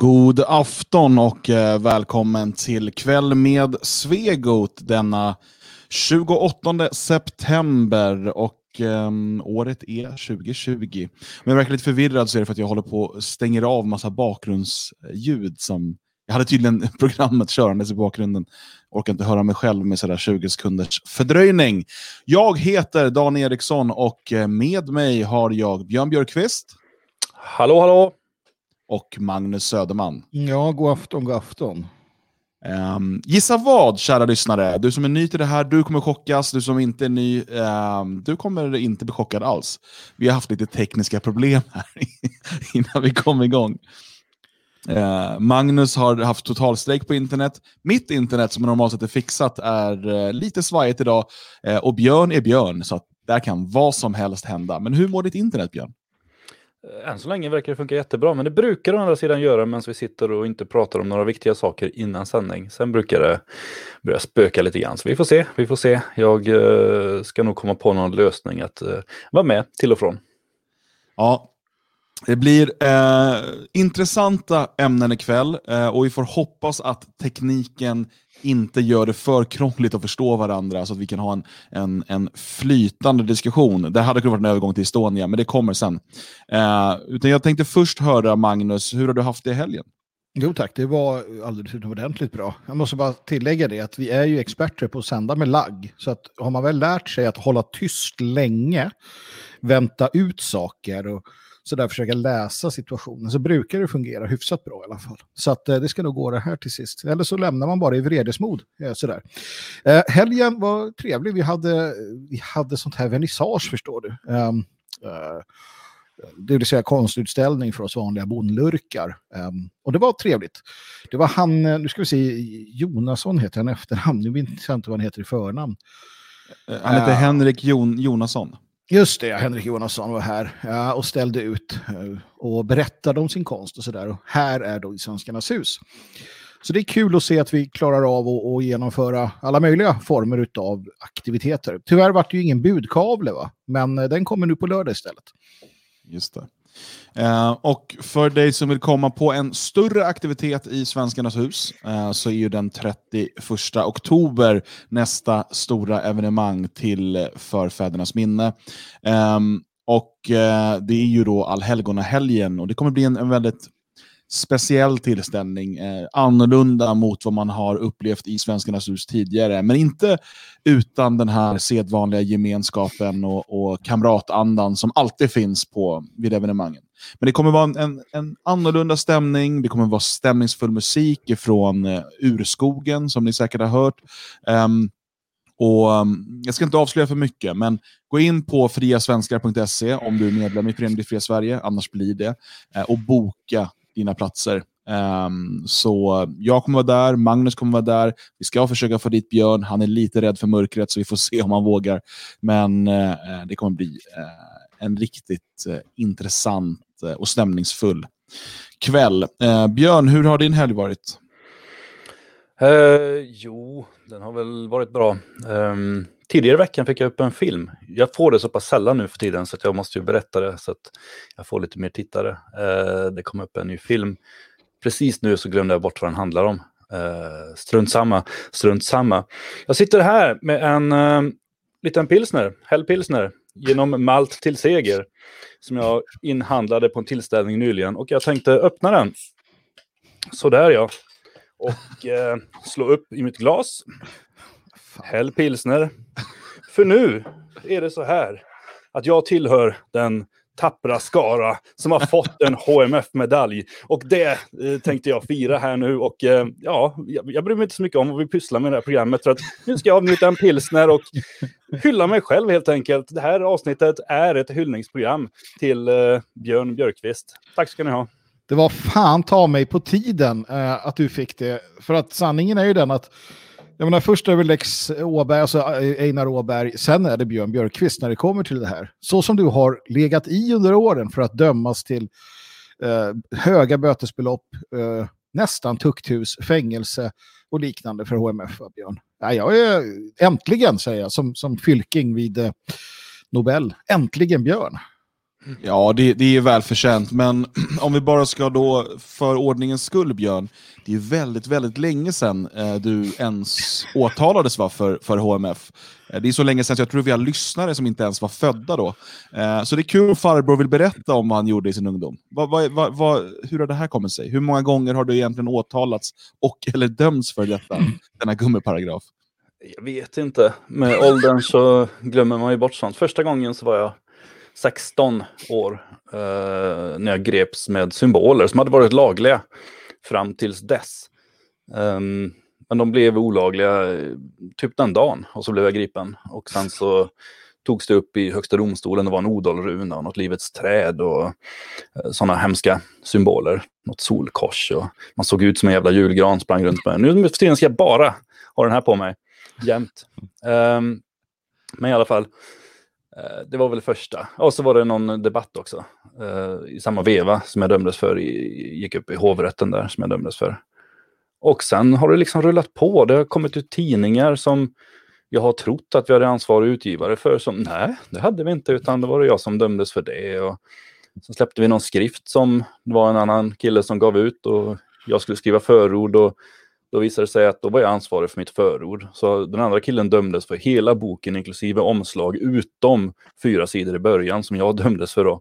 God afton och eh, välkommen till Kväll med Svegot denna 28 september och um, året är 2020. Men jag verkar lite förvirrad så är det för att jag håller på att stänger av massa bakgrundsljud som jag hade tydligen programmet körandes i bakgrunden. Orkar inte höra mig själv med sådär 20 sekunders fördröjning. Jag heter Dan Eriksson och eh, med mig har jag Björn Björkqvist. Hallå, hallå! Och Magnus Söderman. Ja, god afton, god afton. Um, gissa vad, kära lyssnare? Du som är ny till det här, du kommer chockas. Du som inte är ny, um, du kommer inte bli chockad alls. Vi har haft lite tekniska problem här innan vi kom igång. Uh, Magnus har haft totalstrejk på internet. Mitt internet, som normalt sett är fixat, är uh, lite svajigt idag. Uh, och Björn är Björn, så att där kan vad som helst hända. Men hur mår ditt internet, Björn? Eh, än så länge verkar det funka jättebra, men det brukar å andra sidan göra medan vi sitter och inte pratar om några viktiga saker innan sändning. Sen brukar det börja spöka lite grann, så vi får se. Vi får se. Jag eh, ska nog komma på någon lösning att eh, vara med till och från. Ja, det blir eh, intressanta ämnen ikväll eh, och vi får hoppas att tekniken inte gör det för krångligt att förstå varandra så att vi kan ha en, en, en flytande diskussion. Det hade kunnat vara en övergång till Estonia, men det kommer sen. Eh, utan jag tänkte först höra, Magnus, hur har du haft det i helgen? Jo tack, det var alldeles utomordentligt bra. Jag måste bara tillägga det att vi är ju experter på att sända med lagg. Så att har man väl lärt sig att hålla tyst länge, vänta ut saker och så där försöka läsa situationen så brukar det fungera hyfsat bra i alla fall. Så att, eh, det ska nog gå det här till sist. Eller så lämnar man bara i vredesmod. Eh, sådär. Eh, helgen var trevlig. Vi hade, vi hade sånt här vernissage förstår du. Um, uh, det vill säga konstutställning för oss vanliga bondlurkar. Um, och det var trevligt. Det var han, nu ska vi se, Jonasson heter han efternamn. Nu vet jag inte vad han heter i förnamn. Han heter uh, Henrik Jon Jonasson. Just det, Henrik Jonasson var här ja, och ställde ut eh, och berättade om sin konst och sådär. Här är då i Svenskarnas hus. Så det är kul att se att vi klarar av att, att genomföra alla möjliga former av aktiviteter. Tyvärr var det ju ingen budkavle, va? men eh, den kommer nu på lördag istället. Just det. Eh, och för dig som vill komma på en större aktivitet i Svenskarnas hus eh, så är ju den 31 oktober nästa stora evenemang till eh, förfädernas minne. Ehm, eh, och det är ju då allhelgonahelgen och det kommer bli en, en väldigt speciell tillställning, eh, annorlunda mot vad man har upplevt i Svenskarnas hus tidigare, men inte utan den här sedvanliga gemenskapen och, och kamratandan som alltid finns på vid evenemangen. Men det kommer vara en, en, en annorlunda stämning, det kommer vara stämningsfull musik från eh, urskogen som ni säkert har hört. Um, och um, Jag ska inte avslöja för mycket, men gå in på friasvenskar.se om du är medlem i Föreningen Fria Sverige, annars blir det, eh, och boka dina platser. Um, så jag kommer vara där, Magnus kommer vara där. Vi ska försöka få dit Björn. Han är lite rädd för mörkret, så vi får se om han vågar. Men uh, det kommer bli uh, en riktigt uh, intressant och stämningsfull kväll. Björn, hur har din helg varit? jo, den har väl varit bra. Um, tidigare i veckan fick jag upp en film. Jag får det så pass sällan nu för tiden så att jag måste ju berätta det så att jag får lite mer tittare. Eh, det kom upp en ny film. Precis nu så glömde jag bort vad den handlar om. Eh, strunt samma, strunt samma. Jag sitter här med en eh, liten pilsner, Hell pilsner, genom malt till seger. Som jag inhandlade på en tillställning nyligen och jag tänkte öppna den. Sådär ja. Och eh, slå upp i mitt glas. Häll pilsner. För nu är det så här att jag tillhör den tappra skara som har fått en HMF-medalj. Och det eh, tänkte jag fira här nu. Och eh, ja, jag, jag bryr mig inte så mycket om vad vi pysslar med i det här programmet. För att nu ska jag avnjuta en pilsner och hylla mig själv helt enkelt. Det här avsnittet är ett hyllningsprogram till eh, Björn Björkqvist. Tack ska ni ha. Det var fan ta mig på tiden eh, att du fick det. För att sanningen är ju den att jag menar, först är det Lex Åberg, alltså eh, Einar Åberg, sen är det Björn Björkqvist när det kommer till det här. Så som du har legat i under åren för att dömas till eh, höga bötesbelopp, eh, nästan tukthus, fängelse och liknande för HMF, Björn. Ja, jag är äntligen, säger jag, som, som fylking vid eh, Nobel. Äntligen Björn. Ja, det, det är välförtjänt, men om vi bara ska då, för ordningens skull Björn, det är väldigt, väldigt länge sedan eh, du ens åtalades va, för, för HMF. Eh, det är så länge sedan så jag tror vi har lyssnare som inte ens var födda då. Eh, så det är kul om farbror vill berätta om vad han gjorde i sin ungdom. Va, va, va, va, hur har det här kommit sig? Hur många gånger har du egentligen åtalats och eller dömts för detta, denna gummiparagraf? Jag vet inte. Med åldern så glömmer man ju bort sånt. Första gången så var jag 16 år eh, när jag greps med symboler som hade varit lagliga fram tills dess. Um, men de blev olagliga eh, typ den dagen och så blev jag gripen. Och sen så togs det upp i Högsta domstolen. Det var en odalruna och något Livets träd och eh, sådana hemska symboler. Något solkors och man såg ut som en jävla julgran sprang runt med. Nu för tiden ska jag bara ha den här på mig jämt. Um, men i alla fall, Eh, det var väl första. Och så var det någon debatt också eh, i samma veva som jag dömdes för. Gick upp i hovrätten där som jag dömdes för. Och sen har det liksom rullat på. Det har kommit ut tidningar som jag har trott att vi hade ansvarig utgivare för. Som, nej, det hade vi inte, utan det var det jag som dömdes för det. Och så släppte vi någon skrift som det var en annan kille som gav ut och jag skulle skriva förord. Och då visade det sig att då var jag ansvarig för mitt förord. Så den andra killen dömdes för hela boken, inklusive omslag, utom fyra sidor i början som jag dömdes för. Då.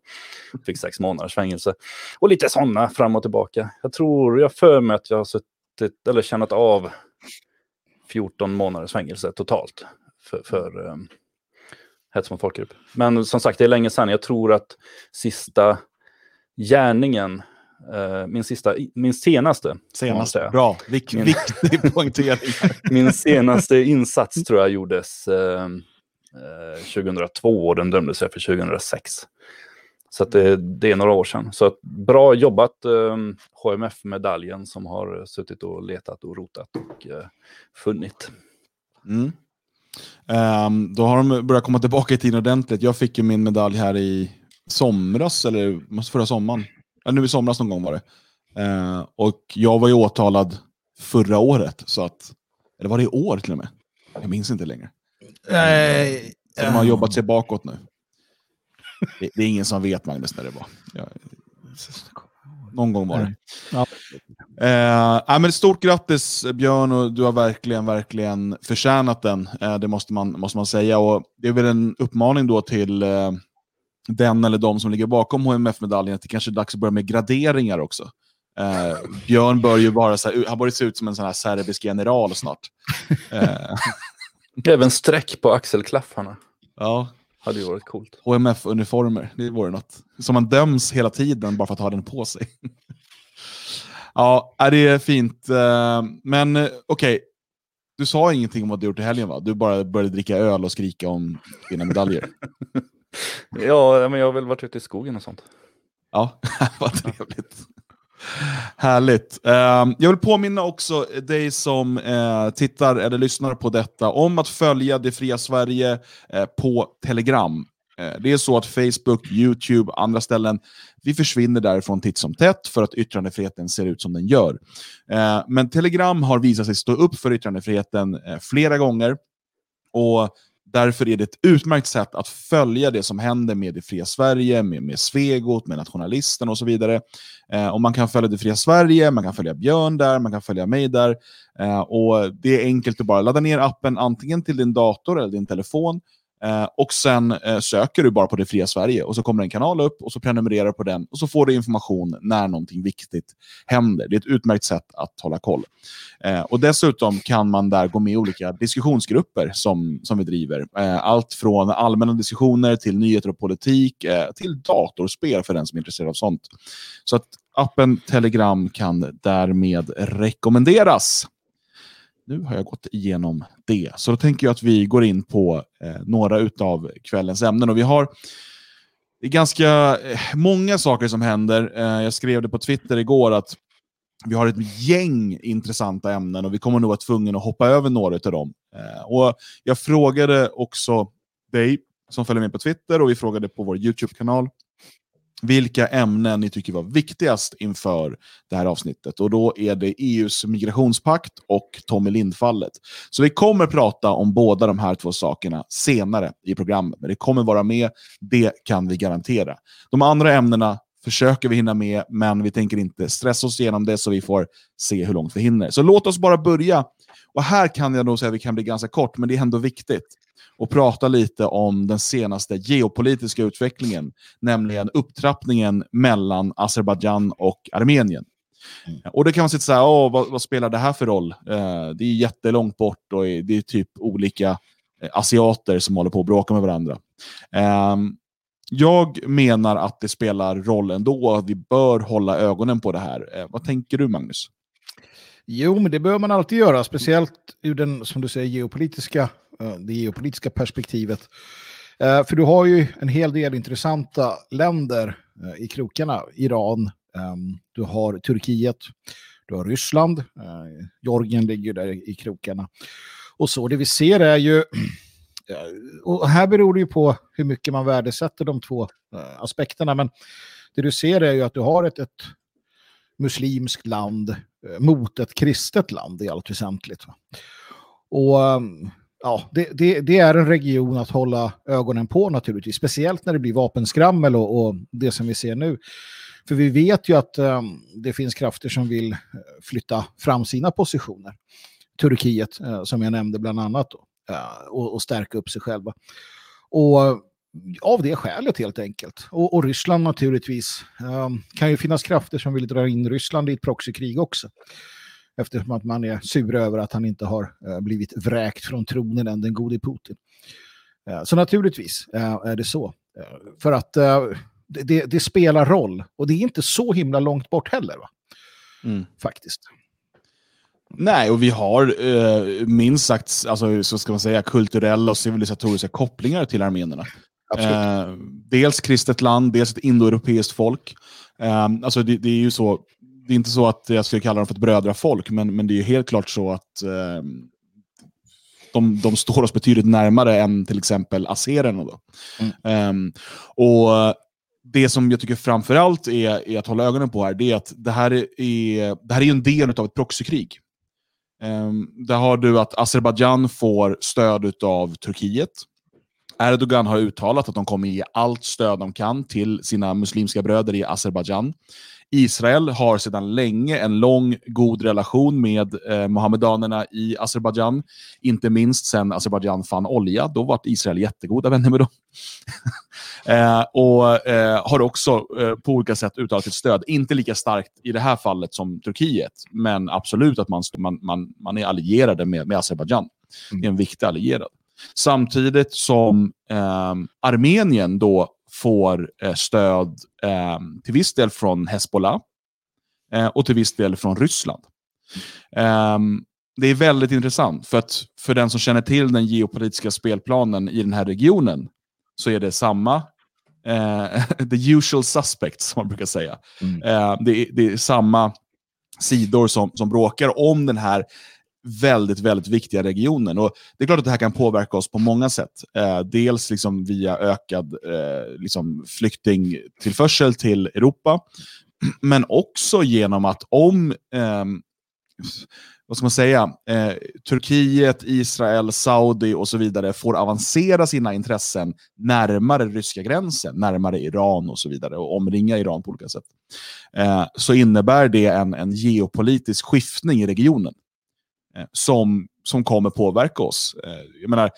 Fick sex månaders fängelse. Och lite sådana fram och tillbaka. Jag tror, jag för mig att jag har suttit, eller tjänat av 14 månaders fängelse totalt för, för um, hets mot folkgrupp. Men som sagt, det är länge sedan. Jag tror att sista gärningen min, sista, min senaste. Senaste, bra. Vik, min, viktig poängtering. min senaste insats tror jag gjordes uh, uh, 2002 och den dömdes jag för 2006. Så det, det, är några år sedan. Så bra jobbat HMF-medaljen som har suttit och letat och rotat och uh, funnit. Mm. Um, då har de börjat komma tillbaka i tiden ordentligt. Jag fick ju min medalj här i somras, eller förra sommaren. Nu i somras någon gång var det. Uh, och jag var ju åtalad förra året, så att, eller var det i år till och med? Jag minns inte längre. Uh, så de har jobbat sig bakåt nu. Det, det, är ingen som vet, Magnus, när det var. Jag, någon gång var det. Ja. Eh, men stort grattis Björn, och du har verkligen, verkligen förtjänat den. Eh, det måste man, måste man säga. Och det är väl en uppmaning då till eh, den eller de som ligger bakom HMF-medaljen att det kanske är dags att börja med graderingar också. Eh, Björn bör ju vara så här, han börjar se ut som en sån här serbisk general snart. Eh. Även streck på axelklaffarna. Ja. Hade ju varit coolt. HMF-uniformer, det vore något. Som man döms hela tiden bara för att ha den på sig. ja, det är fint. Eh, men eh, okej, okay. du sa ingenting om vad du gjort i helgen va? Du bara började dricka öl och skrika om dina medaljer. ja, men jag har väl varit ute i skogen och sånt. Ja, vad trevligt. Härligt. Ehm, jag vill påminna också dig som eh, tittar eller lyssnar på detta om att följa Det Fria Sverige eh, på Telegram. Eh, det är så att Facebook, YouTube och andra ställen, vi försvinner därifrån titt som tätt för att yttrandefriheten ser ut som den gör. Men Telegram har visat sig stå upp för yttrandefriheten flera gånger. Och Därför är det ett utmärkt sätt att följa det som händer med det fria Sverige, med, med Svegot, med Nationalisten och så vidare. Eh, och man kan följa det fria Sverige, man kan följa Björn där, man kan följa mig där. Eh, och Det är enkelt att bara ladda ner appen antingen till din dator eller din telefon Eh, och sen eh, söker du bara på Det Fria Sverige och så kommer en kanal upp och så prenumererar du på den och så får du information när någonting viktigt händer. Det är ett utmärkt sätt att hålla koll. Eh, och Dessutom kan man där gå med i olika diskussionsgrupper som, som vi driver. Eh, allt från allmänna diskussioner till nyheter och politik eh, till datorspel för den som är intresserad av sånt. Så att appen Telegram kan därmed rekommenderas nu har jag gått igenom det. Så då tänker jag att vi går in på eh, några av kvällens ämnen. Och vi har det är ganska eh, många saker som händer. Eh, jag skrev det på Twitter igår att vi har ett gäng intressanta ämnen och vi kommer nog vara tvungna att hoppa över några av dem. Eh, och jag frågade också dig som följer med på Twitter och vi frågade på vår YouTube-kanal vilka ämnen ni tycker var viktigast inför det här avsnittet. Och då är det EUs migrationspakt och Tommy Lind-fallet. Så vi kommer prata om båda de här två sakerna senare i programmet. Men det kommer vara med, det kan vi garantera. De andra ämnena försöker vi hinna med, men vi tänker inte stressa oss igenom det, så vi får se hur långt vi hinner. Så låt oss bara börja. Och här kan jag nog säga att vi kan bli ganska kort, men det är ändå viktigt och prata lite om den senaste geopolitiska utvecklingen, nämligen upptrappningen mellan Azerbajdzjan och Armenien. Mm. Och det kan man sitta så här, Åh, vad, vad, spelar det här för roll? Eh, det är jättelångt bort och det är typ olika eh, asiater som håller på att bråka med varandra. Eh, jag menar att det spelar roll ändå, att vi bör hålla ögonen på det här. Eh, vad tänker du, Magnus? Jo, men det bör man alltid göra, speciellt ur den, som du säger, geopolitiska, eh, det geopolitiska perspektivet. Eh, för du har ju en hel del intressanta länder eh, i krokarna. Iran, ehm, du har Turkiet, du har Ryssland, eh, Georgien ligger där i krokarna. Och så, det vi ser är ju Eh, och här beror det ju på hur mycket man värdesätter de två eh, aspekterna. Men det du ser är ju att du har ett, ett muslimskt land eh, mot ett kristet land i allt väsentligt. Och ehm, ja, det, det, det, är en region att hålla ögonen på naturligtvis. Speciellt när det blir vapenskrammel och, och det som vi ser nu. För vi vet ju att um, det finns krafter som vill flytta fram sina positioner. Turkiet, uh, som jag nämnde bland annat. Då och, och stärka upp sig själva. Och av det skälet helt enkelt. Och, och Ryssland naturligtvis. Um, kan ju finnas krafter som vill dra in Ryssland i ett proxykrig också. Eftersom att man är sur över att han inte har uh, blivit vräkt från tronen än den gode Putin. Uh, så naturligtvis uh, är det så. för att det, det, spelar roll. Och det är inte så himla långt bort heller. Va? Mm. Faktiskt. Nej, och vi har eh, minst sagt alltså, så ska man säga, kulturella och civilisatoriska kopplingar till armenierna. Eh, dels kristet land, dels ett indoeuropeiskt folk. Eh, alltså det, det, är ju så, det är inte så att jag skulle kalla dem för ett brödrafolk, men, men det är ju helt klart så att eh, de, de står oss betydligt närmare än till exempel azererna. Då. Mm. Um, och det som jag tycker framförallt är, är att hålla ögonen på här, det är att det här är, det här är en del av ett proxykrig. Ehm, där har du att Azerbajdzjan får stöd av Turkiet. Erdogan har uttalat att de kommer ge allt stöd de kan till sina muslimska bröder i Azerbajdzjan. Israel har sedan länge en lång, god relation med eh, Mohammedanerna i Azerbajdzjan. Inte minst sedan Azerbajdzjan fann olja. Då var Israel jättegoda vänner med dem. eh, och eh, har också eh, på olika sätt uttalat sitt stöd. Inte lika starkt i det här fallet som Turkiet, men absolut att man, man, man, man är allierade med, med Azerbajdzjan. Mm. Det är en viktig allierad. Samtidigt som eh, Armenien då får eh, stöd eh, till viss del från Hezbollah och till viss del från Ryssland. Ehm, det är väldigt intressant, för att för den som känner till den geopolitiska spelplanen i den här regionen så är det samma eh, the usual suspects, som man brukar säga. Mm. Eh, det, är, det, är, samma sidor som, som bråkar om den här väldigt, väldigt viktiga regionen. Och Det är klart att det här kan påverka oss på många sätt. Eh, dels liksom via ökad liksom flyktingtillförsel till Europa, men också genom att om eh, vad ska man säga, eh, Turkiet, Israel, Saudi och så vidare får avancera sina intressen närmare ryska gränsen, närmare Iran och så vidare och omringa Iran på olika sätt, eh, så innebär det en, en geopolitisk skiftning i regionen. Eh, som, som kommer påverka oss. Eh, jag menar,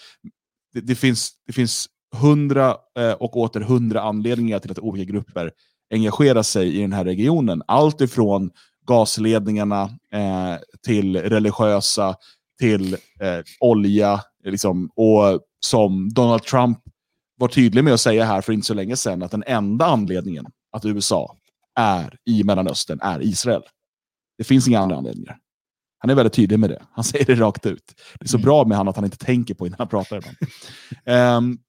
det, det, finns, det finns hundra eh, och åter hundra anledningar till att olika grupper engagerar sig i den här regionen. Allt ifrån gasledningarna eh, till religiösa, till eh, olja. Liksom, och som Donald Trump var tydlig med att säga här för inte så länge sedan, att den enda anledningen att USA är i Mellanöstern är Israel. Det finns inga andra anledningar. Han är väldigt tydlig med det. Han säger det rakt ut. Det är så mm. bra med honom att han inte tänker på innan han pratar ibland. um,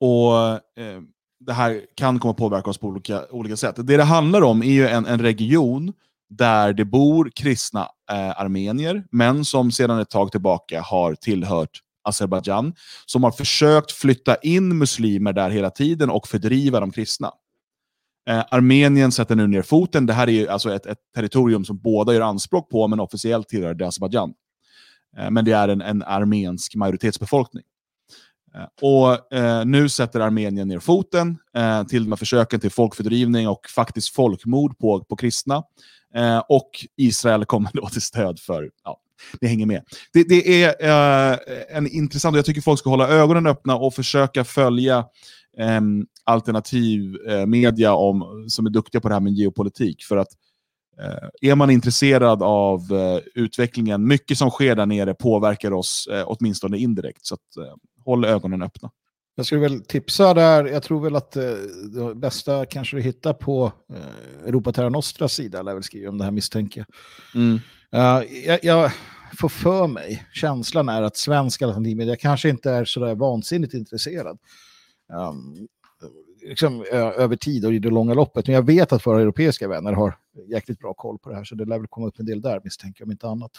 och uh, Det här kan komma att påverka oss på olika, olika sätt. Det det handlar om är ju en, en region där det bor kristna eh, armenier, men som sedan ett tag tillbaka har tillhört Azerbajdzjan, som har försökt flytta in muslimer där hela tiden och fördriva de kristna. Eh, Armenien sätter nu ner foten. Det här är alltså ett, ett territorium som båda gör anspråk på, men officiellt tillhör det Azerbajdzjan. Eh, men det är en, en armensk majoritetsbefolkning. Eh, och eh, nu sätter Armenien ner foten eh, till här försöken till folkfördrivning och faktiskt folkmord på, på kristna. Eh, och Israel kommer då till stöd för, ja, det hänger med. Det, det är eh, en intressant, jag tycker folk ska hålla ögonen öppna och försöka följa eh, alternativ eh, media om, som är duktiga på det här med geopolitik. För att eh, är man intresserad av eh, utvecklingen, mycket som sker där nere påverkar oss eh, åtminstone indirekt. Så att, håll ögonen öppna. Jag skulle väl tipsa där, jag tror väl att eh, det bästa kanske du hittar på eh, Europa Terra Nostras sida, lär väl skriva om det här misstänker mm. uh, jag. jag får för mig, känslan är att svensk alternativmedia kanske inte är så där vansinnigt intresserad. Um, liksom, över tid och i det långa loppet. Men jag vet att våra europeiska vänner har jäkligt bra koll på det här, så det lär väl komma upp en del där misstänker jag, om inte annat.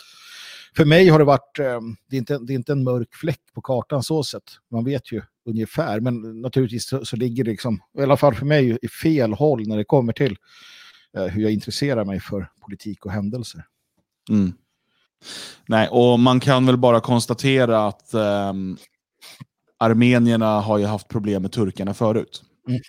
För mig har det varit, um, det, är inte, det är inte en mörk fläck på kartan så sett. Man vet ju ungefär. Men naturligtvis så, så, ligger det liksom, i alla fall för mig, i fel håll när det kommer till eh, hur jag intresserar mig för politik och händelser. Mm. Nej, och man kan väl bara konstatera att eh, armenierna har ju haft problem med turkarna förut. Mm.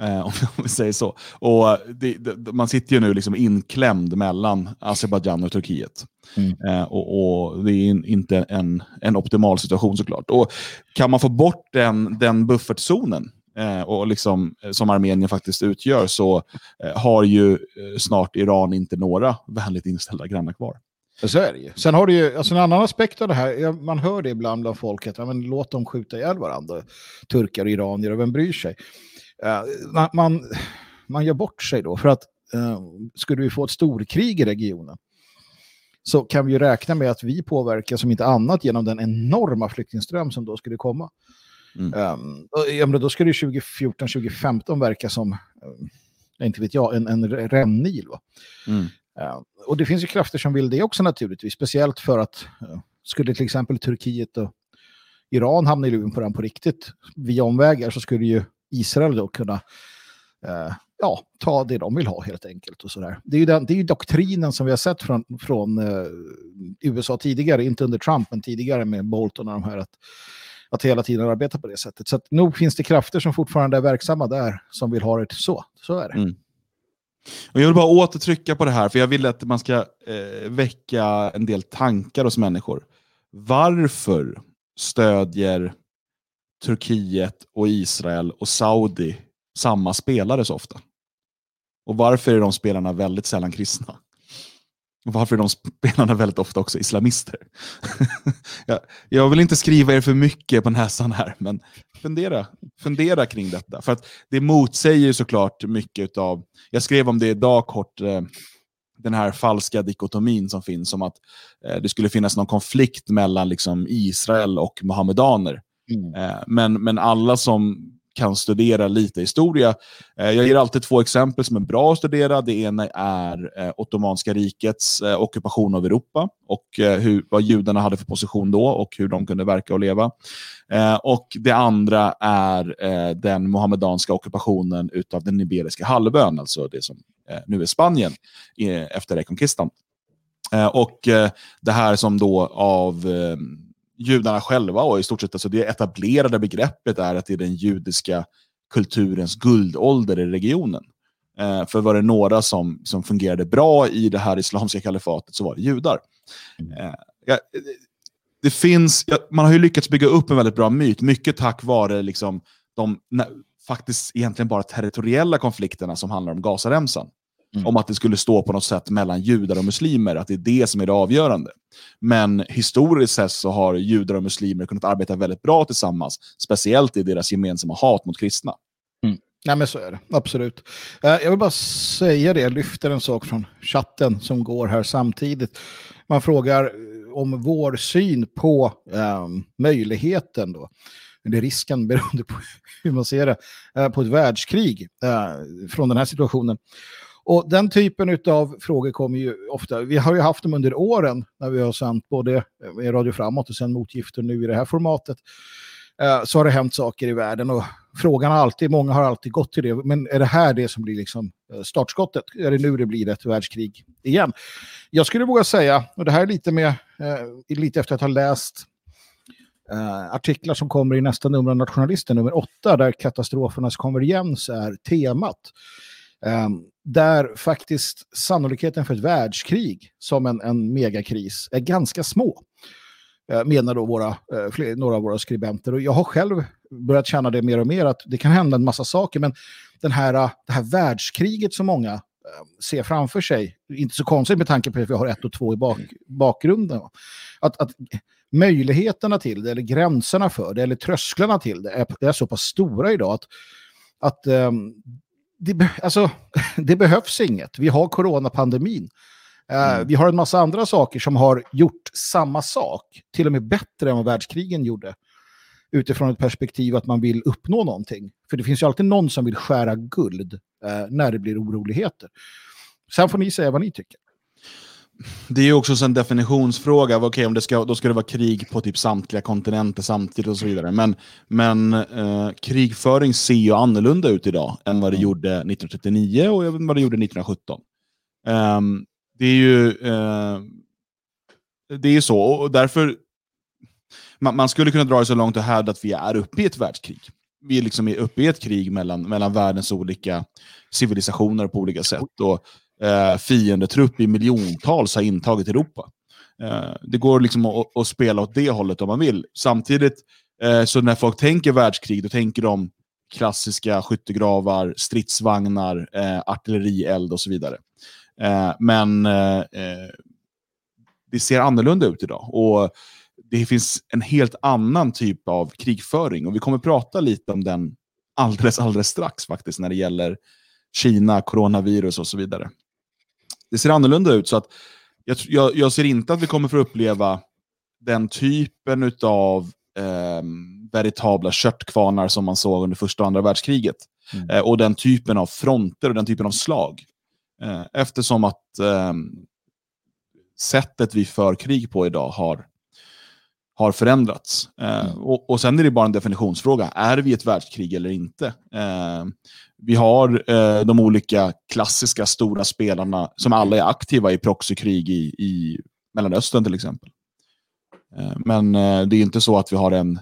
Eh, om vi säger så. Och det, det, man sitter ju nu liksom inklämd mellan Azerbajdzjan och Turkiet. Mm. Eh, och, och, Det är inte en, en optimal situation såklart. Och Kan man få bort den, den buffertzonen eh, och liksom, eh, som Armenien faktiskt utgör så eh, har ju eh, snart Iran inte några vänligt inställda grannar kvar. Så är det ju. Sen har du ju alltså en annan aspekt av det här. Man hör det ibland bland folket. Ja, men låt dem skjuta ihjäl varandra. Turkar och iranier, och vem bryr sig? Uh, man, man gör bort sig då. För att uh, skulle vi få ett storkrig i regionen så kan vi ju räkna med att vi påverkas som inte annat genom den enorma flyktingström som då skulle komma. Mm. Um, då skulle 2014-2015 verka som, um, inte vet jag, en, en rännil. Mm. Uh, och det finns ju krafter som vill det också naturligtvis, speciellt för att uh, skulle till exempel Turkiet och Iran hamna i luven på den på riktigt via omvägar så skulle ju Israel då kunna eh, ja, ta det de vill ha helt enkelt. Och sådär. Det, är ju den, det är ju doktrinen som vi har sett från, från eh, USA tidigare, inte under Trump, men tidigare med Bolton och de här, att, att hela tiden arbeta på det sättet. Så att nog finns det krafter som fortfarande är verksamma där som vill ha det så. Så är det. Mm. Och jag vill bara återtrycka på det här, för jag vill att man ska eh, väcka en del tankar hos människor. Varför stödjer Turkiet och Israel och Saudi samma spelare så ofta? Och varför är de spelarna väldigt sällan kristna? Och varför är de spelarna väldigt ofta också islamister? jag, jag, vill inte skriva er för mycket på näsan här, men fundera, fundera kring detta. För att det motsäger såklart mycket av, jag skrev om det idag kort, eh, den här falska dikotomin som finns om att eh, det skulle finnas någon konflikt mellan liksom, Israel och muhammedaner. Mm. Eh, men, men alla som kan studera lite historia. Eh, jag ger alltid två exempel som är bra att studera. Det ena är eh, Ottomanska rikets ockupation av Europa och hur, vad judarna hade för position då och hur de kunde verka och leva. Och Det andra är den mohammedanska ockupationen av den Iberiska halvön, alltså det som nu är Spanien efter rekonkistan. Och det här som då av judarna själva och i stort sett alltså det etablerade begreppet är att det är den judiska kulturens guldålder i regionen. Eh, för var det några som, som fungerade bra i det här islamiska kalifatet så var det judar. Mm. Eh, ja, det finns, ja, man har ju lyckats bygga upp en väldigt bra myt, mycket tack vare liksom, de faktiskt egentligen bara territoriella konflikterna som handlar om Gazaremsan. Mm. Om att det skulle stå på något sätt mellan judar och muslimer, att det är det som är det avgörande. Men historiskt sett så har judar och muslimer kunnat arbeta väldigt bra tillsammans, speciellt i deras gemensamma hat mot kristna. Mm. Nej men så är det, absolut. Uh, jag vill bara säga det, jag lyfter en sak från chatten som går här samtidigt. Man frågar eh, om vår syn på um, möjligheten då eller risken beroende på hur man ser det, uh, på ett världskrig från den här situationen. Och den typen av frågor kommer ju ofta, vi har ju haft dem under åren när vi har sänt både eh, i Radio Framåt och sen Motgifter nu i det här formatet. Eh, så har det hänt saker i världen. Och frågan har alltid, många har alltid gått till det, men är det här det som blir liksom eh, startskottet? Är det nu det blir ett världskrig igen? Jag skulle våga säga, och det här är lite, med, lite efter att ha läst artiklar som kommer i nästa nummer av Nationalisten, nummer åtta, där katastrofernas konvergens är temat. Ehm, där faktiskt sannolikheten för ett världskrig som en, en megakris är ganska små. Eh, menar då våra, eh, några av våra skribenter. Och jag har själv börjat känna det mer och mer att det kan hända en massa saker, men den här, eh, det här världskriget som många ehm, ser framför sig, inte så konstigt med tanke på att vi har ett och två i bak, bakgrunden. Att, att möjligheterna till det, eller gränserna för det, eller trösklarna till det är, är så pass stora idag att, att um, det, alltså, det behövs inget. Vi har coronapandemin. Eh, mm. vi har en massa andra saker som har gjort samma sak, till och med bättre än vad världskrigen gjorde. Utifrån ett perspektiv att man vill uppnå någonting. För det finns ju alltid någon som vill skära guld uh, när det blir oroligheter. Sen får ni säga vad ni tycker. Det är ju också en definitionsfråga. Okay, om det ska, då ska det vara krig på typ samtliga kontinenter samtidigt och så vidare. Men, men eh, krigföring ser ju annorlunda ut idag än vad det mm. gjorde 1939 och vad det gjorde 1917. Um, ehm, det är ju eh, det är så, och därför man, man, skulle kunna dra det så långt och hävda att vi är uppe i ett världskrig. Vi är liksom uppe i ett krig mellan, mellan världens olika civilisationer på olika sätt. Och eh, fiendetrupp i miljontals har intagit Europa. Eh, det går liksom att, att, spela åt det hållet om man vill. Samtidigt, eh, så när folk tänker världskrig, då tänker de klassiska skyttegravar, stridsvagnar, eh, artillerield och så vidare. Eh, men eh, eh, det ser annorlunda ut idag. Och det finns en helt annan typ av krigföring. Och vi kommer prata lite om den alldeles, alldeles strax faktiskt när det gäller Kina, coronavirus och så vidare. Det ser annorlunda ut. så att jag, jag, ser inte att vi kommer få uppleva den typen av eh, veritabla köttkvarnar som man såg under första och andra världskriget. Mm. Eh, och den typen av fronter och den typen av slag. Eh, eftersom att eh, sättet vi för krig på idag har, har förändrats. Eh, mm. och, och sen är det bara en definitionsfråga. Är vi ett världskrig eller inte? Vi har eh, de olika klassiska stora spelarna som alla är aktiva i proxykrig i, i Mellanöstern till exempel. Eh, men eh, det är inte så att vi har en,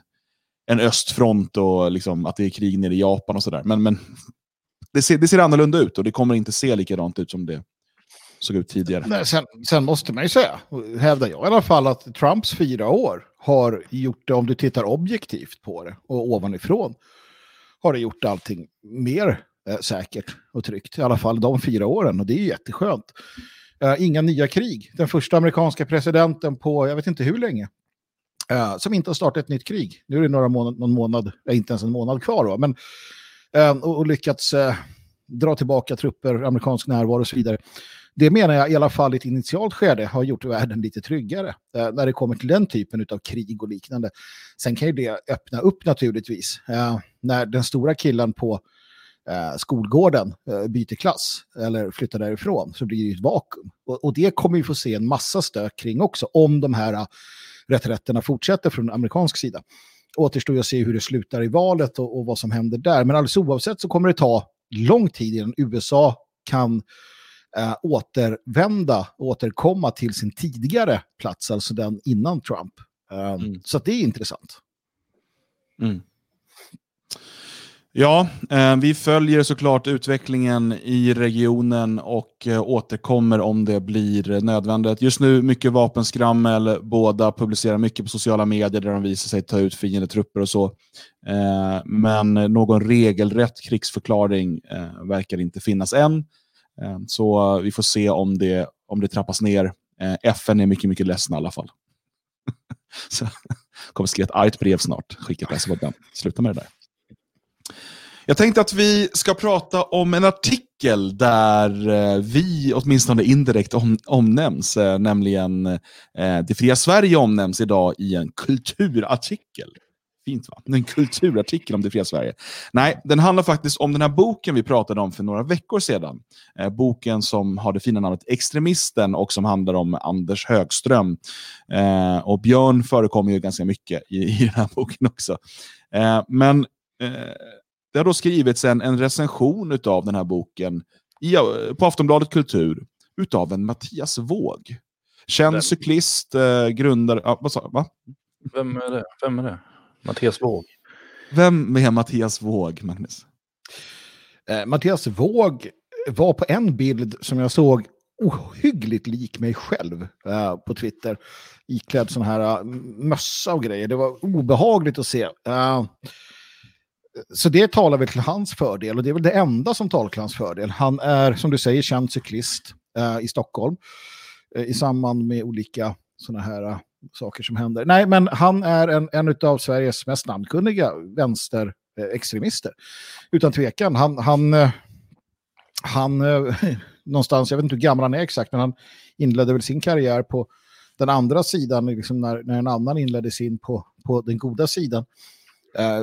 en östfront och liksom, att det är krig nere i Japan och sådär. Men, men det ser, det ser annorlunda ut och det kommer inte se likadant ut som det såg ut tidigare. Nej, sen, sen måste man ju säga, hävdar jag i alla fall, att Trumps fyra år har gjort det, om du tittar objektivt på det och ovanifrån, har det gjort allting mer eh, säkert och tryggt. I alla fall de fyra åren och det är ju jätteskönt. Eh, inga nya krig. Den första amerikanska presidenten på, jag vet inte hur länge, Eh, som inte har startat ett nytt krig. Nu är det några månad, någon månad, eh, inte ens en månad kvar, då, men eh, och, och lyckats eh, dra tillbaka trupper, amerikansk närvaro och så vidare. Det menar jag i alla fall i ett initialt skede har gjort världen lite tryggare eh, när det kommer till den typen av krig och liknande. Sen kan ju det öppna upp naturligtvis eh, när den stora killen på eh, skolgården eh, byter klass eller flyttar därifrån så blir det ju ett vakuum. Och, och, det kommer vi få se en massa stök kring också om de här eh, reträtterna fortsätter från amerikansk sida återstår att se hur det slutar i valet och, och, vad som händer där. Men alldeles oavsett så kommer det ta lång tid innan USA kan äh, återvända, återkomma till sin tidigare plats, alltså den innan Trump. Uh, mm. Så det är intressant. Mm. Ja, eh, vi följer såklart utvecklingen i regionen och eh, återkommer om det blir nödvändigt. Just nu mycket vapenskrammel. Båda publicerar mycket på sociala medier där de visar sig ta ut fiendetrupper och så. Eh, men någon regelrätt krigsförklaring eh, verkar inte finnas än. Eh, så vi får se om det, om det trappas ner. Eh, FN är mycket, mycket ledsna i alla fall. så, kommer skriva ett argt brev snart. Skicka till den. Sluta med det där. Jag tänkte att vi ska prata om en artikel där eh, vi åtminstone indirekt om, omnämns, nämligen eh, Det fria Sverige omnämns idag i en kulturartikel. Fint va? En kulturartikel om det fria Sverige. Nej, den handlar faktiskt om den här boken vi pratade om för några veckor sedan. Eh, boken som har det fina namnet Extremisten och som handlar om Anders Högström. Eh, och Björn förekommer ju ganska mycket i, i den här boken också. Eh, men eh, det har då skrivits en, en recension av den här boken i, på Aftonbladet Kultur utav en Mattias Våg. Känd Vem? cyklist, eh, grundare... Ah, vad sa va? Vem är det? Vem är det? Mattias Våg? Vem är Mattias Våg, Magnus? Eh, Mattias Våg var på en bild som jag såg ohyggligt lik mig själv uh, på Twitter. Iklädd sån här uh, mössa och grejer. Det var obehagligt att se. Uh, så det talar väl till hans fördel och det är väl det enda som talar till hans fördel. Han är, som du säger, känd cyklist i Stockholm i samband med olika sådana här saker som händer. Nej, men han är en, en av Sveriges mest namnkunniga vänsterextremister. Utan tvekan. Han, han, han någonstans, jag vet inte hur gammal han är exakt, men han inledde väl sin karriär på den andra sidan, liksom när, när en annan inledde sin på, på den goda sidan. Eh,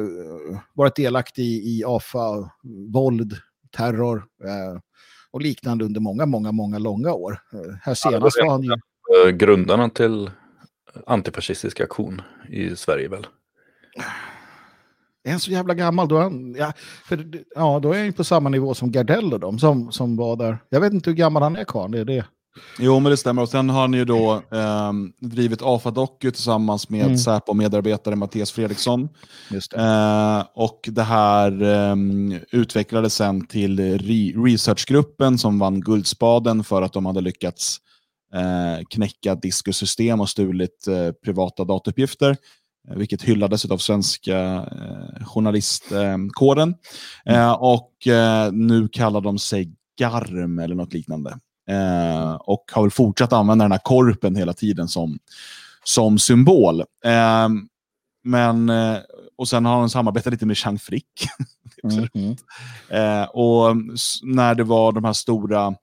varit delaktig i, i AFA, våld, terror eh, och liknande under många, många, många långa år. Eh, här senast var han ju... Eh, grundarna till antifascistisk aktion i Sverige väl? är han så jävla gammal? Då är, han, ja, för, ja, då är han ju på samma nivå som Gardell och de som, som var där. Jag vet inte hur gammal han är kvar, det är det. Jo, men det stämmer. Och sen har han ju då eh, drivit AFA Docu tillsammans med mm. Säpo-medarbetare Mattias Fredriksson. Just det. Eh, och det här eh, utvecklades sen till re researchgruppen som vann Guldspaden för att de hade lyckats eh, knäcka diskussystem och stulit eh, privata datauppgifter. Eh, vilket hyllades av svenska journalistkåren. Mm. Och nu kallar de sig GARM eller något liknande. Och har väl fortsatt använda den här korpen hela tiden som, som symbol. Eh, men, och sen har han samarbetat lite med Chang Frick. mm -hmm. och när det var de här stora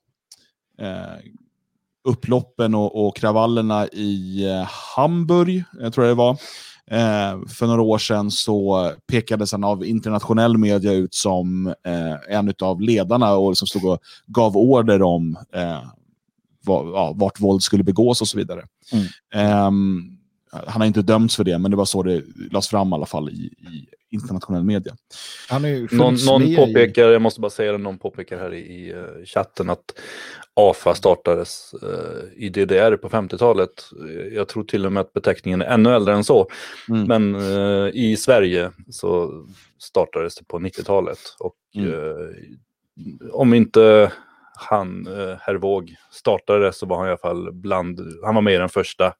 upploppen och, och, kravallerna i Hamburg, jag tror jag det var, Eh, för några år sedan så pekades han av internationell media ut som eh, en av ledarna och som stod och gav order om eh, var, ja, vart våld skulle begås och så vidare. Mm. Ehm, han har inte dömts för det, men det var så det lades fram i alla fall i, i internationell media. någon, någon påpekar, jag måste bara säga det, någon påpekar här i, i uh, chatten att AFA startades uh, i DDR på 50-talet. Jag tror till och med att beteckningen är ännu äldre än så. Mm. Men uh, i Sverige så startades det på 90-talet. Och mm. om inte han, herr Våg, startade det så var han i alla fall bland, han var med i den första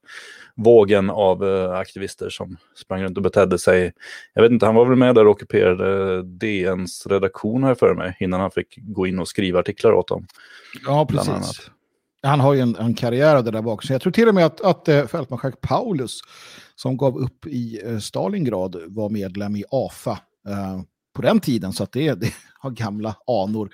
vågen av uh, aktivister som sprang runt och betedde sig. Jag vet inte, han var väl med där och ockuperade DNs redaktion här för mig innan han fick gå in och skriva artiklar åt dem. Ja, precis. Han har ju en, en karriär där bak. Så jag tror till och med att, att uh, fältmarskalk Paulus som gav upp i uh, Stalingrad var medlem i AFA uh, på den tiden. Så att det, det har gamla anor.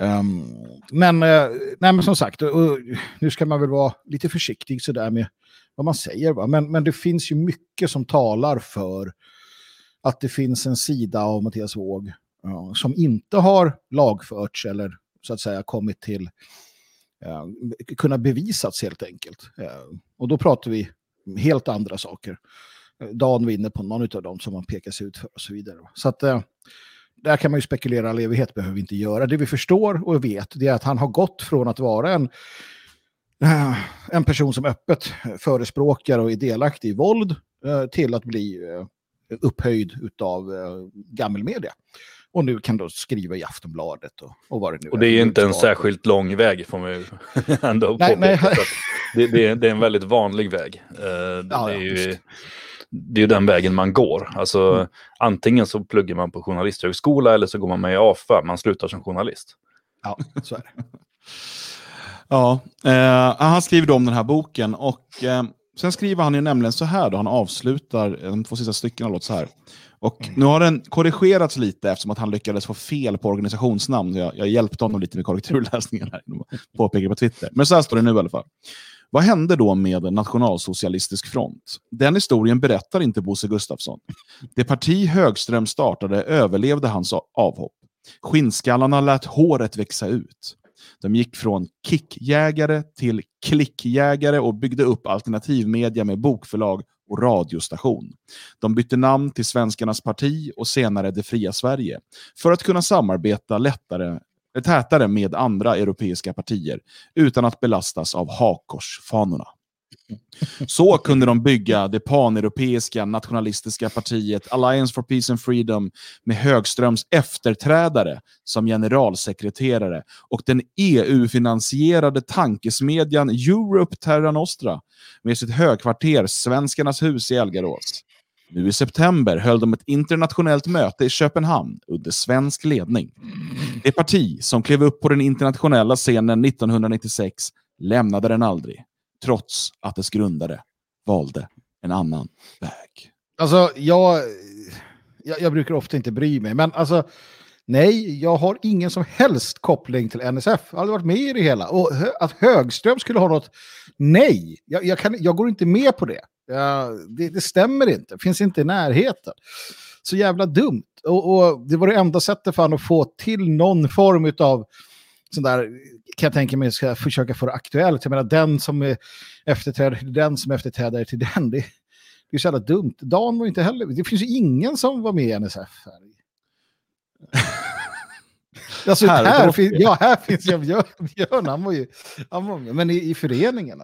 Um, men, uh, nej, men som sagt, uh, nu ska man väl vara lite försiktig sådär med vad man säger. Va? Men, men det finns ju mycket som talar för att det finns en sida av Mattias Våg uh, som inte har lagförts eller så att säga kommit till uh, kunna bevisats helt enkelt. Uh, och då pratar vi helt andra saker. Ehm, Dan vinner på någon av dem som man pekas ut för och så vidare. Så att uh, där kan man ju spekulera all evighet, behöver vi inte göra. Det vi förstår och vet det är att han har gått från att vara en Eh, en person som öppet förespråkar och är delaktig i våld eh, till att bli eh, upphöjd av gammelmedia. Och nu kan då skriva i Aftonbladet och, och vad det nu Och det är, är inte en särskilt lång väg får man ju ändå nej, nej. Det, det, är, det, är, en väldigt vanlig väg. det, ja, är ju, det är ju den vägen man går. Alltså, mm. Antingen så pluggar man på journalisthögskola eller så går man med i AFA. Man slutar som journalist. Ja, så är det. Ja, eh, han skriver då om den här boken och eh, sen skriver han ju nämligen så här då han avslutar, de två sista styckena låter så här. Och mm. nu har den korrigerats lite eftersom att han lyckades få fel på organisationsnamn. Jag, jag hjälpte honom lite med korrekturläsningen här, påpekar på Twitter. Men så här står det nu i alla fall. Vad hände då med Nationalsocialistisk front? Den historien berättar inte Bosse Gustafsson. Det parti Högström startade överlevde hans avhopp. Skinnskallarna lät håret växa ut. De gick från kickjägare till klickjägare och byggde upp alternativmedia med bokförlag och radiostation. De bytte namn till Svenskarnas parti och senare Det fria Sverige för att kunna samarbeta lättare tätare med andra europeiska partier utan att belastas av hakkorsfanorna. Så kunde de bygga det paneuropeiska nationalistiska partiet Alliance for Peace and Freedom med Högströms efterträdare som generalsekreterare och den EU-finansierade tankesmedjan Europe Terra Nostra med sitt högkvarter Svenskarnas hus i Elgarås. Nu i september höll de ett internationellt möte i Köpenhamn under svensk ledning. Det parti som klev upp på den internationella scenen 1996 lämnade den aldrig trots att dess grundare valde en annan väg. Alltså, jag, jag, jag, brukar ofta inte bry mig, men alltså, nej, jag har ingen som helst koppling till NSF. Jag har aldrig varit med i det hela. Och att Högström skulle ha något, nej, jag, jag, kan, jag går inte med på det. Det. Det stämmer inte, finns inte i närheten. Så jävla dumt. Och, och det var det enda sättet för honom att få till någon form av sån där, kan jag tänka mig, ska försöka få det aktuellt. Jag menar, den som är efterträdare till den som efterträdare till den. Det, det är så jävla dumt. Dan var inte heller, det finns ju ingen som var med i NSF. Här. alltså, här, här, finns, ja, här finns jag, Björn han var ju, han var med, men i, i föreningen.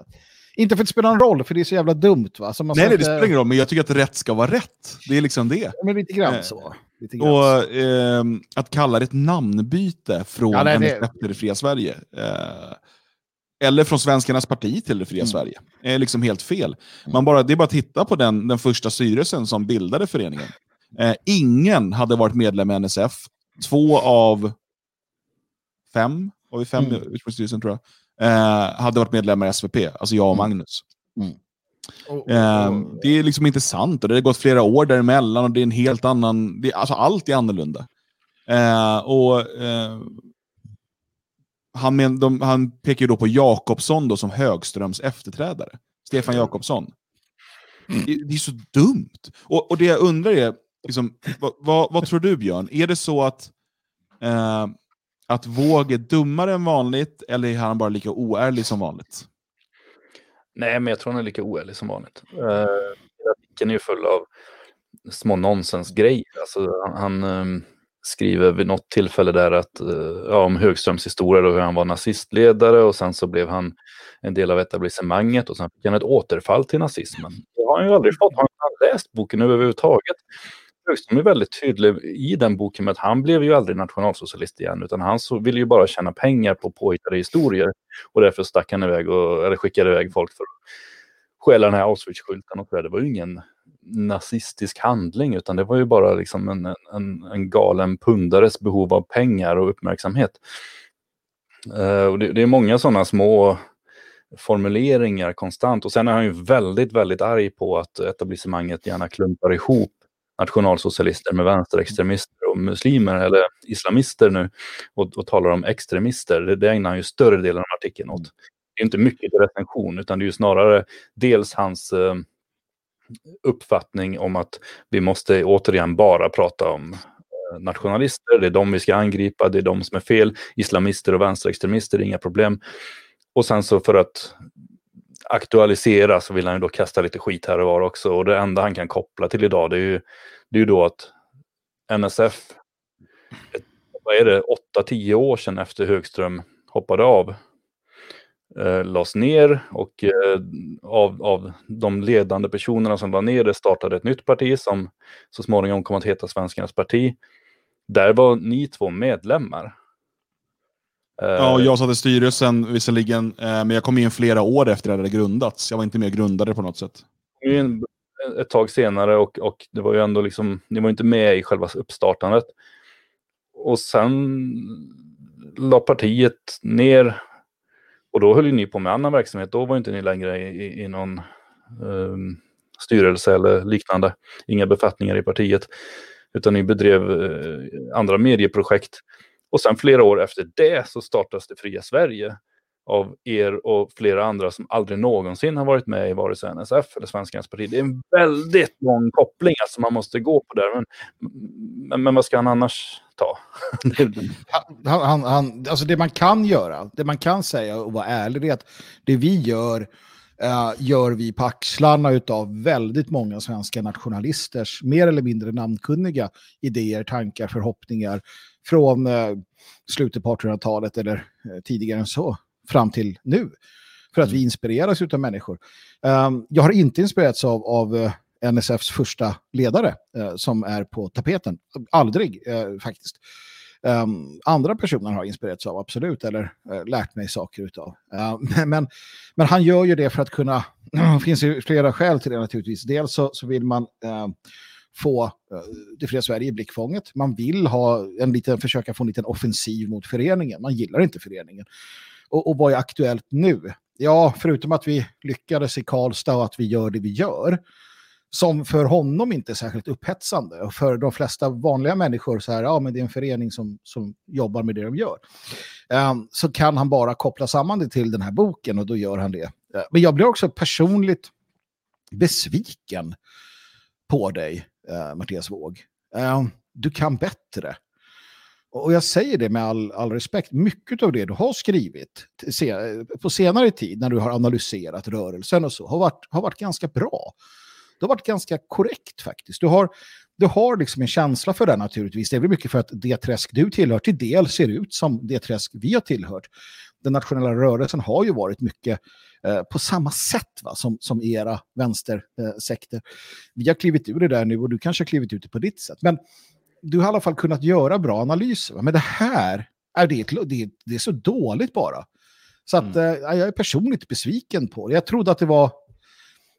Inte för att det spelar någon roll, för det är så jävla dumt. Va? Alltså nej, nej, det spelar ingen roll, men jag tycker att rätt ska vara rätt. Det är liksom det. Men lite grann så. Lite grann och så. Eh, att kalla det ett namnbyte från ja, nej, NSF till det fria Sverige, eh, eller från Svenskarnas parti till det fria mm. Sverige, är liksom helt fel. Mm. Man bara, det är bara att titta på den, den första styrelsen som bildade föreningen. Eh, ingen hade varit medlem i NSF. Två av fem, var vi fem mm. i styrelsen tror jag, eh, hade varit medlemmar i SVP, alltså jag och mm. Magnus. Mm. Eh, det är liksom inte sant och det har gått flera år däremellan och det är en helt annan, det, alltså allt är annorlunda. Eh, och eh, han, men, de, han pekar ju då på Jakobsson då som Högströms efterträdare. Stefan Jakobsson. Mm. Det, det, är så dumt. Och, och det jag undrar är, liksom, vad, vad, vad, tror du Björn? Är det så att eh, att Våg är dummare än vanligt eller är han bara lika oärlig som vanligt? Nej, men jag tror han är lika oärlig som vanligt. Uh, artikeln är ju full av små nonsensgrejer. Alltså, han, han um, skriver vid något tillfälle där att, uh, ja, om Högströms historia och hur han var nazistledare och sen så blev han en del av etablissemanget och sen fick han ett återfall till nazismen. Det har han ju aldrig fått. Har han läst boken överhuvudtaget? Högström är väldigt tydlig i den boken med att han blev ju aldrig nationalsocialist igen utan han så, ville ju bara tjäna pengar på påhittade historier och därför stack han iväg och, eller skickade iväg folk för att stjäla den här Auschwitz-skylten och det var ju ingen nazistisk handling utan det var ju bara liksom en, en, en galen pundares behov av pengar och uppmärksamhet. Uh, och det, det, är många sådana små formuleringar konstant och sen är han ju väldigt, väldigt arg på att etablissemanget gärna klumpar ihop nationalsocialister med vänsterextremister och muslimer eller islamister nu och, och talar om extremister. Det, det ägnar han ju större delen av artikeln åt. Det är inte mycket till recension utan det är ju snarare dels hans eh, uppfattning om att vi måste återigen bara prata om eh, nationalister, det är de vi ska angripa, det är de som är fel. Islamister och vänsterextremister inga problem. Och sen så för att aktualisera så vill han ju då kasta lite skit här och var också. Och det enda han kan koppla till idag det är ju, det är ju då att NSF, ett, vad är det, 8-10 år sedan efter Högström hoppade av, eh, lades ner och eh, av, av de ledande personerna som var ner det startade ett nytt parti som så småningom kom att heta Svenskarnas parti. Där var ni två medlemmar. Ja, jag satt i styrelsen visserligen, eh, men jag kom in flera år efter att det hade grundats. Jag var inte med och grundade på något sätt. Ett tag senare och, och det var ju ändå liksom, ni var inte med i själva uppstartandet. Och sen la partiet ner och då höll ju ni på med annan verksamhet. Då var inte ni längre i, i, i någon um, styrelse eller liknande. Inga befattningar i partiet. Utan ni bedrev uh, andra medieprojekt. Och sen flera år efter det så startas det Fria Sverige av er och flera andra som aldrig någonsin har varit med i vare sig NSF eller Svenskarnas parti. Det är en väldigt lång koppling alltså man måste gå på där. Men, men, men vad ska han annars ta? han, han, han, alltså det man kan göra, det man kan säga och vara ärlig, är att det vi gör eh, gör vi på axlarna av väldigt många svenska nationalisters mer eller mindre namnkunniga idéer, tankar, förhoppningar från eh, slutet på 1800-talet eller eh, tidigare än så fram till nu. För att vi mm. inspireras av människor. Um, jag har inte inspirerats av, av eh, NSFs första ledare som är på tapeten. Aldrig faktiskt. Um, andra personer har inspirerats av, absolut, eller uh, lärt mig saker utav. Uh, men, men han gör ju det för att kunna, det finns ju flera skäl till det naturligtvis. Dels så, så vill man uh, få eh, det fria Sverige i blickfånget. Man vill ha en liten, försöka få en liten offensiv mot föreningen. Man gillar inte föreningen. Och, och vad är aktuellt nu? Ja, förutom att vi lyckades i Karlstad och att vi gör det vi gör, som för honom inte är särskilt upphetsande. Och för de flesta vanliga människor så här, ja men det är en förening som, som jobbar med det de gör. Um, så kan han bara koppla samman det till den här boken och då gör han det. Ehm, men jag blir också personligt besviken på dig, eh, Mattias Våg. Eh, du kan bättre. Och jag säger det med all, all respekt, mycket av det du har skrivit eh, på senare tid när du har analyserat rörelsen och så har varit, har varit ganska bra. Det har varit ganska korrekt faktiskt. Du har, du har liksom en känsla för det naturligtvis. Det är väl mycket för att det träsk du tillhör till del ser ut som det träsk vi har tillhört. Den nationella rörelsen har ju varit mycket eh, på samma sätt va, som, som era vänstersekter. Eh, vi har klivit ur det där nu och du kanske har klivit ut det på ditt sätt. Men du har i alla fall kunnat göra bra analyser. Va? Men det här är, det, det, det är så dåligt bara. Så att, mm. eh, jag är personligt besviken på det. Jag trodde att det var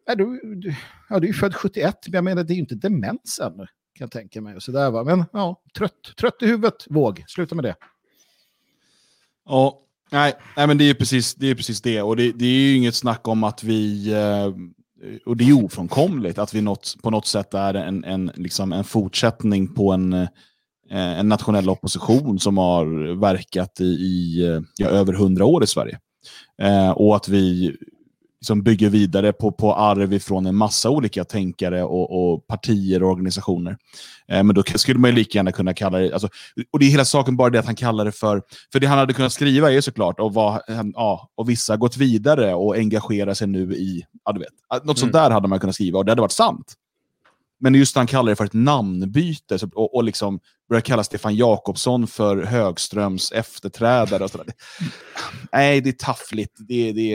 är du, du, ja, du är född 71, men jag menar det är ju inte demens ännu, kan jag tänka mig. Så där, va? Men ja, trött, trött i huvudet, våg. Sluta med det. Ja, nej, nej men det är precis det. Är precis det. Och det, det är ju inget snack om att vi, eh, och det är ofrånkomligt, att vi något, på något sätt är en, en, liksom en fortsättning på en, eh, en nationell opposition som har verkat i, i eh, ja, över hundra år i Sverige. Eh, och att vi liksom bygger vidare på, på arv från en massa olika tänkare och, och partier och organisationer. Eh, men då skulle man ju lika gärna kunna kalla det, alltså, och det är hela saken bara det att han kallar det för, för det han hade kunnat skriva är såklart, och, vad, ja, och vissa gått vidare och engagerar sig nu i, ja, du vet, något mm. sånt där hade man kunnat skriva och det hade varit sant. Men just han kallar det för ett namnbyte och, och liksom börjar kalla Stefan Jakobsson för Högströms efterträdare. Och sådär. Nej, det är taffligt. Det, det,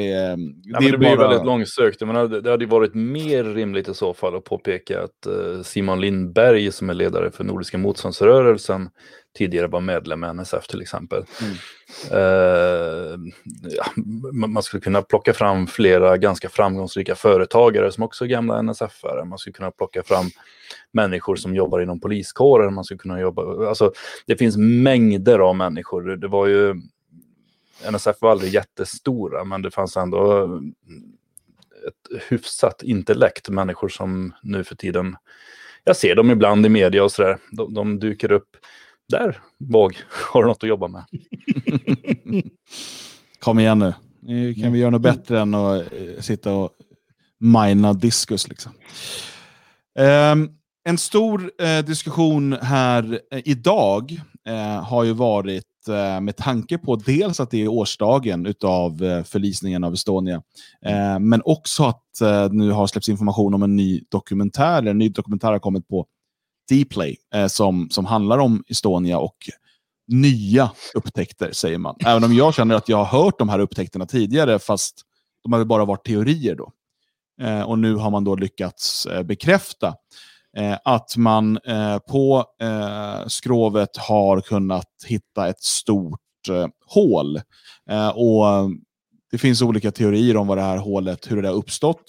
ja, det, det blir bara... väldigt långsökt. Men det hade varit mer rimligt i så fall att påpeka att eh, Simon Lindberg som är ledare för Nordiska motståndsrörelsen tidigare var medlem i NSF till exempel. Mm. Uh, ja, man skulle kunna plocka fram flera ganska framgångsrika företagare som också är gamla NSF-are. Man skulle kunna plocka fram människor som jobbar inom poliskåren. Man skulle kunna jobba, alltså, det finns mängder av människor. Det var ju, NSF var aldrig jättestora, men det fanns ändå ett hyfsat intellekt. Människor som nu för tiden, jag ser dem ibland i media och sådär, de, de dyker upp där, Våg, har du något att jobba med. Kom igen nu. Nu kan vi göra något bättre än att eh, sitta och mina diskus. Liksom. Um, en stor eh, diskussion här eh, idag eh, har ju varit eh, med tanke på dels att det är årsdagen av eh, förlisningen av Estonia, eh, men också att eh, nu har släppts information om en ny dokumentär, eller en ny dokumentär har kommit på Dplay eh, som, som handlar om Estonia och nya upptäckter, säger man. Även om jag känner att jag har hört de här upptäckterna tidigare, fast de har bara varit teorier då. Eh, och nu har man då lyckats eh, bekräfta eh, Eh, att man eh, på eh, skrovet har kunnat hitta ett stort hål. och det finns olika teorier om vad det här hålet, hur det har uppstått.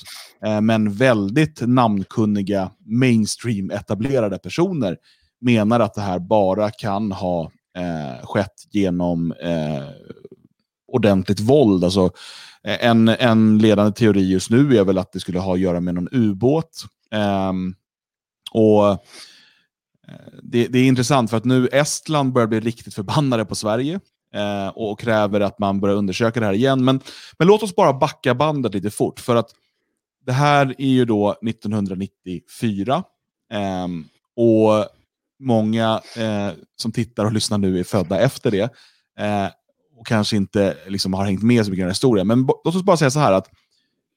Men väldigt namnkunniga mainstream-etablerade personer menar att det här bara kan ha eh, skett genom eh, ordentligt våld. Alltså, en, en ledande teori just nu är väl att det skulle ha att göra med någon ubåt. Ehm, och eh, det, det, är intressant för att nu Estland börjar bli riktigt förbannade på Sverige eh, och kräver att man börjar undersöka det här igen. Men, men låt oss bara backa bandet lite fort. För att det här är ju då 1994. Eh, och många eh, som tittar och lyssnar nu är födda efter det. Eh, och kanske inte liksom har hängt med så mycket i den här historien. Men låt oss bara säga så här att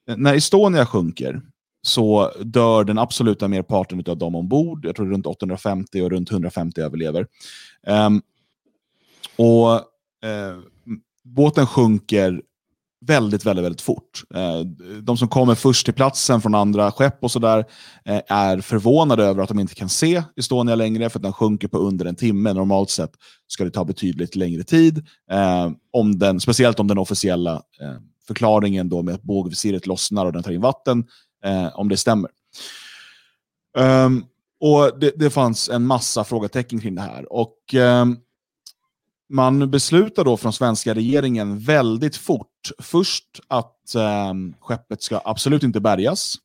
eh, när Estonia sjunker så dör den absoluta merparten av dem ombord. Jag tror runt 850 och runt 150 överlever. Um, och uh, båten sjunker väldigt, väldigt, väldigt fort. Uh, de som kommer först till platsen från andra skepp och sådär uh, är förvånade över att de inte kan se Estonia längre för att den sjunker på under en timme. Normalt sett ska det ta betydligt längre tid, om den, speciellt om den officiella förklaringen då med att bågvisiret lossnar och den tar in vatten eh, om det stämmer. Um, och det, det, fanns en massa frågetecken kring det här. Och um, Man beslutar då från svenska regeringen väldigt fort först att um, skeppet ska absolut inte bärgas.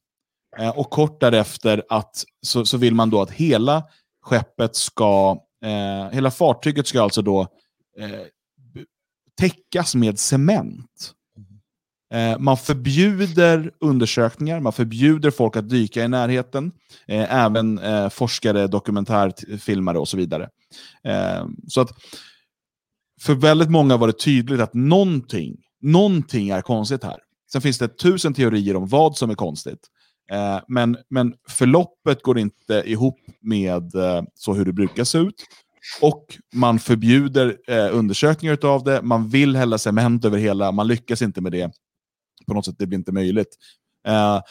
eh, och kort därefter att, så, så vill man då att hela skeppet ska, eh, hela fartyget ska alltså då eh, täckas med cement. Eh, man förbjuder undersökningar, man förbjuder folk att dyka i närheten. Eh, även eh, forskare, dokumentärfilmare och så vidare. Så att för väldigt många var det tydligt att någonting, någonting är konstigt här. Sen finns det tusen teorier om vad som är konstigt. Men, men förloppet går inte ihop med så hur det brukar se ut. Och man förbjuder undersökningar av det, man vill hälla cement över hela, man lyckas inte med det på något sätt, det blir inte möjligt. Eh,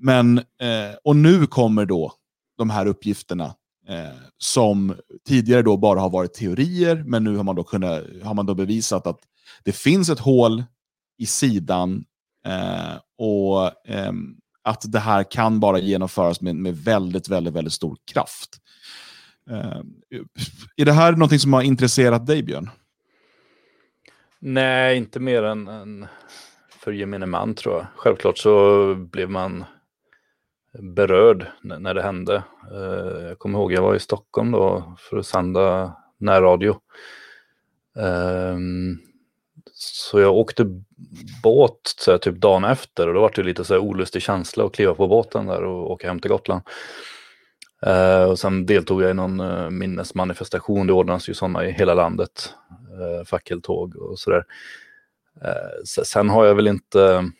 men, eh, och nu kommer då de här uppgifterna eh, som tidigare då bara har varit teorier, men nu har man då, kunnat, har man då bevisat att det finns ett hål i sidan eh, och eh, att det här kan bara genomföras med, med väldigt, väldigt, väldigt stor kraft. Eh, är det här någonting som har intresserat dig, Björn? Nej, inte mer än, än för gemene man tror jag. Självklart så blev man berörd när det hände. Eh, jag kommer ihåg, jag var i Stockholm då för att sända närradio. Ehm, så jag åkte båt så här, typ dagen efter och då var det lite så här olustig känsla att kliva på båten där och åka hem till Gotland. Eh, och sen deltog jag i någon eh, minnesmanifestation, det ordnas ju sådana i hela landet, fackeltåg och sådär. Eh, sen har jag väl inte...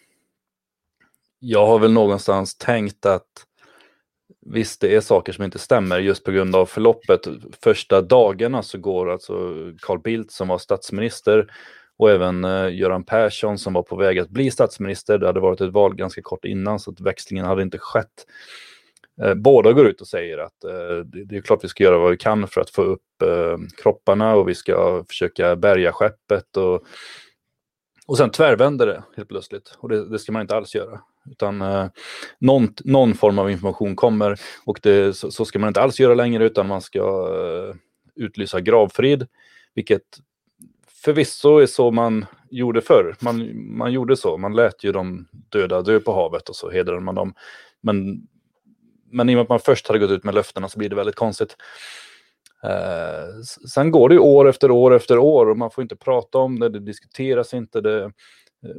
Jag har väl någonstans tänkt att visst, det är saker som inte stämmer just på grund av förloppet. Första dagarna så går alltså Carl Bildt som var statsminister och även eh, Göran Persson som var på väg att bli statsminister. Det hade varit ett val ganska kort innan så att växlingen hade inte skett. Eh, båda går ut och säger att eh, det, det, är klart vi ska göra vad vi kan för att få upp kropparna och vi ska försöka bärga skeppet och och sen tvärvänder det helt plötsligt och det, det ska man inte alls göra. Utan eh, någon, någon, form av information kommer och det, så, så, ska man inte alls göra längre utan man ska eh, utlysa gravfrid. Vilket förvisso är så man gjorde förr. Man, man gjorde så, man lät ju de döda dö på havet och så hedrade man dem. Men, men i och med att man först hade gått ut med löftena så blir det väldigt konstigt. Eh, sen går det år efter år efter år och man får inte prata om det, det diskuteras inte. Det, eh,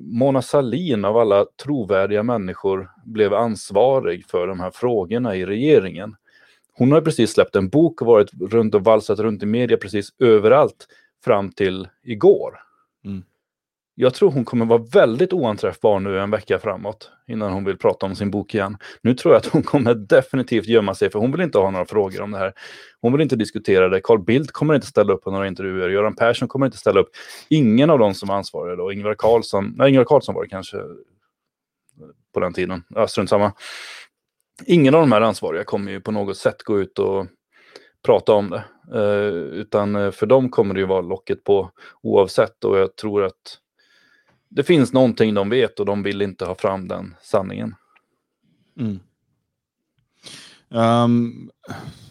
Mona Salin av alla trovärdiga människor blev ansvarig för de här frågorna i regeringen. Hon har precis släppt en bok och varit runt och valsat runt i media precis överallt fram till igår. Mm jag tror hon kommer vara väldigt oanträffbar nu en vecka framåt innan hon vill prata om sin bok igen. Nu tror jag att hon kommer definitivt gömma sig för hon vill inte ha några frågor om det här. Hon vill inte diskutera det. Carl Bildt kommer inte ställa upp på några intervjuer. Göran Persson kommer inte ställa upp. Ingen av dem som ansvariga då. Ingvar Carlsson, nej Ingvar Carlsson var det kanske på den tiden. Ja, strunt samma. Ingen av de här ansvariga kommer ju på något sätt gå ut och prata om det. Eh, utan eh, för dem kommer det ju vara locket på oavsett och jag tror att det finns någonting de vet och de vill inte ha fram den sanningen. Mm. Um,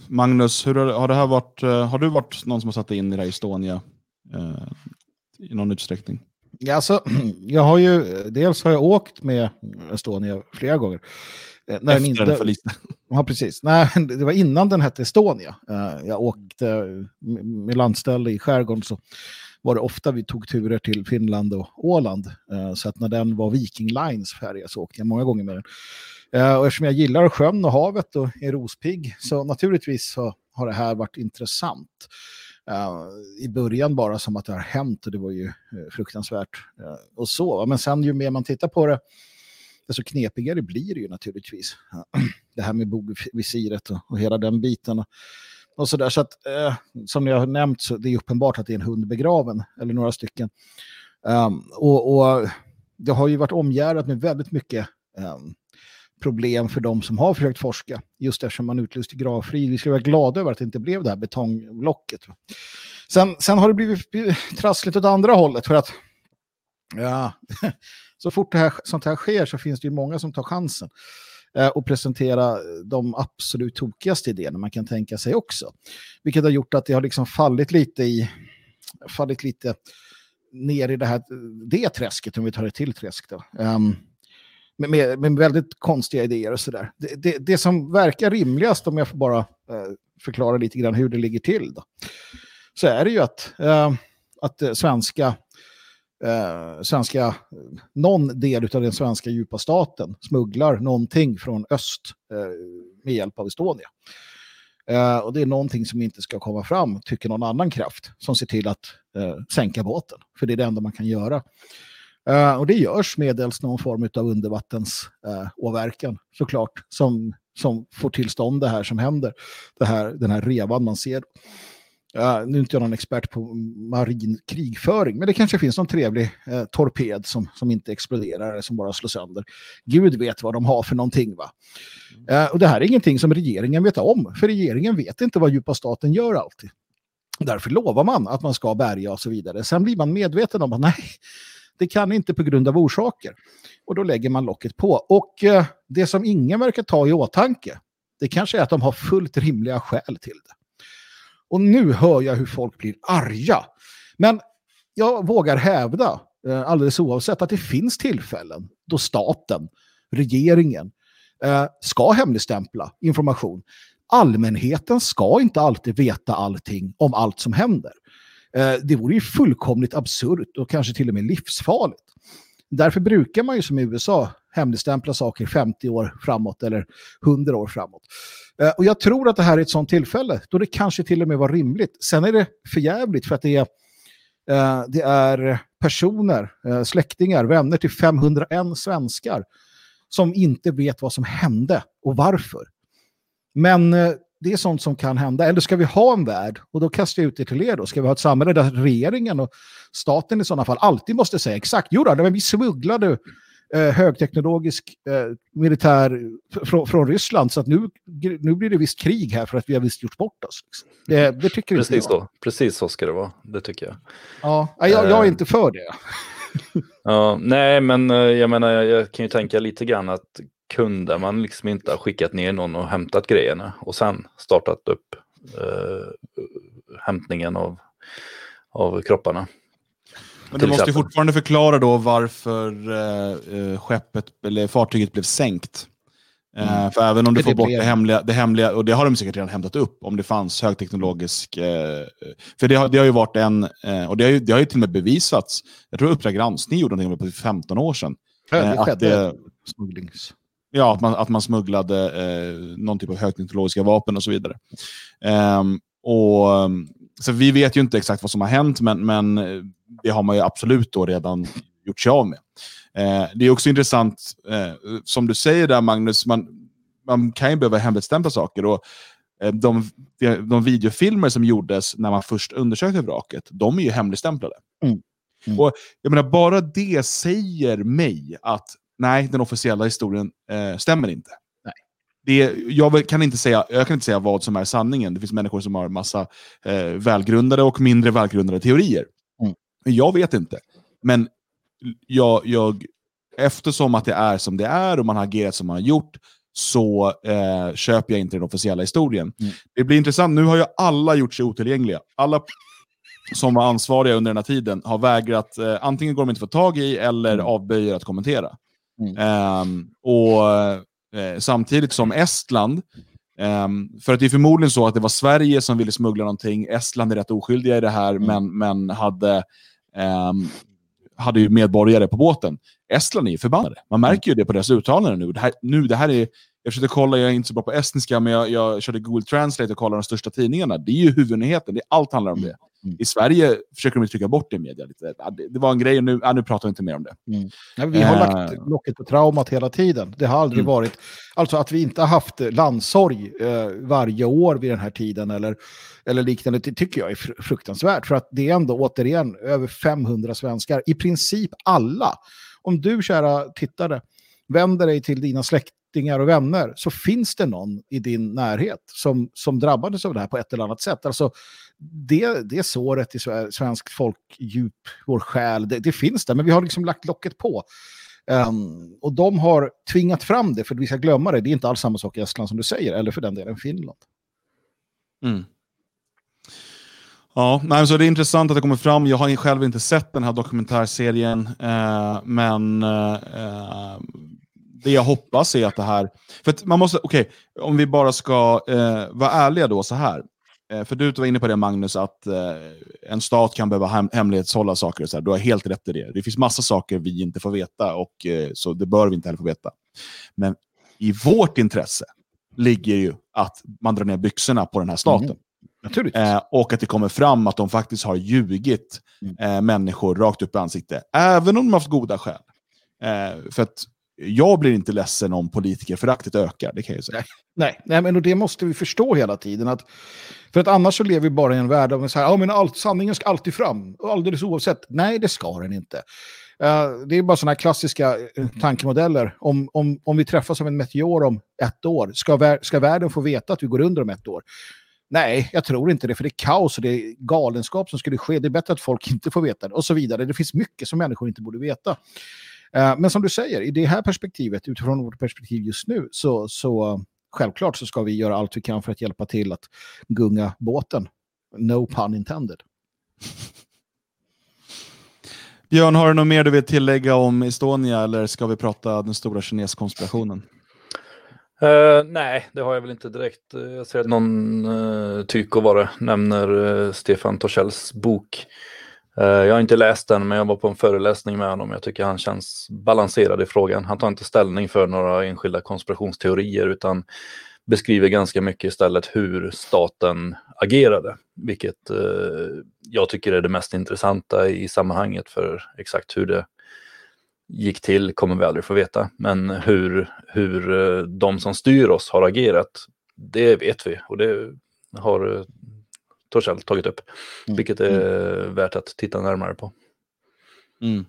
Magnus, hur har, har, det här varit, uh, har du varit någon som har satt in i det här Estonia uh, i någon utsträckning? Ja, alltså, jag har ju, dels har jag åkt med Estonia flera gånger. Eh, när Efter den inte, Ja, precis. Nej, det var innan den hette Estonia. Jag åkte med landställe i skärgården så var det ofta vi tog turer till Finland och Åland. Eh, så att när den var Viking Lines färja så åkte jag många gånger med den. Eh, och eftersom jag gillar sjön och havet och är rospigg så naturligtvis så har det här varit intressant. Eh, I början bara som att det har hänt och det var ju fruktansvärt och så. Men sen ju mer man tittar på det desto knepigare blir det ju naturligtvis. Det här med bogvisiret och hela den biten. Och, sådär. så att, eh, som jag har nämnt så det är uppenbart att det är en hund begraven, eller några stycken. Um, och, och, det har ju varit omgärdat med väldigt mycket um, problem för de som har försökt forska, just eftersom man utlyste gravfrid. Vi ska vara glada över att det inte blev det här betongblocket. Sen, sen har det blivit trassligt åt andra hållet för att ja, så fort det här, sånt här sker så finns det ju många som tar chansen Eh, och presentera de absolut tokigaste idéerna man kan tänka sig också. Vilket har gjort att det har liksom fallit lite i fallit lite ner i det här det träsket, om vi tar det till träsk då. Um, med, med, med, väldigt konstiga idéer och sådär. Det, det, det, som verkar rimligast, om jag får bara uh, förklara lite grann hur det ligger till, då, så är det ju att, uh, att svenska eh, svenska, någon del av den svenska djupa staten smugglar någonting från öst eh, med hjälp av Estonia. Eh, och det är någonting som inte ska komma fram, tycker någon annan kraft, som ser till att eh, sänka båten. För det är det enda man kan göra. Eh, och det görs medelst någon form av undervattensåverkan eh, uh, såklart som, som får tillstånd det här som händer. Det här, den här revan man ser. Uh, nu är inte jag någon expert på marin krigföring, men det kanske finns någon trevlig uh, torped som, som inte exploderar eller som bara slår sönder. Gud vet vad de har för någonting. Va? Uh, och det här är ingenting som regeringen vet om, för regeringen vet inte vad djupa staten gör alltid. Därför lovar man att man ska bärga och så vidare. Sen blir man medveten om att nej, det kan inte på grund av orsaker. Och då lägger man locket på. Och eh, det som ingen verkar ta i åtanke, det kanske är att de har fullt rimliga skäl till det. Och nu hör jag hur folk blir arga. Men jag vågar hävda, eh, alldeles oavsett, att det finns tillfällen då staten, regeringen, eh, ska hemligstämpla information. Allmänheten ska inte alltid veta allting om allt som händer. Eh, det vore ju fullkomligt absurt och kanske till och med livsfarligt. Därför brukar man ju som i USA hemligstämpla saker 50 år framåt eller 100 år framåt. Eh, och jag tror att det här är ett sånt tillfälle då det kanske till och med var rimligt. Sen är det förjävligt för att det är, eh, det är personer, eh, släktingar, vänner till 501 svenskar som inte vet vad som hände och varför. Men det är sånt som kan hända. Eller ska vi ha en värld, och då kastar jag ut det till er då, ska vi ha ett samhälle där regeringen och staten i sådana fall alltid måste säga exakt, jo då, men vi smugglade eh, högteknologisk eh, militär från, från Ryssland så att nu, nu blir det visst krig här för att vi har visst gjort bort oss. Liksom. Det, det tycker Precis inte jag. Så. Precis så ska det vara, det tycker jag. Ja, jag, jag är eh. inte för det. ja, nej, men eh, jag menar, jag kan ju tänka lite grann att kunde man liksom inte ha skickat ner någon och hämtat grejerna och sen startat upp eh, hämtningen av, av kropparna. Men du måste exempel. fortfarande förklara då varför eh, eh, skeppet eller fartyget blev sänkt. Eh, mm. för även om du får bort det hemliga, det hemliga, och det har de säkert redan hämtat upp, om det fanns högteknologisk... Eh, för det har, det har ju varit en, eh, och det har ju, det har ju till och med bevisats, jag tror Uppdrag granskning gjorde någonting på 15 år sedan. Ja, det skedde smugglings... Ja, att man, att man smugglade eh, någon typ av högteknologiska vapen och så vidare. Um, och, så vi vet ju inte exakt vad som har hänt, men, men det har man ju absolut då redan gjort sig av med. Eh, det är också intressant, eh, som du säger där Magnus, man, man kan ju behöva hemligstämpla saker. Och, eh, de, de videofilmer som gjordes när man först undersökte vraket, de är ju hemligstämplade. Mm. Mm. Och jag menar, bara det säger mig att nej, den officiella historien eh, stämmer inte. Det, jag, kan inte säga, jag kan inte säga vad som är sanningen. Det finns människor som har massa eh, välgrundade och mindre välgrundade teorier. Mm. Jag vet inte. Men jag, jag, eftersom att det är som det är och man har agerat som man har gjort, så eh, köper jag inte den officiella historien. Mm. Det blir intressant, nu har ju alla gjort sig otillgängliga. Alla som var ansvariga under den här tiden har vägrat, eh, antingen går de inte få tag i eller mm. avböjer att kommentera. Um, och uh, Samtidigt som Estland, um, för att det är förmodligen så att det var Sverige som ville smuggla någonting, Estland är rätt oskyldiga i det här, mm. men, men hade, um, hade ju medborgare på båten. Estland är ju förbannade. Man märker ju det på deras uttalanden nu. Det här, nu, det här är, jag försökte kolla, jag är inte så bra på estniska, men jag, jag körde Google Translate och kollade de största tidningarna. Det är ju huvudnyheten, det, allt handlar om det. Mm. I Sverige försöker de trycka bort det i media. Lite. Det, var en grej, och nu, ja, nu pratar vi inte mer om det. Mm. Ja, vi har uh, lagt locket på traumat hela tiden. Det har aldrig mm. varit... Alltså att vi inte har haft landsorg eh, varje år vid den här tiden eller, eller liknande, det tycker jag är fruktansvärt. För att det är ändå återigen över 500 svenskar, i princip alla. Om du, kära tittare, vänder dig till dina släktingar och vänner så finns det någon i din närhet som, som drabbades av det här på ett eller annat sätt. Alltså, det, det såret i svensk folkdjup, vår själ, det, det, finns där, men vi har liksom lagt locket på. Um, och de har tvingat fram det för vi ska glömma det. Det är inte alls samma sak i Estland som du säger, eller för den delen Finland. Mm. Ja, nej, så det är intressant att det kommer fram. Jag har själv inte sett den här dokumentärserien, eh, men eh, eh det jag hoppas är att det här... För man måste, okej, okay, om vi bara ska eh, vara ärliga då så här. Eh, för du var inne på det Magnus, att eh, en stat kan behöva hem hemlighetshålla saker. Och så här. Du har helt rätt i det. Det finns massa saker vi inte får veta, och eh, så det bör vi inte heller få veta. Men i vårt intresse ligger ju att man drar ner byxorna på den här staten. Mm. Eh, och att det kommer fram att de faktiskt har ljugit mm. eh, människor rakt upp i ansiktet. Även om de har haft goda skäl. Eh, för att jag blir inte ledsen om politikerföraktet ökar, det kan jag säga. Nej, nej, men det måste vi förstå hela tiden. Att, för att annars så lever vi bara i en värld av så här, ja, men allt, sanningen ska alltid fram, alldeles oavsett. Nej, det ska den inte. Uh, det är bara sådana här klassiska uh, tankemodeller. Om, om, om vi träffas av en meteor om ett år, ska, vär ska världen få veta att vi går under om ett år? Nej, jag tror inte det, för det är kaos och det är galenskap som skulle ske. Det är bättre att folk inte får veta det och så vidare. Det finns mycket som människor inte borde veta. Uh, men som du säger, i det här perspektivet, utifrån vårt perspektiv just nu, så, så självklart så ska vi göra allt vi kan för att hjälpa till att gunga båten. No pun intended. Björn, har du något mer du vill tillägga om Estonia eller ska vi prata den stora kineskonspirationen? Uh, nej, det har jag väl inte direkt. Jag ser att någon uh, tyko var det nämner uh, Stefan Torssells bok Eh, Eh, jag har inte läst den, men jag var på en föreläsning med honom. Jag tycker han känns balanserad i frågan. Han tar inte ställning för några enskilda konspirationsteorier, utan beskriver ganska mycket istället hur staten agerade, vilket eh, jag tycker är det mest intressanta i sammanhanget, för exakt hur det gick till kommer vi aldrig få veta. Men hur, hur eh, de som styr oss har agerat, det vet vi och det har eh, Torshäll tagit upp. Mm. Vilket är mm. värt att titta närmare på. Mm.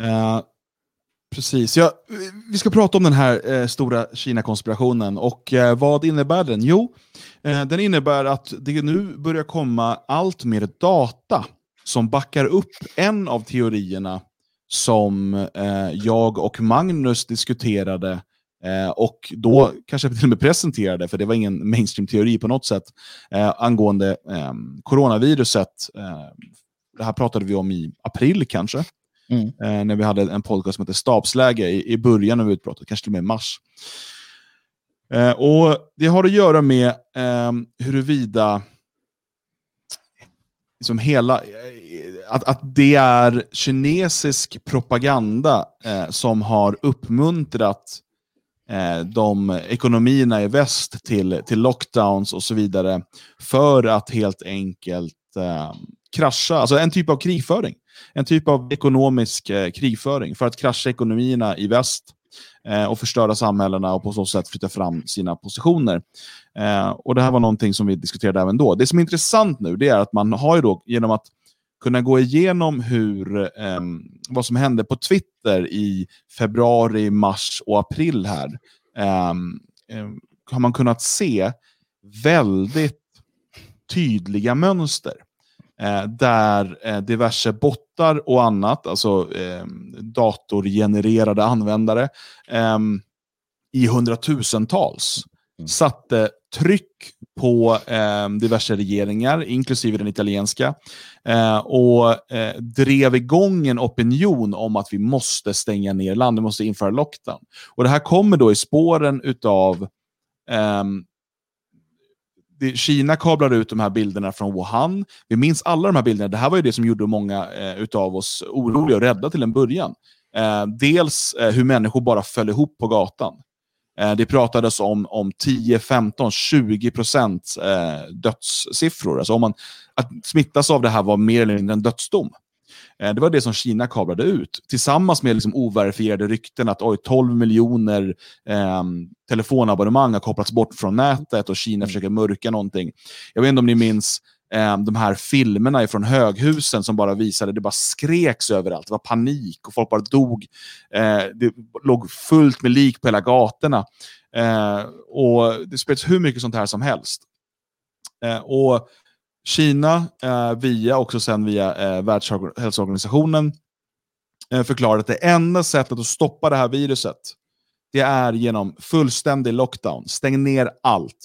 Uh, precis. Ja, vi ska prata om den här uh, stora Kina-konspirationen. Och uh, vad innebär den? Jo, den innebär att det nu börjar komma allt mer data som backar upp en av teorierna som jag och Magnus diskuterade Eh, och då kanske till och med presenterade, för det var ingen mainstream-teori på något sätt, eh, angående eh, coronaviruset. Eh, det här pratade vi om i april kanske, mm. Eh, när vi hade en podcast som heter Stabsläge i, i början av utbrottet, kanske till och med mars. Eh, och Det har att göra med huruvida liksom hela, att, att det är kinesisk propaganda som har uppmuntrat eh, de ekonomierna i väst till, till lockdowns och så vidare för att helt enkelt eh, krascha, alltså en typ av krigföring. En typ av ekonomisk eh, krigföring för att krascha ekonomierna i väst eh, och förstöra samhällena och på så sätt flytta fram sina positioner. Eh, och Det här var någonting som vi diskuterade även då. Det som är intressant nu det är att man har ju då genom att kunna gå igenom hur, eh, vad som hände på Twitter i februari, mars och april här. Eh, har man kunnat se väldigt tydliga mönster. Eh, där eh, diverse bottar och annat, alltså eh, datorgenererade användare, ehm, i hundratusentals mm. satte tryck på eh, diverse regeringar, inklusive den italienska, eh, och eh, drev igång en opinion om att vi måste stänga ner landet, vi måste införa lockdown. Och Det här kommer då i spåren utav ehm, Kina kablar ut de här bilderna från Wuhan. Vi minns alla de här bilderna. Det här var ju det som gjorde många eh, utav oss oroliga och rädda till en början. Eh, dels eh, hur människor bara föll ihop på gatan. Eh, det pratades om, om 10, 15, 20 procent eh, dödssiffror. Alltså om man, att smittas av det här var mer eller mindre en dödsdom. Eh, det var det som Kina kablade ut, tillsammans med liksom overifierade rykten att oj, 12 miljoner eh, telefonabonnemang har kopplats bort från nätet och Kina mm. försöker mörka någonting. Jag vet inte om ni minns eh, de här filmerna från höghusen som bara visade, det bara skreks överallt, det var panik och folk bara dog. Eh, det låg fullt med lik på hela gatorna. Eh, och Det spreds hur mycket sånt här som helst. Eh, och Kina, eh, via också sen via eh, Världshälsoorganisationen, eh, förklarade att det enda sättet att stoppa det här viruset, det är genom fullständig lockdown. Stäng ner allt.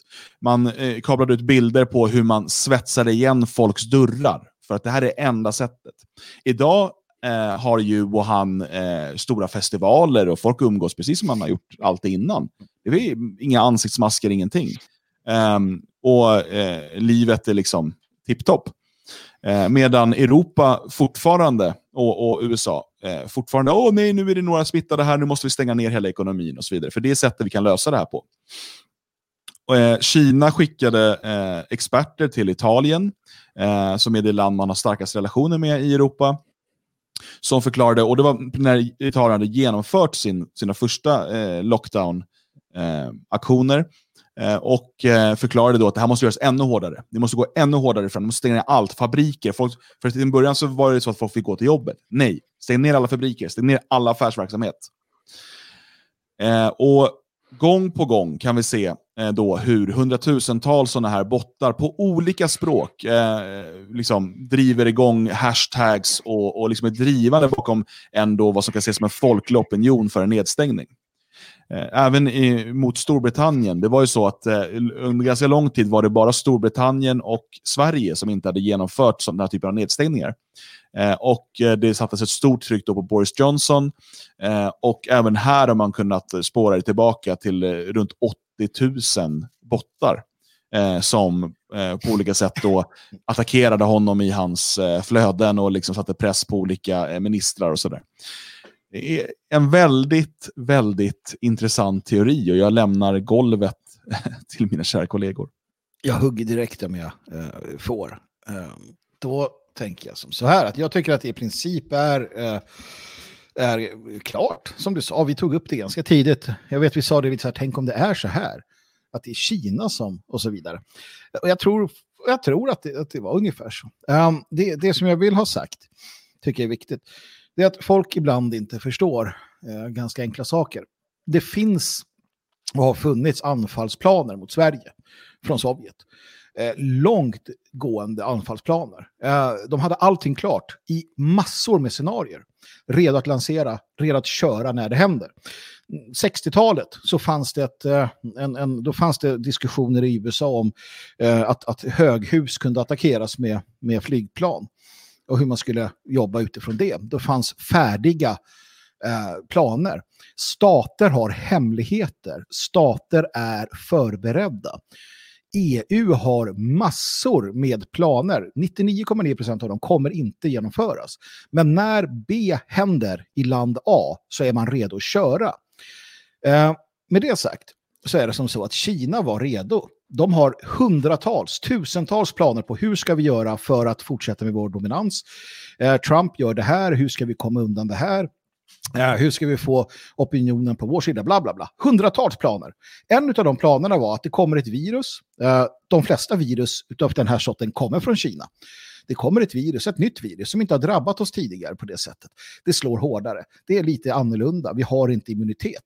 Man eh, kablade ut bilder på hur man svetsade igen folks dörrar. För att det här är enda sättet. Idag eh, har ju Wuhan eh, stora festivaler och folk umgås precis som man har gjort allt innan. Det är inga ansiktsmasker, ingenting. Um, och eh, livet är liksom tipptopp. Eh, medan Europa fortfarande, och, och USA, eh, fortfarande, åh nej, nu är det några smittade här, nu måste vi stänga ner hela ekonomin och så vidare. För det är sättet vi kan lösa det här på. Och, eh, Kina skickade eh, experter till Italien, eh, som är det land man har starkast relationer med i Europa, som förklarade, och det var när Italien hade genomfört sin, sina första eh, lockdown-aktioner, eh, eh, och eh, förklarade då att det här måste göras ännu hårdare. Det måste gå ännu hårdare fram. de måste stänga ner allt. Fabriker. Folk, för till en början så var det så att folk fick gå till jobbet. Nej, stäng ner alla fabriker. Stäng ner all affärsverksamhet. Eh, och gång på gång kan vi se eh, då hur hundratusentals sådana här bottar på olika språk eh, liksom driver igång hashtags och, och liksom är drivande bakom ändå vad som kan ses som en folklig opinion för en nedstängning. Eh, även i, mot Storbritannien. Det var ju så att eh, under ganska lång tid var det bara Storbritannien och Sverige som inte hade genomfört sådana här typer av nedstängningar. Eh, och eh, Det sattes ett stort tryck på Boris Johnson. Eh, och även här har man kunnat spåra det tillbaka till runt 80 000 bottar som på olika sätt då attackerade honom i hans flöden och liksom satte press på olika ministrar och sådär. Det är en väldigt, väldigt intressant teori och jag lämnar golvet till mina kära kollegor. Jag hugger direkt om jag får. Eh, då tänker jag som så här att jag tycker att det i princip är, eh, är klart. Som du sa, vi tog upp det ganska tidigt. Jag vet vi sa det lite så här, tänk om det är så här. Att det är Kina som, och så vidare. Och jag tror, jag tror att, det, att det var ungefär så. Um, det, det som jag vill ha sagt tycker jag är viktigt det är att folk ibland inte förstår eh, ganska enkla saker. Det finns och har funnits anfallsplaner mot Sverige från Sovjet. Eh, anfallsplaner. Eh, de hade allting klart i massor med scenarier. Redo att lansera, redo att köra när det händer. 60-talet så fanns det, ett, eh, en, en, då fanns det diskussioner i USA om eh, att, att höghus kunde attackeras med, med flygplan och hur man skulle jobba utifrån det. Då fanns färdiga eh, planer. Stater har hemligheter. Stater är förberedda. EU har massor med planer. 99,9% av dem kommer inte genomföras. Men när B händer i land A så är man redo att köra. Eh, med det sagt så är det som så att Kina var redo de har hundratals, tusentals planer på hur ska vi göra för att fortsätta med vår dominans. Eh, Trump gör det här, hur ska vi komma undan det här? Eh, hur ska vi få opinionen på vår sida? Bla, bla, bla. Hundratals planer. En av de planerna var att det kommer ett virus. Eh, de flesta virus av den här sorten kommer från Kina. Det kommer ett virus, ett nytt virus som inte har drabbat oss tidigare på det sättet. Det slår hårdare. Det är lite annorlunda. Vi har inte immunitet.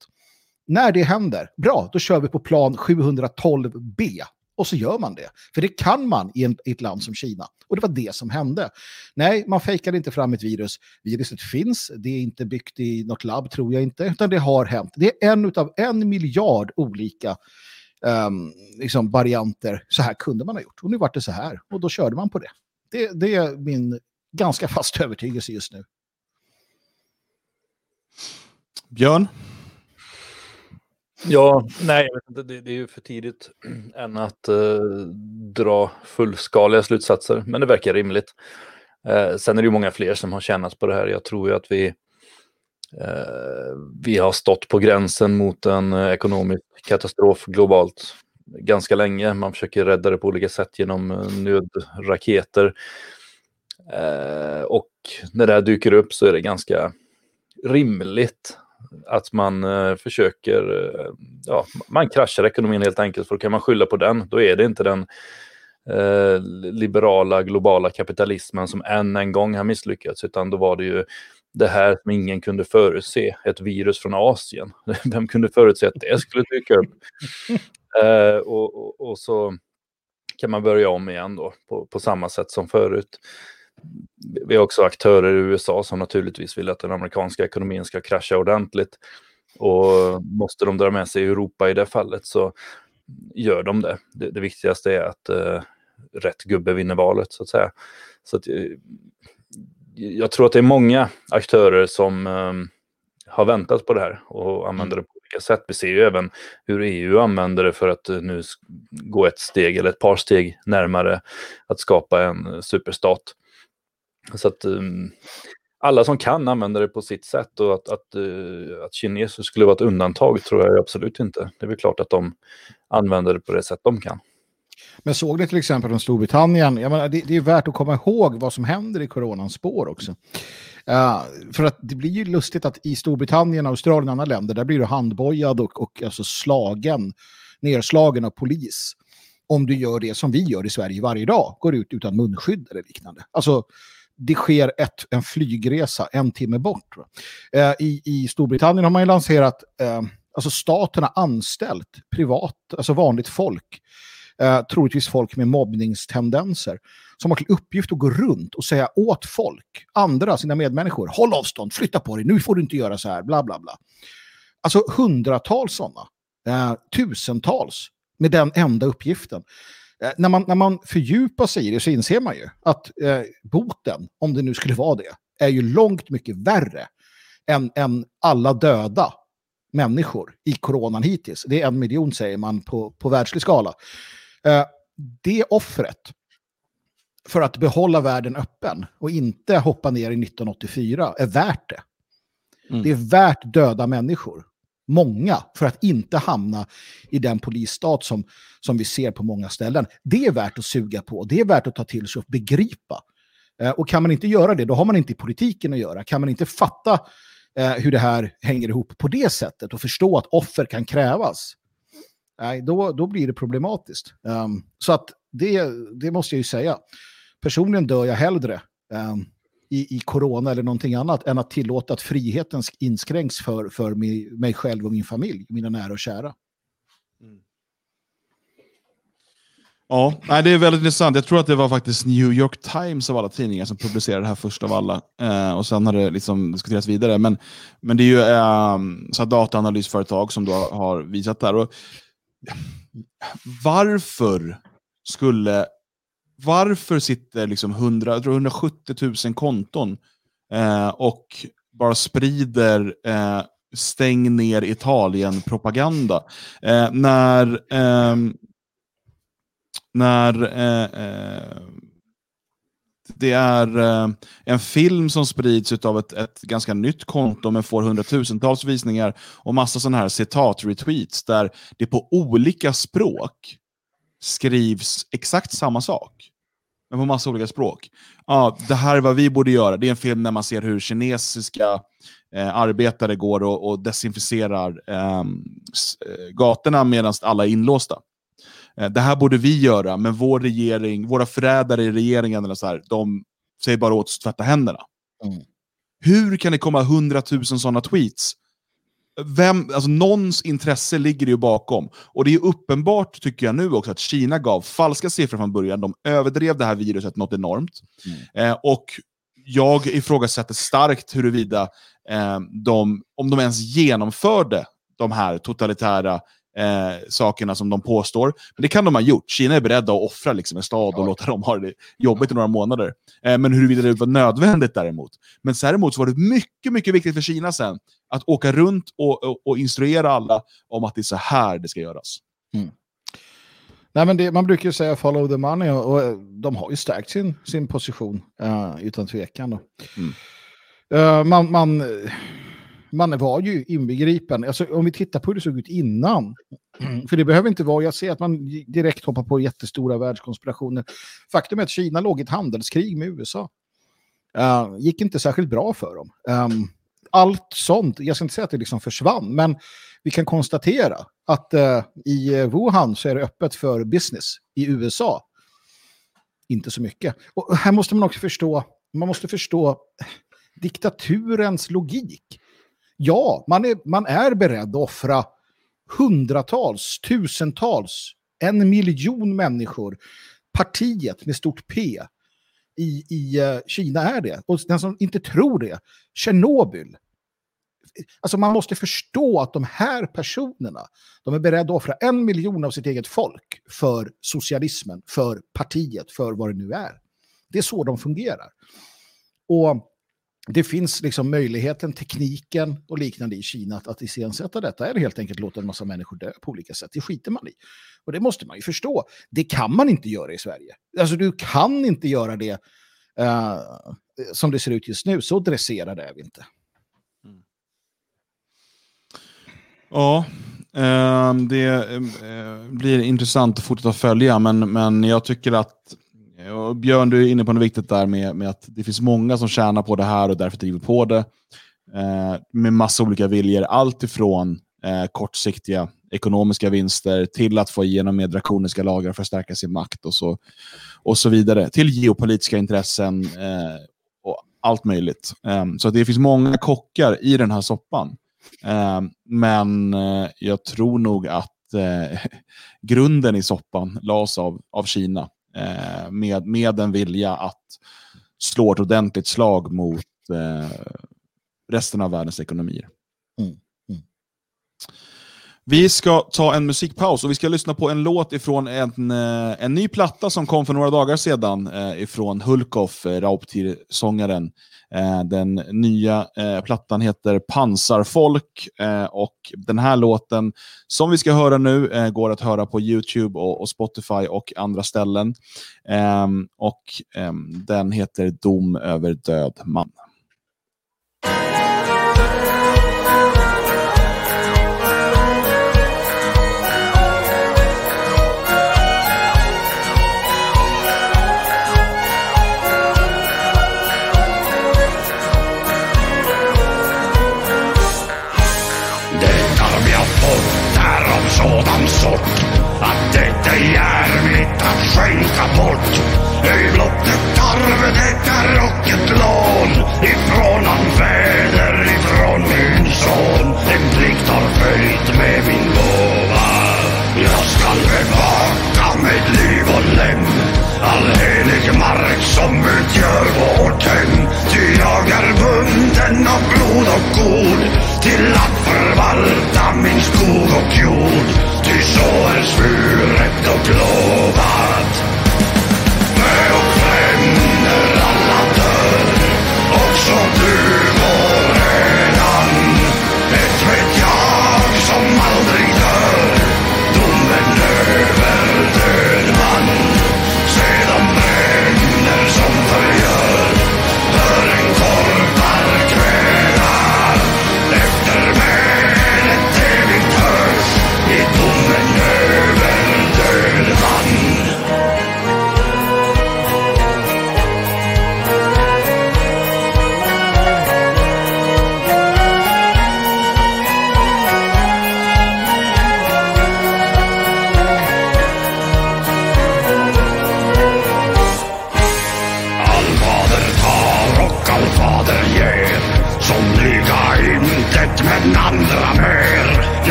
När det händer, bra, då kör vi på plan 712B. Och så gör man det. För det kan man i, en, i ett land som Kina. Och det var det som hände. Nej, man fejkade inte fram ett virus. Viruset finns. Det är inte byggt i något labb, tror jag inte. Utan det har hänt. Det är en av en miljard olika um, liksom varianter. Så här kunde man ha gjort. Och nu var det så här. Och då körde man på det. Det, det är min ganska fast övertygelse just nu. Björn? Ja, nej, det, det är ju för tidigt än att eh, dra fullskaliga slutsatser, men det verkar rimligt. Eh, sen är det ju många fler som har tjänat på det här. Jag tror ju att vi Eh, vi har stått på gränsen mot en eh, ekonomisk katastrof globalt ganska länge. Man försöker rädda det på olika sätt genom eh, nödraketer. Eh, och när det här dyker upp så är det ganska rimligt att man försöker, ja, man kraschar ekonomin helt enkelt för då kan man skylla på den. Då är det inte den eh, liberala globala kapitalismen som än en gång har misslyckats utan då var det ju det här som ingen kunde förutse, ett virus från Asien. Vem kunde förutse att det skulle dyka upp? Eh, och, och, och, så kan man börja om igen då på, på samma sätt som förut. Vi har också aktörer i USA som naturligtvis vill att den amerikanska ekonomin ska krascha ordentligt. Och måste de dra med sig Europa i det fallet så gör de det. Det, det viktigaste är att eh, rätt gubbe vinner valet så att säga. Så att, eh, jag tror att det är många aktörer som um, har väntat på det här och använder mm. det på olika sätt. Vi ser ju även hur EU använder det för att nu gå ett steg eller ett par steg närmare att skapa en superstat. Så att um, alla som kan använder det på sitt sätt och att, att, uh, att kineser skulle vara ett undantag tror jag absolut inte. Det är väl klart att de använder det på det sätt de kan. Men såg ni till exempel från Storbritannien, jag menar, det, det, är värt att komma ihåg vad som händer i coronans spår också. Uh, för att det blir ju lustigt att i Storbritannien, Australien och andra länder, där blir du handbojad och, och alltså slagen, nerslagen av polis. Om du gör det som vi gör i Sverige varje dag, går ut utan munskydd eller liknande. Alltså, det sker ett, en flygresa en timme bort. Eh, i, I Storbritannien har man ju lanserat, eh, alltså staten har anställt privat, alltså vanligt folk eh, troligtvis folk med mobbningstendenser, som har till uppgift att gå runt och säga åt folk, andra, sina medmänniskor, håll avstånd, flytta på dig, nu får du inte göra så här, bla bla bla. Alltså hundratals sådana, eh, tusentals, med den enda uppgiften. Eh, när, man, när man fördjupar sig i det så inser man ju att eh, boten, om det nu skulle vara det, är ju långt mycket värre än, än alla döda människor i coronan hittills. Det är en miljon säger man på, på världslig skala. Eh, det offret för att behålla världen öppen och inte hoppa ner i 1984 är värt det. Mm. Det är värt döda människor. Många, för att inte hamna i den polisstat som, som vi ser på många ställen. Det är värt att suga på, det är värt att ta till sig och begripa. Eh, och kan man inte göra det, då har man inte i politiken att göra. Kan man inte fatta eh, hur det här hänger ihop på det sättet och förstå att offer kan krävas, nej, då, då blir det problematiskt. Um, så att det, det måste jag ju säga. Personligen dör jag hellre um, i, i corona eller någonting annat än att tillåta att friheten inskränks för, för mig, mig själv och min familj, mina nära och kära. Mm. Ja, nej, det är väldigt intressant. Jag tror att det var faktiskt New York Times av alla tidningar som publicerade det här först av alla. Eh, och sen har det liksom diskuterats vidare. Men, men det är ju eh, så dataanalysföretag som då har visat det här. Och varför skulle varför sitter liksom 100, jag tror 170 000 konton eh, och bara sprider eh, stäng ner Italien-propaganda. Eh, när ehm, när eh, eh, det är eh, en film som sprids av ett, ett ganska nytt konto men får hundratusentals visningar och massa sådana här citat-retweets där det på olika språk skrivs exakt samma sak. Men på massa olika språk. Ja, det här är vad vi borde göra. Det är en film där man ser hur kinesiska eh, arbetare går och, och desinficerar ehm, eh, gatorna medan alla är inlåsta. Eh, det här borde vi göra, men vår regering, våra förrädare i regeringen, eller så här, de säger bara åt oss att tvätta händerna. Mm. Hur kan det komma hundratusen sådana tweets? Vem, alltså någons intresse ligger ju bakom. Och det är uppenbart, tycker jag nu också, att Kina gav falska siffror från början. De överdrev det här viruset något enormt. Mm. Eh, och jag ifrågasätter starkt huruvida eh, de, om de ens genomförde de här totalitära eh, sakerna som de påstår. Men det kan de ha gjort. Kina är beredda att offra liksom, en stad och ja. låta dem ha det jobbigt i några månader. Eh, men huruvida det var nödvändigt däremot. Men däremot så var det mycket, mycket viktigt för Kina sen att åka runt och, och, och instruera alla om att det är så här det ska göras. Mm. Nej, men det, man brukar ju säga follow the money och, och de har ju stärkt sin, sin position uh, utan tvekan. Mm. Uh, man, man man var ju inbegripen. Alltså, om vi tittar på hur det såg ut innan. För det behöver inte vara, jag ser att man direkt hoppar på jättestora världskonspirationer. Faktum är att Kina låg i ett handelskrig med USA. Uh, gick inte särskilt bra för dem. Um, allt sånt, jag ska inte säga att det liksom försvann, men vi kan konstatera att uh, i Wuhan så är det öppet för business. I USA inte så mycket. Och här måste man också förstå, man måste förstå diktaturens logik. Ja, man är, man är beredd att offra hundratals, tusentals, en miljon människor, partiet med stort P i, i uh, Kina är det. Och den som inte tror det, Tjernobyl. Alltså man måste förstå att de här personerna, de är beredda att offra en miljon av sitt eget folk för socialismen, för partiet, för vad det nu är. Det är så de fungerar. Och det finns liksom möjligheten, tekniken och liknande i Kina att, att iscensätta detta eller helt enkelt låta en massa människor dö på olika sätt. Det skiter man i. Och det måste man ju förstå. Det kan man inte göra i Sverige. Alltså du kan inte göra det uh, som det ser ut just nu. Så dresserade är vi inte. Mm. Ja, eh, det eh, blir intressant att fortsätta följa, men, men jag tycker att Eh, och Björn, du är inne på något viktigt där med, med att det finns många som tjänar på det här och därför driver på det. Eh, med massa olika viljor. Allt ifrån eh, kortsiktiga ekonomiska vinster till att få igenom mer drakoniska lagar för att stärka sin makt och så, och så vidare. Till geopolitiska intressen eh, och allt möjligt. Eh, så det finns många kockar i den här soppan. Eh, men eh, jag tror nog att eh, grunden i soppan lades av, av Kina eh, med, med en vilja att slå ett ordentligt slag mot eh, resten av världens ekonomier. Vi ska ta en musikpaus och vi ska lyssna på en låt ifrån en, eh, en ny platta som kom för några dagar sedan eh, ifrån Hulkoff, eh, Rauptir-sångaren. Eh, den nya eh, plattan heter Pansarfolk eh, och den här låten som vi ska höra nu eh, går att höra på YouTube och, och Spotify och andra ställen. Ehm, och ehm, Den heter Dom över död man. Skänka bort. Ej blott ett arv, och ett lån ifrån han väder, ifrån min son. En plikt har följt med min gåva. Jag skall bevaka med liv och lem all helig mark som utgör vårt hem. Ty jag är bunden av blod och god till att förvalta min skog och jord. Ty så är svuret och lovat. Frö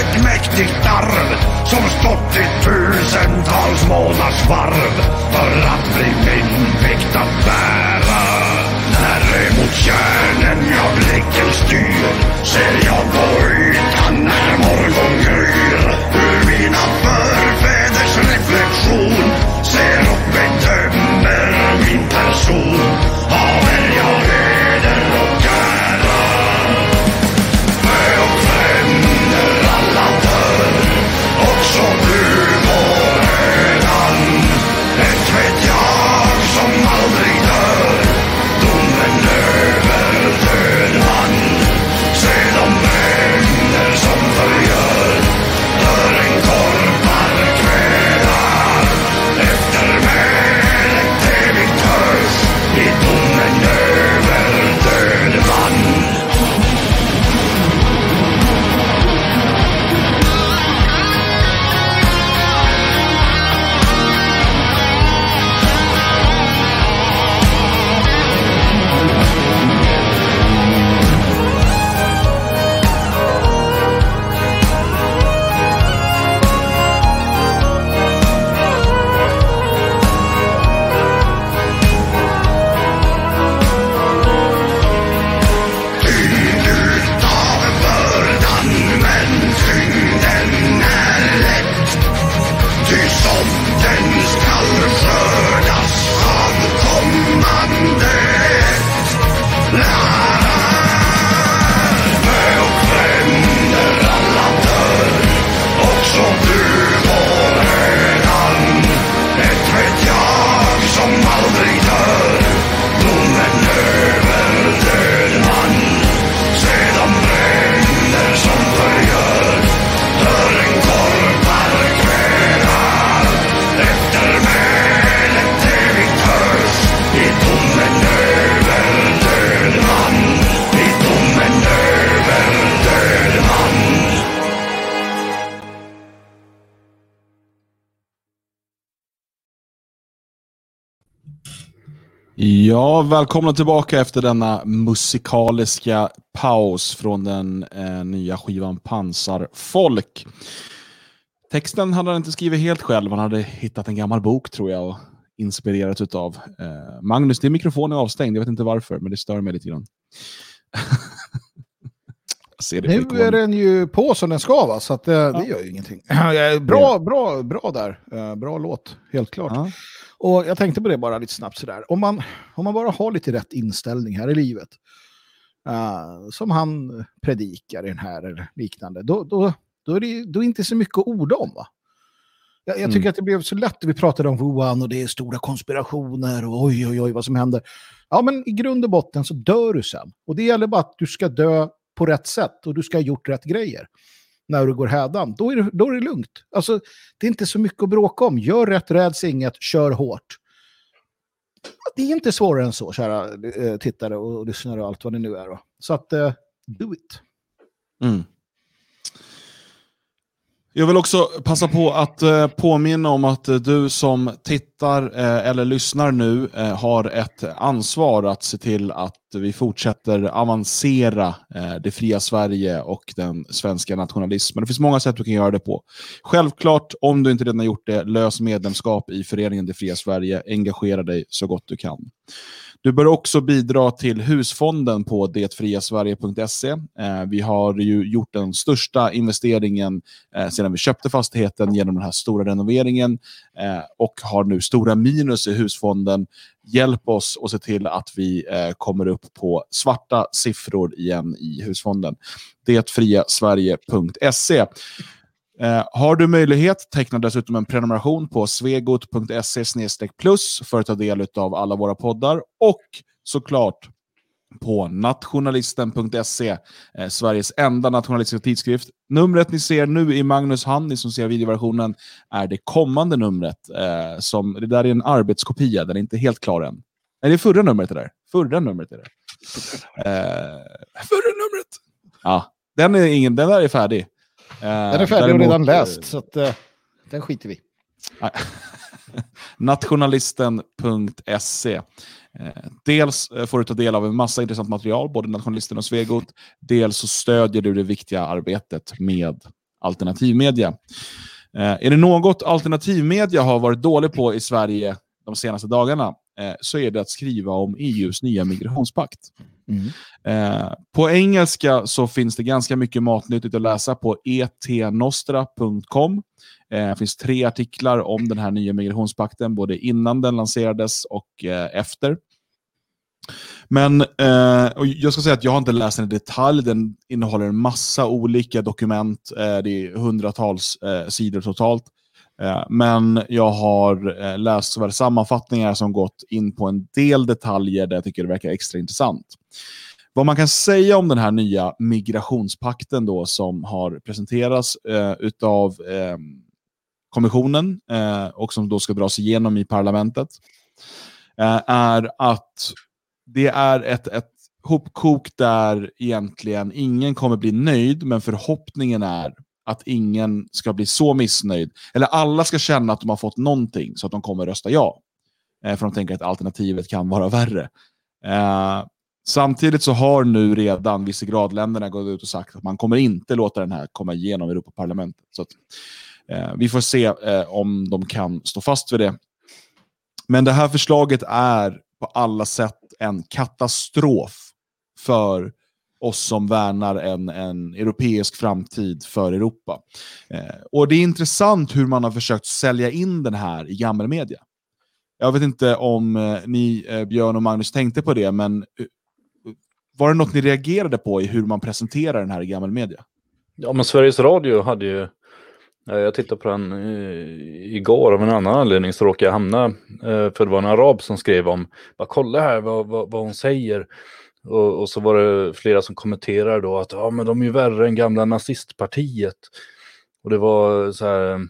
ett mäktigt arv Som stått i tusentals månaders varv För att bli min vikt att bära När emot kärnen jag blicken styr Ser jag på ytan när morgon gryr. Ur mina förfäders reflektion Ser och bedömer min person. Ja, välkomna tillbaka efter denna musikaliska paus från den eh, nya skivan Pansarfolk. Texten hade han inte skrivit helt själv, han hade hittat en gammal bok tror jag och inspirerats utav. Eh, Magnus, din mikrofon är avstängd, jag vet inte varför, men det stör mig lite grann. nu är den ju på som den ska, va? så att, eh, ja. det gör ju ingenting. bra, bra, bra där. Eh, bra låt, helt klart. Ja. Och jag tänkte på det bara lite snabbt sådär. Om man, om man bara har lite rätt inställning här i livet, uh, som han predikar i den här eller liknande, då, då, då är det då är inte så mycket att orda om. Va? Jag, jag tycker mm. att det blev så lätt, vi pratade om Wuhan och det är stora konspirationer och oj, oj, oj, vad som händer. Ja, men i grund och botten så dör du sen. Och det gäller bara att du ska dö på rätt sätt och du ska ha gjort rätt grejer när du går hädan, då är det, då är det lugnt. Alltså, det är inte så mycket att bråka om. Gör rätt, räds inget, kör hårt. Det är inte svårare än så, kära eh, tittare och lyssnare och allt vad det nu är. Så att, eh, do it. Mm. Jag vill också passa på att eh, påminna om att eh, du som tittar eh, eller lyssnar nu eh, har ett ansvar att se till att vi fortsätter avancera eh, det fria Sverige och den svenska nationalismen. Det finns många sätt du kan göra det på. Självklart, om du inte redan gjort det, lös medlemskap i föreningen Det fria Sverige. Engagera dig så gott du kan. Du bör också bidra till husfonden på detfriasverige.se. Eh, vi har ju gjort den största investeringen eh, sedan vi köpte fastigheten genom den här stora renoveringen eh, och har nu stora minus i husfonden. Hjälp oss att se till att vi kommer upp på svarta siffror igen i husfonden. Detfriasverige.se. Eh, har du möjlighet, teckna dessutom en prenumeration på svegot.se plus för att ta del av alla våra poddar och såklart på nationalisten.se, eh, Sveriges enda nationalistiska tidskrift. Numret ni ser nu i Magnus hand, ni som ser videoversionen, är det kommande numret. Eh, som, det där är en arbetskopia, den är inte helt klar än. Nej, det är förra numret det där. Förra numret är det. Eh, förra numret! Ja, den, är ingen, den där är färdig. Den är färdig och redan läst, så att, uh, den skiter vi Nationalisten.se Dels eh, får du ta del av en massa intressant material, både Nationalisten och Svegot. Dels så stödjer du det viktiga arbetet med alternativmedia. Är det något alternativmedia har varit dålig på i Sverige de senaste dagarna så är det att skriva om EUs nya migrationspakt. Mm. Eh, på engelska så finns det ganska mycket matnyttigt att läsa på etnostra.com. Eh, det finns tre artiklar om den här nya migrationspakten, både innan den lanserades och eh, efter. Men eh, jag ska säga att jag har inte läst den i detalj. Den innehåller en massa olika dokument. Eh, det är hundratals eh, sidor totalt. Eh, men jag har eh, läst såväl sammanfattningar som gått in på en del detaljer där jag tycker det verkar extra intressant. Vad man kan säga om den här nya migrationspakten då som har presenterats eh, utav eh, kommissionen eh, och som då ska dras igenom i parlamentet eh, är att det är ett, ett hopkok där egentligen ingen kommer bli nöjd, men förhoppningen är att ingen ska bli så missnöjd. Eller alla ska känna att de har fått någonting så att de kommer rösta ja. Eh, för de tänker att alternativet kan vara värre. Eh, samtidigt så har nu redan Visegradländerna gått ut och sagt att man kommer inte låta den här komma igenom Europaparlamentet. Så att, eh, vi får se eh, om de kan stå fast vid det. Men det här förslaget är på alla sätt en katastrof för oss som värnar en, en europeisk framtid för Europa. Eh, och Det är intressant hur man har försökt sälja in den här i gammelmedia. Jag vet inte om eh, ni, eh, Björn och Magnus, tänkte på det, men eh, var det något ni reagerade på i hur man presenterar den här i gammelmedia? Ja, men Sveriges Radio hade ju eh, jag tittade på den eh, igår av en annan anledning så råkade jag hamna, för det var en arab som skrev om, bara kolla här vad, vad, vad hon säger. Och, och, så var det flera som kommenterade då att ja, men de är ju värre än gamla nazistpartiet. Och det var så här,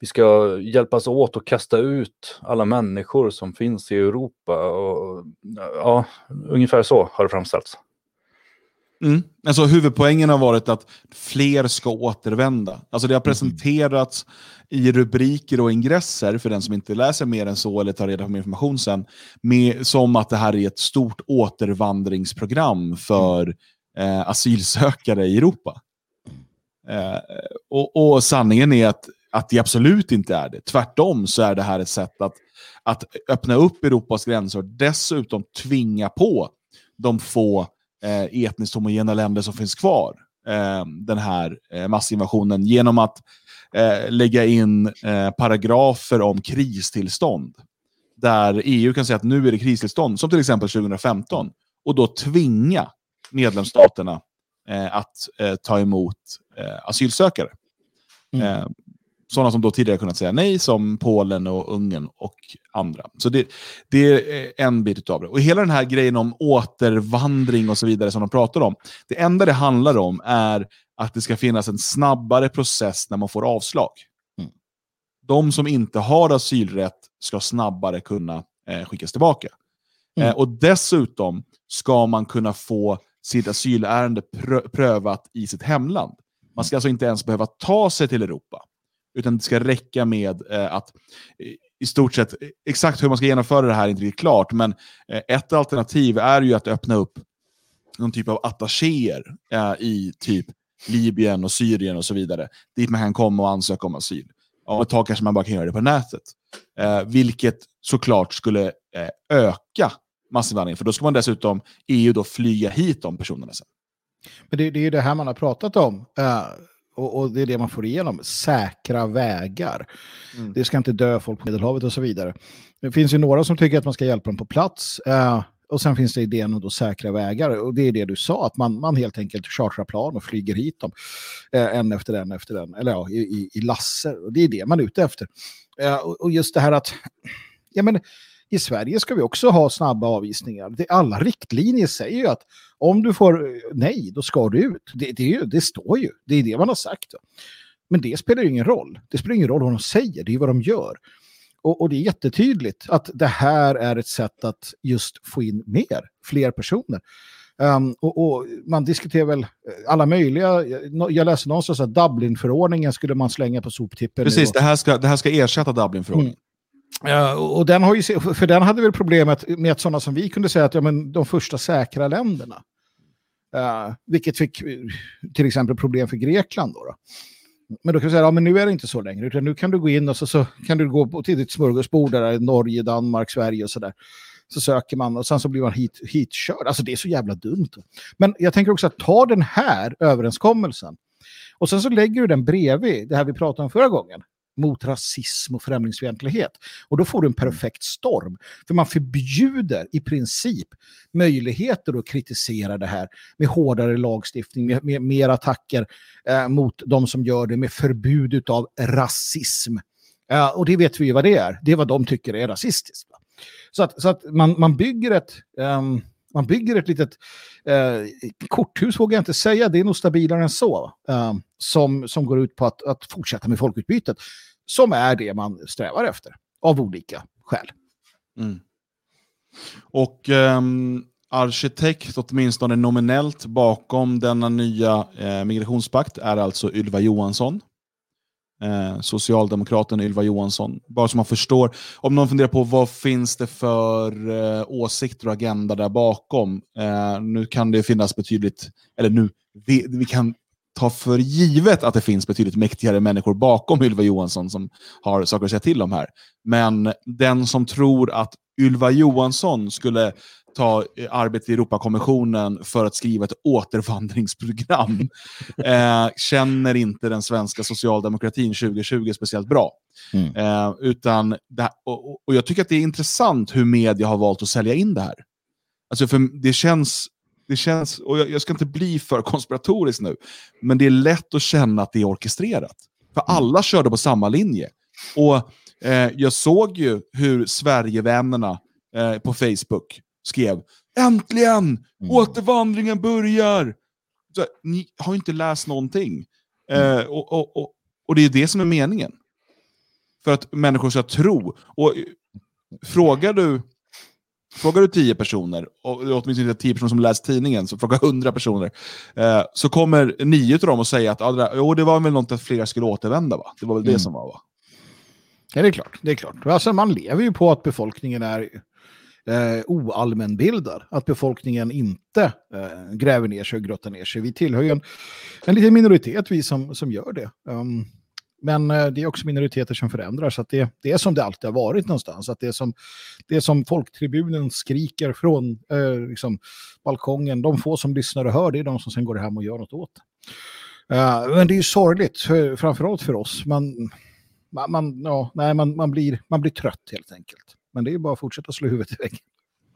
vi ska hjälpas åt att kasta ut alla människor som finns i Europa. Och, ja, ungefär så har det framställts. Mm. Alltså, huvudpoängen har varit att fler ska återvända. Alltså, det har presenterats i rubriker och ingresser, för den som inte läser mer än så eller tar reda på mer information sen, med, som att det här är ett stort återvandringsprogram för eh, asylsökare i Europa. Eh, och, och sanningen är att, att det absolut inte är det. Tvärtom så är det här ett sätt att, att öppna upp Europas gränser och dessutom tvinga på de få eh, etniskt homogena länder som finns kvar eh, den här eh, massinvasionen genom att eh, lägga in eh, paragrafer om kristillstånd. Där EU kan säga att nu är det kristillstånd, som till exempel 2015, och då tvinga medlemsstaterna eh, att ta emot asylsökare. Mm. Eh, sådana som då tidigare kunnat säga nej, som Polen och Ungern och andra. Så det, det är en bit av det. Och hela den här grejen om återvandring och så vidare som de pratar om, det enda det handlar om är att det ska finnas en snabbare process när man får avslag. Mm. De som inte har asylrätt ska snabbare kunna eh, skickas tillbaka. Mm. Eh, och dessutom ska man kunna få sitt asylärende prö- prövat i sitt hemland. Man ska alltså inte ens behöva ta sig till Europa. Utan det ska räcka med eh, att eh, i stort sett, eh, exakt hur man ska genomföra det här är inte riktigt klart, men eh, ett alternativ är ju att öppna upp någon typ av attachéer eh, i typ Libyen och Syrien och så vidare, dit man kan komma och ansöka om asyl. Om ett tag kanske man bara kan göra det på nätet. Eh, vilket såklart skulle eh, öka massinvandringen, för då ska man dessutom EU då flyga hit de personerna sen. Men det, det är ju det här man har pratat om. eh, och, och det är det man får igenom. Säkra vägar. Mm. Det ska inte dö folk på Medelhavet och så vidare. Det finns ju några som tycker att man ska hjälpa dem på plats. eh, och sen finns det idén om då säkra vägar. Och det är det du sa, att man, man helt enkelt chartrar plan och flyger hit dem. Eh, en efter en efter en. Eller ja, i, i, i lasser. Och det är det man är ute efter. Eh, och, och just det här att... Ja, men, i Sverige ska vi också ha snabba avvisningar. Det, alla riktlinjer säger ju att om du får eh, nej, då ska du ut. Det, det, ju, det står ju. Det är det man har sagt. Men det spelar ju ingen roll. Det spelar ingen roll vad de säger, det är vad de gör. Och, och det är jättetydligt att det här är ett sätt att just få in mer, fler personer. Um, och, och man diskuterar väl alla möjliga, jag, jag läste någonstans att Dublinförordningen skulle man slänga på soptippen. Precis, det här ska, det här ska ersätta Dublinförordningen. Uh, och den har ju, för den hade väl problemet med att sådana som vi kunde säga att ja, men de första säkra länderna. Uh, vilket fick eh, till exempel problem för Grekland. Då, då. Men då kan vi säga, ja men nu är det inte så längre, utan nu kan du gå in och så, så kan du gå till ditt smörgåsbord där, i Norge, Danmark, Sverige och sådär. Så söker man och sen så blir man hit, hitkörd. Alltså det är så jävla dumt. Men jag tänker också att ta den här överenskommelsen och sen så lägger du den bredvid det här vi pratade om förra gången mot rasism och främlingsfientlighet. Och då får du en perfekt storm. För man förbjuder i princip möjligheter att kritisera det här med hårdare lagstiftning, med, med mer attacker eh, mot de som gör det, med förbud av rasism. Eh, och det vet vi ju vad det är. Det är vad de tycker är rasistiskt. Så att, så att man, man bygger ett... ehm, man bygger ett litet eh, korthus, vågar jag inte säga, det är nog stabilare än så, eh, som, som går ut på att, att fortsätta med folkutbytet, som är det man strävar efter, av olika skäl. Mm. Och ehm, arkitekt, åtminstone nominellt, bakom denna nya eh, migrationspakt är alltså Ylva Johansson. Eh, Socialdemokraten Ylva Johansson. Bara så man förstår. Om någon funderar på vad finns det för eh, åsikter och agenda där bakom. Eh, nu kan det finnas betydligt, eller nu, vi, vi kan ta för givet att det finns betydligt mäktigare människor bakom Ylva Johansson som har saker att säga till om här. Men den som tror att Ylva Johansson skulle ta eh, arbete i Europakommissionen för att skriva ett återvandringsprogram eh, känner inte den svenska socialdemokratin 2020 speciellt bra. Mm. Eh, utan det, och, och- och jag tycker att det är intressant hur media har valt att sälja in det här. Alltså för det känns, det känns och jag, jag ska inte bli för konspiratorisk nu, men det är lätt att känna att det är orkestrerat. För alla körde på samma linje. Och eh, jag såg ju hur Sverigevännerna eh, på Facebook skrev Äntligen! Återvandringen börjar! Så, ni har ju inte läst någonting. Eh, och, och, och, och det är det som är meningen. För att människor ska tro. Och eh, frågar du, frågar du tio personer, och åtminstone inte tio personer som läst tidningen, så fråga hundra personer, eh, så kommer nio av dem att säga att ah, det, där, det var väl något att fler skulle återvända. Va? Det var väl Mm. det som var. Va? Ja, det är klart. Det är klart. Alltså, man lever ju på att befolkningen är eh, oallmänbildad. Att befolkningen inte eh, gräver ner sig och grottar ner sig. Vi tillhör ju en, en liten minoritet, vi som, som gör det. Um, men eh, det är också minoriteter som förändras. Så att det, det är som det alltid har varit någonstans. Att det, är som, det som folktribunen skriker från eh, liksom, balkongen, de få som lyssnar och hör, det är de som sen går hem och gör något åt det. Men det är ju sorgligt, framförallt för oss. Man, man, man, ja, nej, man, man, blir, man blir trött helt enkelt. Men det är bara att fortsätta slå huvudet i väggen.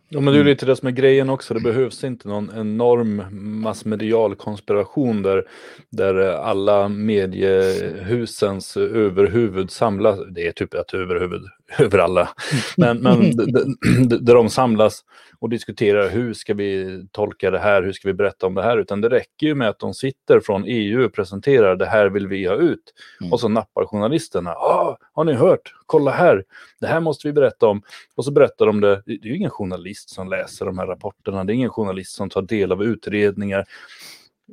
Ja, men det är ju lite det som är grejen också. Det behövs inte någon enorm massmedial konspiration där, där alla mediehusens överhuvud samlas. Det är typ ett överhuvud över alla. Men, men där de samlas och diskuterar hur ska vi tolka det här, hur ska vi berätta om det här. Utan det räcker ju med att de sitter från EU och presenterar det här vill vi ha ut. Mm. Och så nappar journalisterna. Ah, har ni hört? Kolla här. Det här måste vi berätta om. Och så berättar de det. Det är ju ingen journalist som läser de här rapporterna. Det är ingen journalist som tar del av utredningar.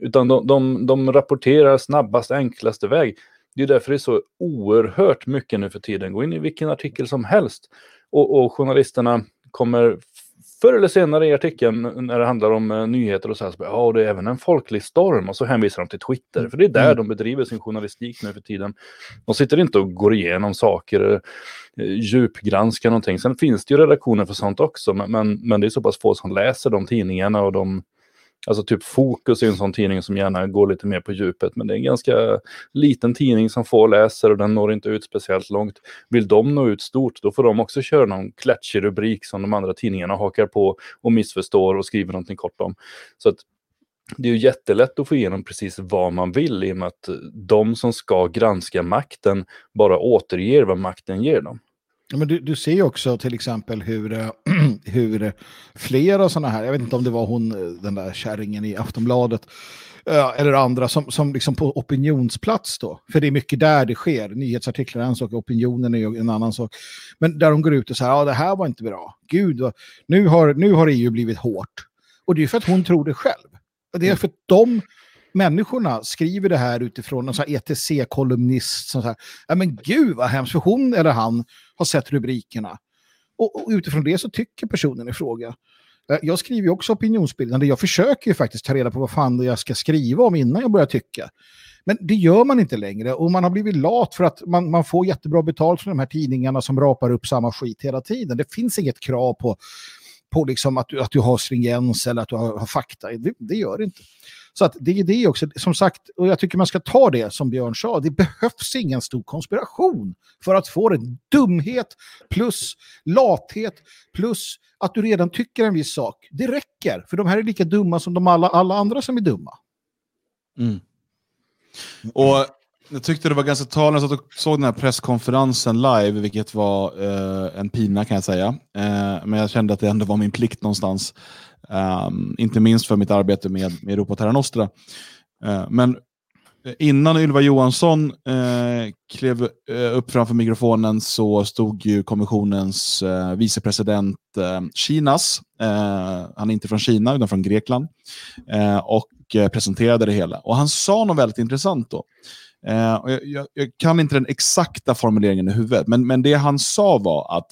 Utan de, de, de rapporterar snabbast, enklaste väg. Det är därför det är så oerhört mycket nu för tiden. Gå in i vilken artikel som helst. Och, och journalisterna kommer förr eller senare i artikeln när det handlar om eh, nyheter och så här, så ja, det är även en folklig storm och så hänvisar de till Twitter. För det är där Mm. de bedriver sin journalistik nu för tiden. De sitter inte och går igenom saker, eh, djupgranskar någonting. Sen finns det ju redaktioner för sånt också, men, men, men det är så pass få som läser de tidningarna och de Alltså typ Fokus är en sån tidning som gärna går lite mer på djupet, men det är en ganska liten tidning som få läser och den når inte ut speciellt långt. Vill de nå ut stort, då får de också köra någon klatschig rubrik som de andra tidningarna hakar på och missförstår och skriver någonting kort om. Så att det är ju jättelätt att få igenom precis vad man vill i och med att de som ska granska makten bara återger vad makten ger dem. Men du, du ser ju också till exempel hur, eh, hur flera sådana här, jag vet inte om det var hon, eh, den där kärringen i Aftonbladet, eh, eller andra som, som liksom på opinionsplats då, för det är mycket där det sker, nyhetsartiklar är en sak, opinionen är en annan sak, men där de går ut och säger, ja det här var inte bra, gud, vad, nu, har, nu har EU blivit hårt. Och det är för att hon tror det själv. Och det är för att de människorna skriver det här utifrån en ETC-kolumnist som säger, ja men gud vad hemskt, för hon eller han har sett rubrikerna. Och, och utifrån det så tycker personen i fråga. Eh, jag skriver ju också opinionsbildande. Jag försöker ju faktiskt ta reda på vad fan jag ska skriva om innan jag börjar tycka. Men det gör man inte längre och man har blivit lat för att man, man får jättebra betalt från de här tidningarna som rapar upp samma skit hela tiden. Det finns inget krav på, på liksom att, du, att du har stringens eller att du har, har fakta. Det, det gör det inte. Så att det är det också, som sagt, och jag tycker man ska ta det som Björn sa, det behövs ingen stor konspiration för att få det. Dumhet plus lathet plus att du redan tycker en viss sak. Det räcker, för de här är lika dumma som de alla, alla andra som är dumma. Mm. Och jag tyckte det var ganska talande, jag såg den här presskonferensen live, vilket var eh, en pina kan jag säga. Eh, men jag kände att det ändå var min plikt någonstans. Um, inte minst för mitt arbete med, med Europa Terra Nostra. Uh, men eh, innan Ylva Johansson uh, klev uh, upp framför mikrofonen så stod ju kommissionens vicepresident Kinas, ehm, han är inte från Kina utan från Grekland, och presenterade det hela. Och han sa något väldigt intressant då. Och jag, jag, jag kan inte den exakta formuleringen i huvudet, men, men det han sa var att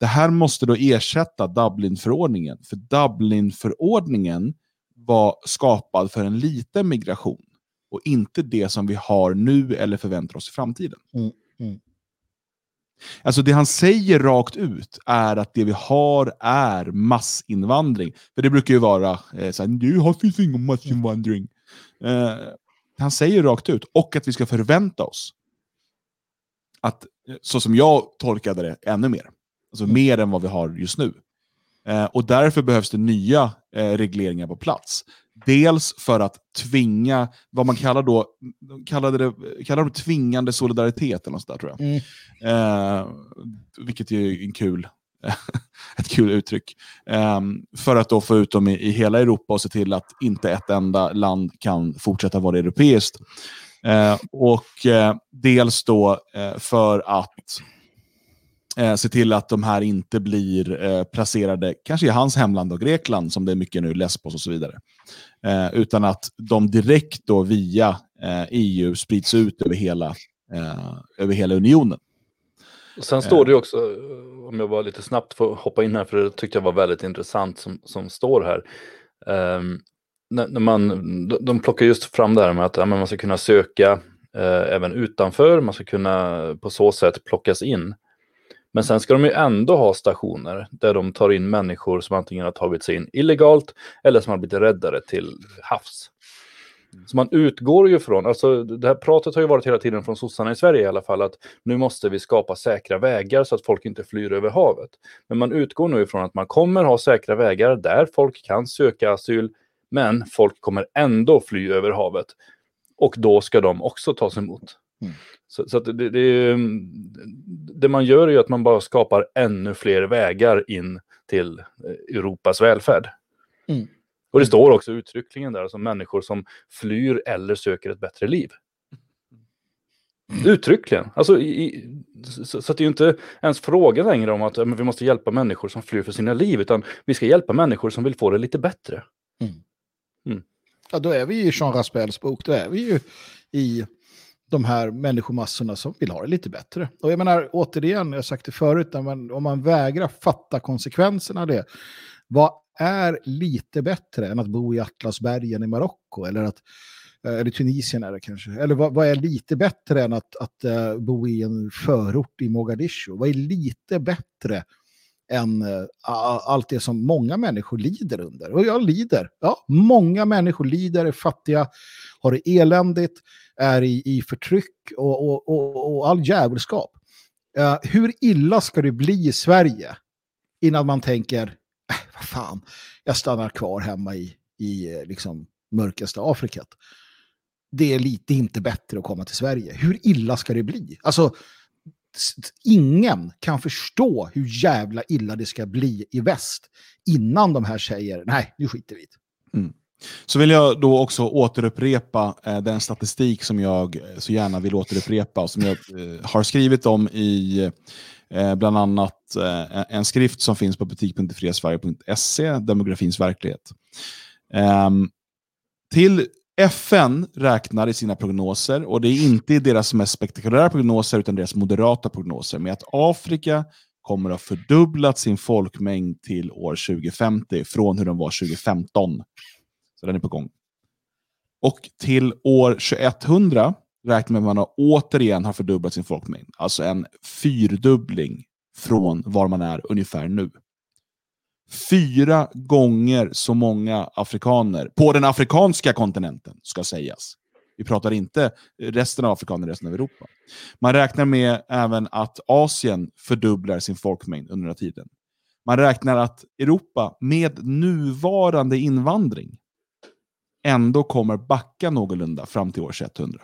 det här måste då ersätta Dublinförordningen. För Dublinförordningen var skapad för en liten migration och inte det som vi har nu eller förväntar oss i framtiden. Mm, mm. Alltså det han säger rakt ut är att det vi har är massinvandring. För det brukar ju vara eh, så här, nu har finns ingen massinvandring. Eh, han säger rakt ut, och att vi ska förvänta oss att, eh, så som jag tolkade det, ännu mer. Alltså mer än vad vi har just nu. Eh, och därför behövs det nya eh, regleringar på plats. Dels för att tvinga, vad man kallar då, de kallade det, kallar det tvingande solidaritet eller något sånt där, tror jag. Mm. Eh, vilket är en kul, ett kul uttryck. Eh, för att då få ut dem i, i hela Europa och se till att inte ett enda land kan fortsätta vara europeiskt. Eh, och eh, dels då för att eh, se till att de här inte blir eh, placerade, kanske i hans hemland och Grekland, som det är mycket nu, Lesbos och så vidare. Eh, utan att de direkt då via eh, EU sprids ut över hela, eh, över hela unionen. Sen står det ju också, om jag bara lite snabbt får hoppa in här, för det tyckte jag var väldigt intressant som, som står här. Um, när, man, de, de plockar just fram det här med att ja, man ska kunna söka eh, även utanför, man ska kunna på så sätt plockas in. Men sen ska de ju ändå ha stationer där de tar in människor som antingen har tagit sig in illegalt eller som har blivit räddare till havs. Så man utgår ju från, alltså det här pratet har ju varit hela tiden från sossarna i Sverige i alla fall, att nu måste vi skapa säkra vägar så att folk inte flyr över havet. Men man utgår nu ifrån att man kommer ha säkra vägar där folk kan söka asyl, men folk kommer ändå fly över havet. Och då ska de också tas emot. Mm. Så, så det, det, det, man gör är ju att man bara skapar ännu fler vägar in till eh, Europas välfärd. Mm. Och det står också uttryckligen där, alltså människor som flyr eller söker ett bättre liv. Uttryckligen. Alltså, i, så, så, det är ju inte ens fråga längre om att vi måste hjälpa människor som flyr för sina liv, utan vi ska hjälpa människor som vill få det lite bättre. Mm. Mm. Ja, då är vi i Jean Raspels bok, då är vi ju i de här människomassorna som vill ha det lite bättre. Och jag menar, återigen, jag har sagt det förut, man, om man vägrar fatta konsekvenserna av det, vad är lite bättre än att bo i Atlasbergen i Marocko eller att eh, eller Tunisien är det kanske. Eller vad, vad är lite bättre än att, att uh, bo i en förort i Mogadishu? Vad är lite bättre än uh, allt det som många människor lider under? Och jag lider. Ja, många människor lider, är fattiga, har det eländigt, är i, i förtryck och, och, och, och all djävulskap. Uh, hur illa ska det bli i Sverige innan man tänker äh, vad fan, jag stannar kvar hemma i, i eh, liksom, mörkaste Afrika. Det är lite inte bättre att komma till Sverige. Hur illa ska det bli? Alltså, ingen kan förstå hur jävla illa det ska bli i väst innan de här säger nej, nu skiter vi mm. Så vill jag då också återupprepa eh, den statistik som jag eh, så gärna vill återupprepa och som jag eh, har skrivit om i Eh, bland annat eh, en skrift som finns på butik.friasverige.se, Demografins verklighet. Eh, till FN räknar i sina prognoser, och det är inte i deras mest spektakulära prognoser utan deras moderata prognoser, med att Afrika kommer att ha fördubblat sin folkmängd till år 2050 från hur de var 2015. Så den är på gång. Och till år 2100 räknar man med att man återigen har fördubblat sin folkmängd. Alltså en fyrdubbling från var man är ungefär nu. Fyra gånger så många afrikaner på den afrikanska kontinenten, ska sägas. Vi pratar inte resten av afrikaner, resten av Europa. Man räknar med även att Asien fördubblar sin folkmängd under den här tiden. Man räknar att Europa med nuvarande invandring ändå kommer backa någorlunda fram till år 100.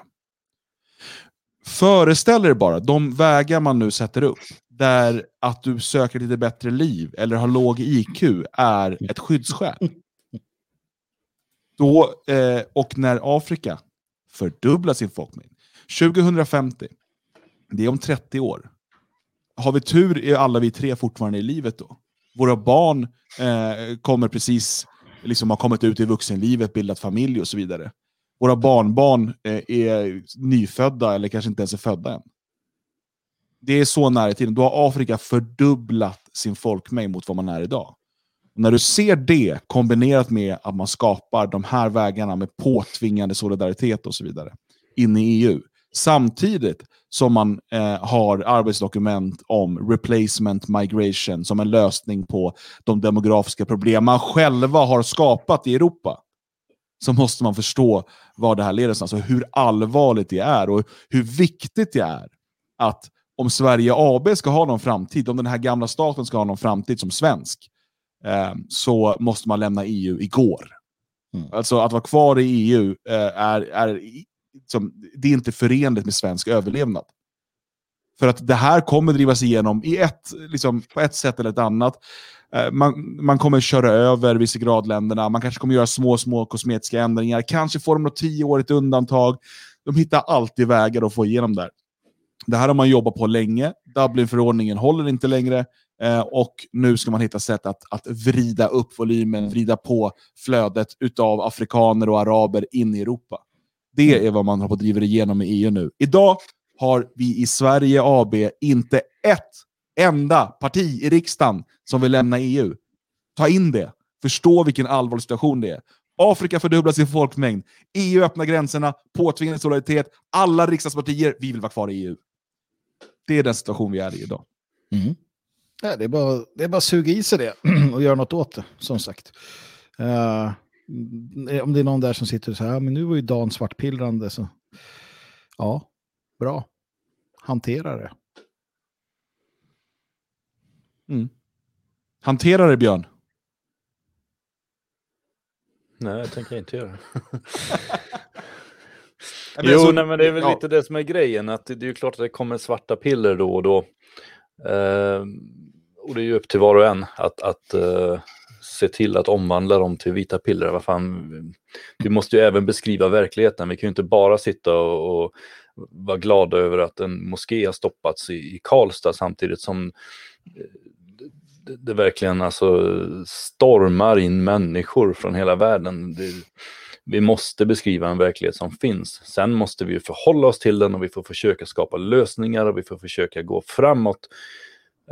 Föreställ er bara de vägar man nu sätter upp, där att du söker lite bättre liv eller har låg IQ är ett skyddsskäl. Då, eh, och när Afrika fördubblar sin folkmängd, 2050, det är om 30 år. Har vi tur är alla vi tre fortfarande i livet då. Våra barn eh, kommer precis liksom ha kommit ut i vuxenlivet, bildat familj och så vidare våra barnbarn eh, är nyfödda eller kanske inte ens är födda än. Det är så nära i tiden. Då har Afrika fördubblat sin folkmängd mot vad man är idag. Och när du ser det kombinerat med att man skapar de här vägarna med påtvingande solidaritet och så vidare in i EU, samtidigt som man eh, har arbetsdokument om replacement migration som en lösning på de demografiska problem man själva har skapat i Europa så måste man förstå vad det här leder till. Alltså hur allvarligt det är och hur viktigt det är att om Sverige AB ska ha någon framtid, om den här gamla staten ska ha någon framtid som svensk, eh, så måste man lämna EU igår. Mm. Alltså att vara kvar i EU eh, är, är, som, det är inte förenligt med svensk överlevnad. För att det här kommer drivas igenom i ett, liksom, på ett sätt eller ett annat. Eh, man, man kommer köra över Visegradländerna, man kanske kommer göra små, små kosmetiska ändringar, kanske får de något tioårigt undantag. De hittar alltid vägar att få igenom där. Det här har man jobbat på länge. Dublinförordningen håller inte längre. Eh, och nu ska man hitta sätt att, att vrida upp volymen, vrida på flödet utav afrikaner och araber in i Europa. Det är vad man har på driver igenom i EU nu. Idag har vi i Sverige AB inte ett enda parti i riksdagen som vill lämna EU. Ta in det. Förstå vilken allvarlig situation det är. Afrika fördubblar sin folkmängd. EU öppnar gränserna, påtvingad solidaritet. Alla riksdagspartier, vi vill vara kvar i EU. Det är den situation vi är i idag. Mm. Ja, det, är bara, det är bara att suga i sig det och göra något åt det, som sagt. Uh, om det är någon där som sitter och säger, men nu var ju Dan svartpillrande. Så... Ja, bra. Hantera det. Mm. Hantera det, Björn. Nej, det tänker jag inte göra. jo, så, nej, men det är väl ja. lite det som är grejen. Att det, det är ju klart att det kommer svarta piller då och då. Eh, och det är ju upp till var och en att, att uh, se till att omvandla dem till vita piller. Vad fan, vi måste ju även beskriva verkligheten. Vi kan ju inte bara sitta och, och vara glada över att en moské har stoppats i, i Karlstad samtidigt som det, det, verkligen alltså stormar in människor från hela världen. Det, vi måste beskriva en verklighet som finns. Sen måste vi förhålla oss till den och vi får försöka skapa lösningar och vi får försöka gå framåt.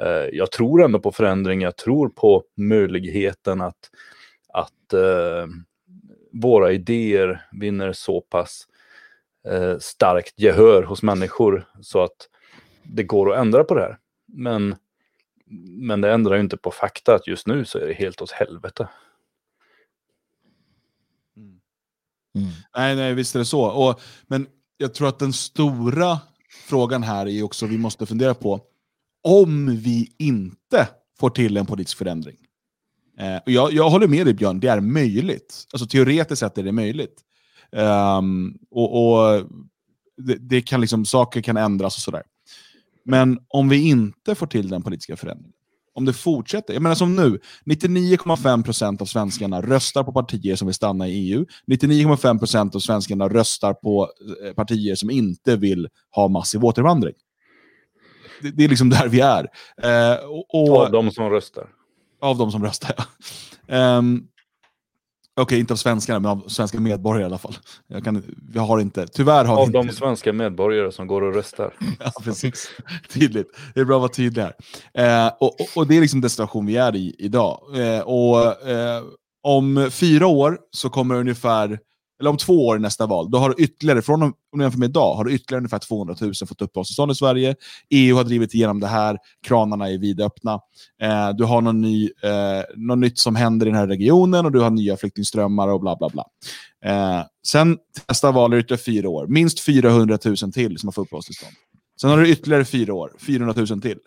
Eh, jag tror ändå på förändring, jag tror på möjligheten att, att uh, våra idéer vinner så pass uh, starkt gehör hos människor så att det går att ändra på det här. Men, men det ändrar ju inte på fakta att just nu så är det helt åt helvete. Mm. Mm. Nej, nej, visst är det så. Och, men jag tror att den stora frågan här är också, vi måste fundera på, om vi inte får till en politisk förändring. Eh, och jag, jag håller med dig Björn, det är möjligt. Alltså teoretiskt sett är det möjligt. Um, och, och det, det, kan liksom, saker kan ändras och sådär. Men om vi inte får till den politiska förändringen, om det fortsätter, jag menar som nu, 99,5% av svenskarna röstar på partier som vill stanna i EU, 99,5% av svenskarna röstar på eh, partier som inte vill ha massiv återvandring det, det, är liksom där vi är. Eh, och, av de som röstar? Av de som röstar, ja. Um, Okej, okay, inte av svenskarna, men av svenska medborgare i alla fall. Jag, kan, vi har inte, tyvärr har av vi de inte... svenska medborgare som går och röstar. ja, precis. Tydligt. Det är bra att vara tydlig här. Eh, och, och, och, det är liksom den situation vi är i idag. Eh, och eh, Om fyra år så kommer ungefär eller om två år i nästa val, då har du ytterligare, från om du jämför med idag, har du ytterligare ungefär 200 000 fått uppehållstillstånd i Sverige. EU har drivit igenom det här, kranarna är vidöppna. Eh, du har någon ny, eh, något nytt som händer i den här regionen och du har nya flyktingströmmar och bla bla bla. Eh, sen nästa val är det ytterligare fyra år, minst 400 000 till som har fått uppehållstillstånd. Sen har du ytterligare fyra år, 400 000 till.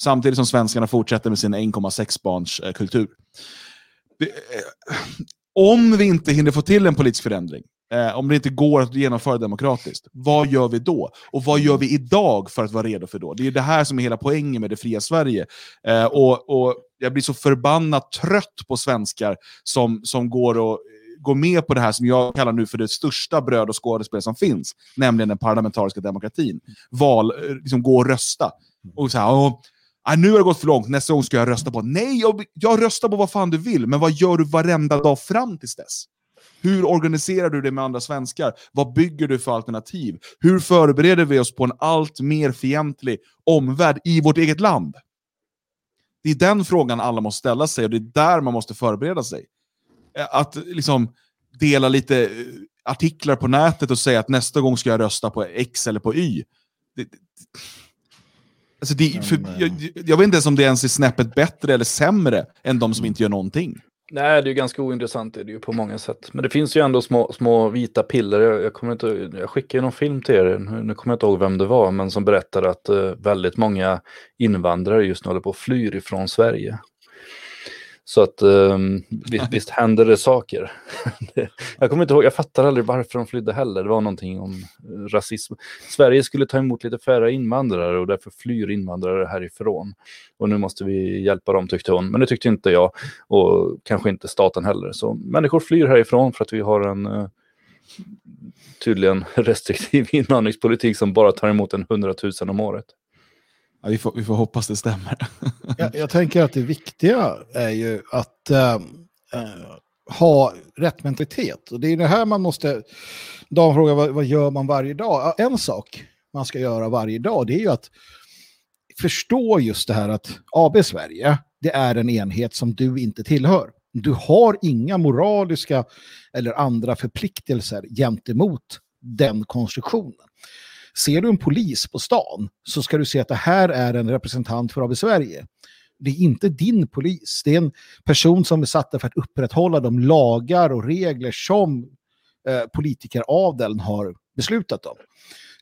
Samtidigt som svenskarna fortsätter med sin 1,6 barns eh, kultur. Det, eh, om vi inte hinner få till en politisk förändring, eh, om det inte går att genomföra demokratiskt, vad gör vi då? Och vad gör vi idag för att vara redo för då? Det är det här som är hela poängen med det fria Sverige. Eh, och, och Jag blir så förbannat trött på svenskar som, som går och eh, går med på det här som jag kallar nu för det största bröd och skådespel som finns, nämligen den parlamentariska demokratin. Val, eh, liksom gå och rösta. Och så här, Ah, nu har det gått för långt, nästa gång ska jag rösta på... Nej, jag, jag röstar på vad fan du vill, men vad gör du varenda dag fram tills dess? Hur organiserar du det med andra svenskar? Vad bygger du för alternativ? Hur förbereder vi oss på en allt mer fientlig omvärld i vårt eget land? Det är den frågan alla måste ställa sig och det är där man måste förbereda sig. Eh, att liksom dela lite eh, artiklar på nätet och säga att nästa gång ska jag rösta på X eller på Y. Det, det, Alltså det, för, jag, jag, vet inte ens om det ens är snäppet bättre eller sämre än de som inte gör någonting. Nej, det är ganska ointressant det är det ju på många sätt. Men det finns ju ändå små, små vita piller. Jag, jag, kommer inte, jag skickade ju någon film till er, nu, nu kommer jag inte ihåg vem det var, men som berättade att uh, väldigt många invandrare just nu håller på att flyr ifrån Sverige. Så att um, visst, visst händer det saker. jag kommer inte ihåg, jag fattar aldrig varför de flydde heller. Det var någonting om eh, rasism. Sverige skulle ta emot lite färre invandrare och därför flyr invandrare härifrån. Och nu måste vi hjälpa dem tyckte hon. Men det tyckte inte jag och kanske inte staten heller. Så människor flyr härifrån för att vi har en uh, tydligen restriktiv invandringspolitik som bara tar emot en hundratusen om året. Ja, vi, får, vi får hoppas det stämmer. jag, jag, tänker att det viktiga är ju att äh, ha rätt mentalitet. Och det är det här man måste... Dan frågar vad, vad gör man varje dag? En sak man ska göra varje dag det är ju att förstå just det här att AB Sverige, det är en enhet som du inte tillhör. Du har inga moraliska eller andra förpliktelser gentemot den konstruktionen. Ser du en polis på stan så ska du se att det här är en representant för AB Sverige. Det är inte din polis. Det är en person som är satt där för att upprätthålla de lagar och regler som eh, politikeradeln har beslutat om.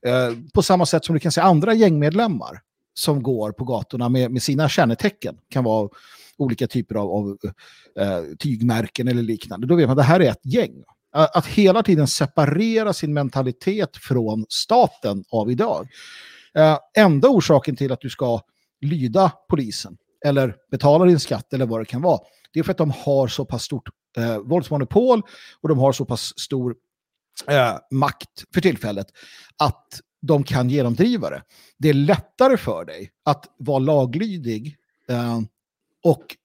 Eh, på samma sätt som du kan se andra gängmedlemmar som går på gatorna med, med sina kännetecken. kan vara olika typer av, av eh, tygmärken eller liknande. Då vet man att det här är ett gäng. Att hela tiden separera sin mentalitet från staten av idag. Enda orsaken till att du ska lyda polisen eller betala din skatt eller vad det kan vara, det är för att de har så pass stort eh, våldsmonopol och de har så pass stor eh, makt för tillfället att de kan genomdriva det. Det är lättare för dig att vara laglydig eh, och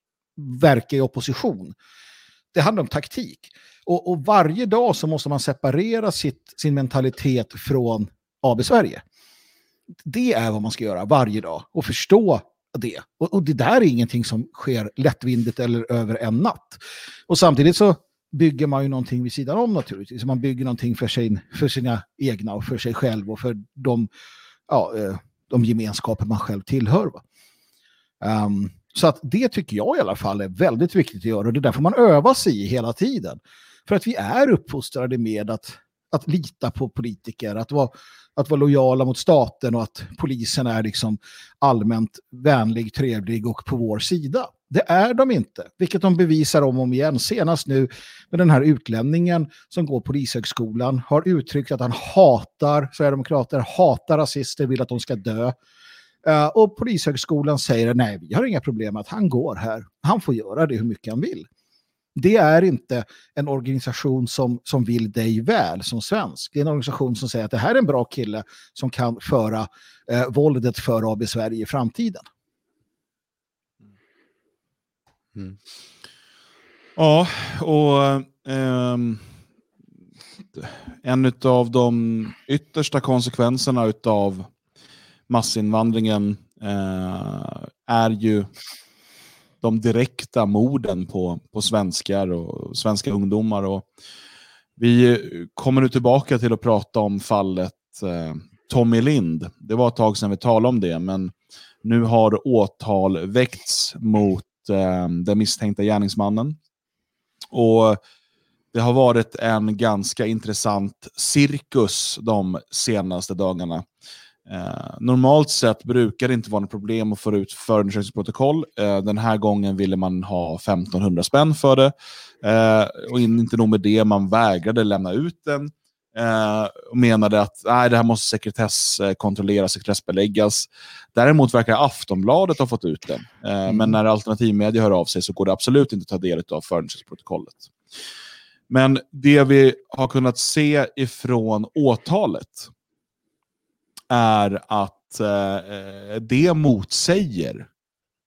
verka i opposition. Det handlar om taktik. Och, och, varje dag så måste man separera sitt, sin mentalitet från AB Sverige. Det är vad man ska göra varje dag och förstå det. Och, och det där är ingenting som sker lättvindigt eller över en natt. Och samtidigt så bygger man ju någonting vid sidan om naturligtvis. Man bygger någonting för, sin, för sina egna och för sig själv och för de, ja, eh, de gemenskaper man själv tillhör. Um, så att det tycker jag i alla fall är väldigt viktigt att göra och det är därför man övar sig i hela tiden. För att vi är uppfostrade med att, att lita på politiker, att vara, att vara lojala mot staten och att polisen är liksom allmänt vänlig, trevlig och på vår sida. Det är de inte, vilket de bevisar om och om igen. Senast nu med den här utlänningen som går polishögskolan har uttryckt att han hatar Sverigedemokrater, hatar rasister, vill att de ska dö. Uh, och polishögskolan säger nej, vi har inga problem med att han går här. Han får göra det hur mycket han vill. Det är inte en organisation som, som vill dig väl som svensk. Det är en organisation som säger att det här är en bra kille som kan föra eh, våldet för AB Sverige i framtiden. Mm. Ja, och um, en av de yttersta konsekvenserna av massinvandringen uh, är ju de direkta morden på, på svenskar och svenska ungdomar. Och vi kommer nu tillbaka till att prata om fallet eh, Tommy Lind. Det var ett tag sedan vi talade om det, men nu har åtal väckts mot eh, den misstänkta gärningsmannen. Och det har varit en ganska intressant cirkus de senaste dagarna. Eh, normalt sett brukar det inte vara något problem att få ut förundersökningsprotokoll. Eh, den här gången ville man ha 1500 spänn för det. Eh, och inte nog med det, man vägrade lämna ut den eh, och menade att nej, det här måste sekretesskontrolleras, sekretessbeläggas. Däremot verkar Aftonbladet ha fått ut den. Eh, mm. Men när alternativmedia hör av sig så går det absolut inte att ta del av förundersökningsprotokollet. Men det vi har kunnat se ifrån åtalet är att eh, det motsäger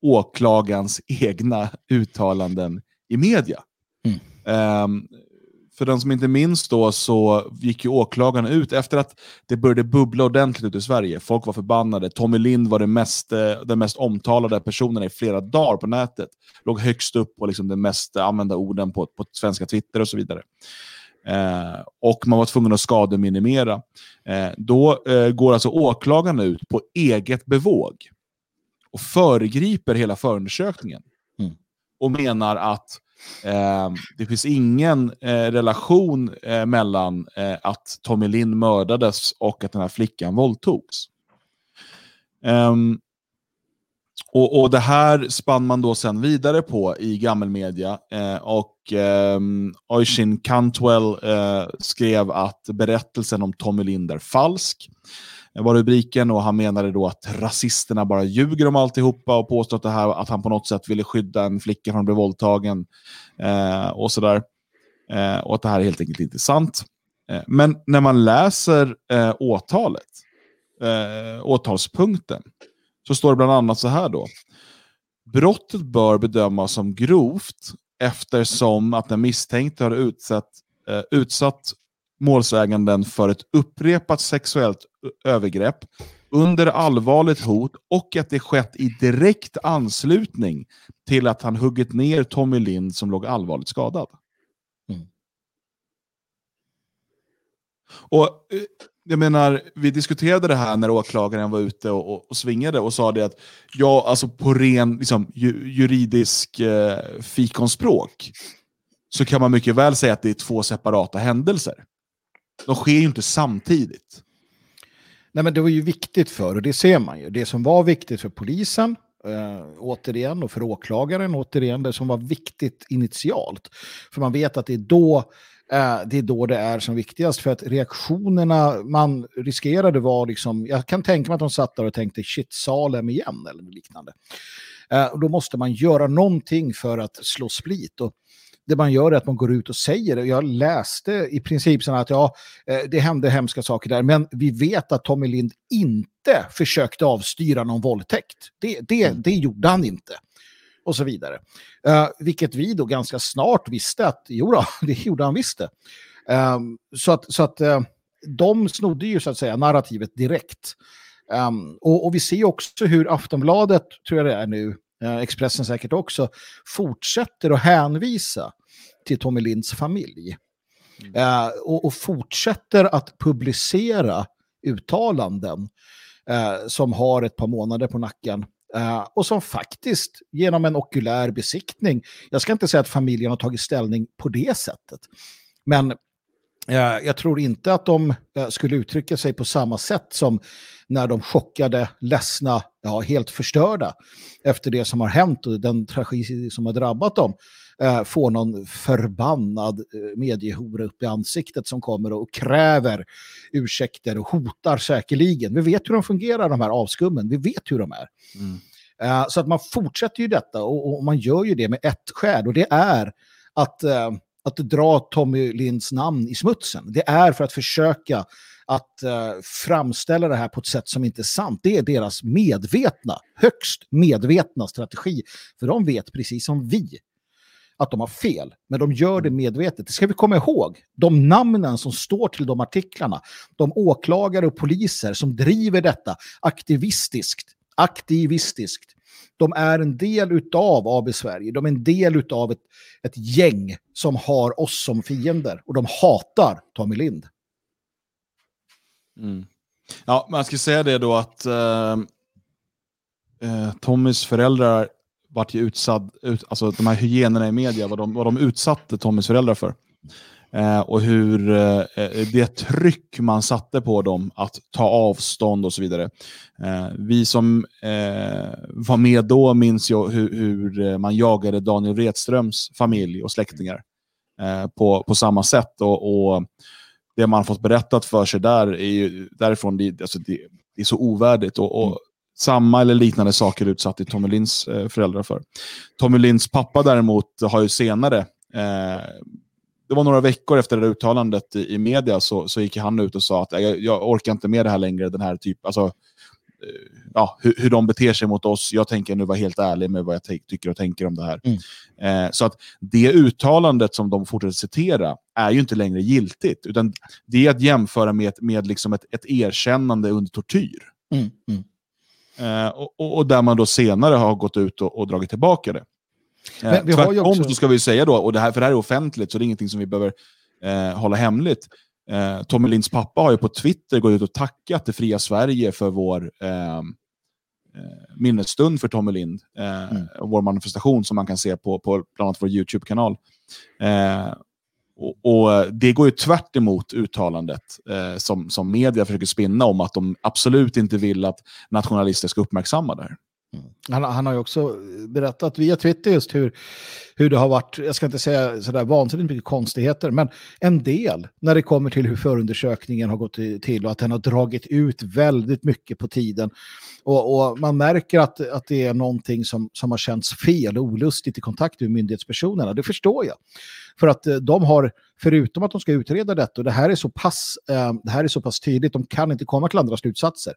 åklagarens egna uttalanden i media. Mm. Um, för den som inte minns då så gick ju åklagarna ut efter att det började bubbla ordentligt ut i Sverige. Folk var förbannade. Tommy Lind var den mest, eh, den mest omtalade personen i flera dagar på nätet. Låg högst upp på liksom de mest använda orden på, på svenska Twitter och så vidare. Eh, och man var tvungen att skademinimera. Eh, då eh, går alltså åklagarna ut på eget bevåg och föregriper hela förundersökningen. Mm. Och menar att Eh, det finns ingen eh, relation eh, mellan att Tommy Lind mördades och att den här flickan våldtogs. Um, och, och Det här spann man då sen vidare på i gammelmedia. Eh, och eh, Oisin Cantwell eh, skrev att berättelsen om Tommy Lind är falsk eh, var rubriken och han menade då att rasisterna bara ljuger om alltihopa och påstår att, det här, att han på något sätt ville skydda en flicka från att bli våldtagen eh, och sådär. Eh, och att det här är helt enkelt inte sant. Eh, men när man läser eh, åtalet, eh, åtalspunkten, så står det bland annat så här då. Brottet bör bedömas som grovt eftersom att den misstänkte har utsatt, eh, utsatt målsäganden för ett upprepat sexuellt övergrepp under allvarligt hot och att det skett i direkt anslutning till att han huggit ner Tommy Lind som låg allvarligt skadad. Mm. Och eh, jag menar, vi diskuterade det här när åklagaren var ute och, och, och svingade och sa det att ja, alltså på ren liksom, ju, juridisk eh, fikonspråk så kan man mycket väl säga att det är två separata händelser. De sker ju inte samtidigt. Nej, men det var ju viktigt för, och det ser man ju, det som var viktigt för polisen, äh, återigen, och för åklagaren, återigen, det som var viktigt initialt. För man vet att det är då det är då det är som viktigast, för att reaktionerna man riskerade var liksom, jag kan tänka mig att de satt där och tänkte shit, Salem igen, eller liknande. Och då måste man göra någonting för att slå split. Och det man gör är att man går ut och säger det. Jag läste i princip så att ja, eh, det hände hemska saker där, men vi vet att Tommy Lind inte försökte avstyra någon våldtäkt. Det, det, mm. det gjorde han inte. Och så vidare. Uh, vilket vi då ganska snart visste att jo då, det gjorde han visst det. Um, så att, så att uh, de snodde ju så att säga narrativet direkt. Um, och, och, vi ser också hur Aftonbladet, tror jag det är nu, Expressen säkert också, fortsätter att hänvisa till Tommy Linds familj. Mm. Och, och, fortsätter att publicera uttalanden som har ett par månader på nacken. Uh, och som faktiskt genom en okulär besiktning, jag ska inte säga att familjen har tagit ställning på det sättet, men uh, jag tror inte att de uh, skulle uttrycka sig på samma sätt som när de chockade, ledsna, ja, helt förstörda efter det som har hänt och den tragedi som har drabbat dem eh, får någon förbannad eh, mediehora upp i ansiktet som kommer och kräver ursäkter och hotar säkerligen. Vi vet hur de fungerar, de här avskummen. Vi vet hur de är. Mm. Eh, så att man fortsätter ju detta och, och, man gör ju det med ett skäl och det är att, eh, att dra Tommy Linds namn i smutsen. Det är för att försöka att uh, framställa det här på ett sätt som inte är sant. Det är deras medvetna, högst medvetna strategi. För de vet precis som vi att de har fel, men de gör det medvetet. Det ska vi komma ihåg. De namnen som står till de artiklarna, de åklagare och poliser som driver detta aktivistiskt, aktivistiskt, de är en del av AB Sverige. De är en del av ett, ett gäng som har oss som fiender och de hatar Tommy Lind. Mm. Ja, man ska säga det då att eh, eh, Tommys föräldrar vart ju utsatt, ut, alltså de här hyenorna i media, vad de, vad de utsatte Tommys föräldrar för. Eh, och hur eh, eh det tryck man satte på dem att ta avstånd och så vidare. Eh, vi som eh, var med då minns ju hur, hur, man jagade Daniel Redströms familj och släktingar eh, på, på samma sätt. Och, och, det man fått berättat för sig där är ju, därifrån, det, alltså det, det är så ovärdigt. Och, och mm samma eller liknande saker utsatte Tommy Linds eh, föräldrar för. Tommy Linds pappa däremot har ju senare, eh, det var några veckor efter det där uttalandet i, i media, så, så gick han ut och sa att jag, jag orkar inte med det här längre, den här typ, alltså, eh, ja, hur, hur de beter sig mot oss. Jag tänker nu vara helt ärlig med vad jag tycker och tänker om det här. Mm. Eh, så att det uttalandet som de fortsätter citera är ju inte längre giltigt, utan det är att jämföra med, med liksom ett, ett erkännande under tortyr. Mm. Mm. Eh, och, och, där man då senare har gått ut och, och dragit tillbaka det. Eh, Men vi har ju också... så ska vi säga då, och det här, för det här är offentligt så det är ingenting som vi behöver eh, hålla hemligt. Eh, Tommy Linds pappa har ju på Twitter gått ut och tackat det fria Sverige för vår eh, eh minnesstund för Tommy Lind. Eh, mm. Vår manifestation som man kan se på, på bland annat vår YouTube-kanal. Eh, och, och, eh, Det går ju tvärt emot uttalandet eh, som, som media försöker spinna om att de absolut inte vill att nationalister ska uppmärksamma det här. Mm. Han, han, har ju också berättat via Twitter just hur, hur det har varit, jag ska inte säga sådär vansinnigt mycket konstigheter, men en del när det kommer till hur förundersökningen har gått till och att den har dragit ut väldigt mycket på tiden. Och, och man märker att, att det är någonting som, som har känts fel och olustigt i kontakt med myndighetspersonerna. Det förstår jag. För att eh, de har förutom att de ska utreda detta, och det här är så pass, eh, det här är så pass tydligt, de kan inte komma till andra slutsatser.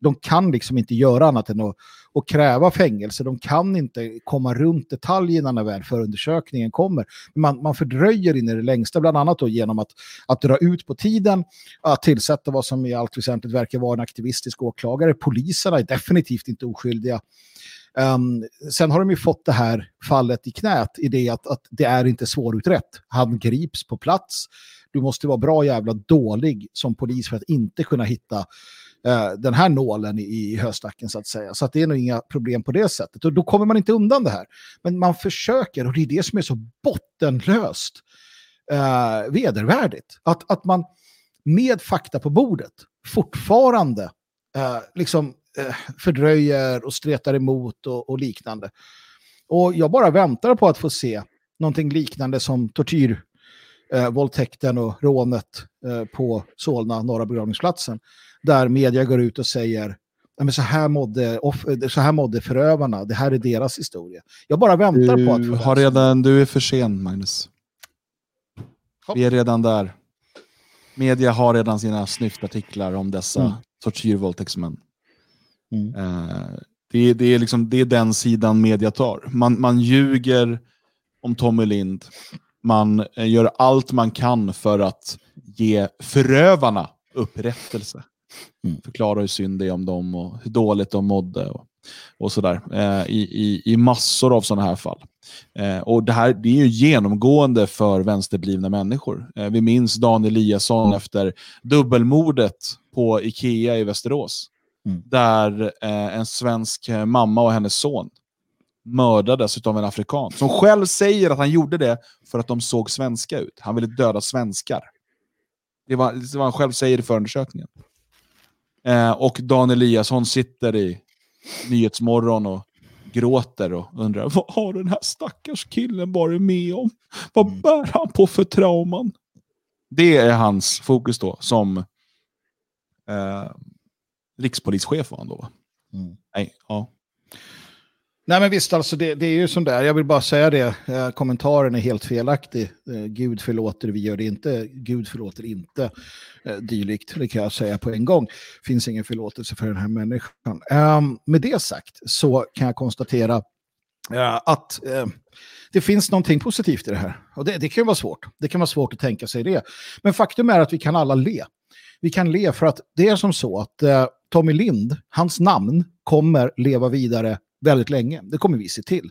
De kan liksom inte göra annat än att, att kräva fängelse. De kan inte komma runt detaljerna när väl förundersökningen kommer. Man, man fördröjer in i det längsta, bland annat då genom att, att dra ut på tiden, att tillsätta vad som i allt väsentligt verkar vara en aktivistisk åklagare. Poliserna är definitivt inte oskyldiga. Um, sen har de ju fått det här fallet i knät i det att, att det är inte svårutrett. Han grips på plats. Du måste vara bra jävla dålig som polis för att inte kunna hitta uh, den här nålen i, i höstacken så att säga. Så att det är nog inga problem på det sättet. Och då kommer man inte undan det här. Men man försöker och det är det som är så bottenlöst uh, vedervärdigt. Att, att man med fakta på bordet fortfarande uh, liksom fördröjer och stretar emot och, och, liknande. Och jag bara väntar på att få se någonting liknande som tortyr, eh, våldtäkten och rånet eh, på Solna, norra begravningsplatsen. Där media går ut och säger men så, här mådde, off, så här mådde förövarna, det här är deras historia. Jag bara väntar du på att få har redan, Du är för sen, Magnus. Hopp. Vi är redan där. Media har redan sina snyftartiklar om dessa mm. tortyrvåldtäktsmän. Mm. Eh, det, det, är liksom, det är den sidan media tar. Man, man ljuger om Tommy Lind. Man eh, gör allt man kan för att ge förövarna upprättelse. Mm. Förklara hur synd det är om dem och hur dåligt de mådde. Och, och sådär. Eh, i, i, I massor av sådana här fall. Eh, och Det här det är ju genomgående för vänsterblivna människor. Eh, vi minns Dan Eliasson efter dubbelmordet på Ikea i Västerås. Mm. Där eh, en svensk eh, mamma och hennes son mördades av en afrikan. Som själv säger att han gjorde det för att de såg svenska ut. Han ville döda svenskar. Det var, det var han själv säger i förundersökningen. Eh, och Dan Eliasson sitter i Nyhetsmorgon och gråter och undrar vad har den här stackars killen varit med om? Vad mm. bär han på för trauman? Det är hans fokus då som eh, rikspolischef var han då va? Mm. Nej, ja. Nej men visst, alltså det, det, är ju som det är. Jag vill bara säga det. Eh, kommentaren är helt felaktig. Eh, Gud förlåter, vi gör det inte. Gud förlåter inte eh, dylikt. Det kan jag säga på en gång. finns ingen förlåtelse för den här människan. Um, med det sagt så kan jag konstatera uh, att uh, det finns någonting positivt i det här. Och det, det kan vara svårt. Det kan vara svårt att tänka sig det. Men faktum är att vi kan alla le. Vi kan le för att det är som så att uh, Tommy Lind, hans namn kommer leva vidare väldigt länge. Det kommer vi se till.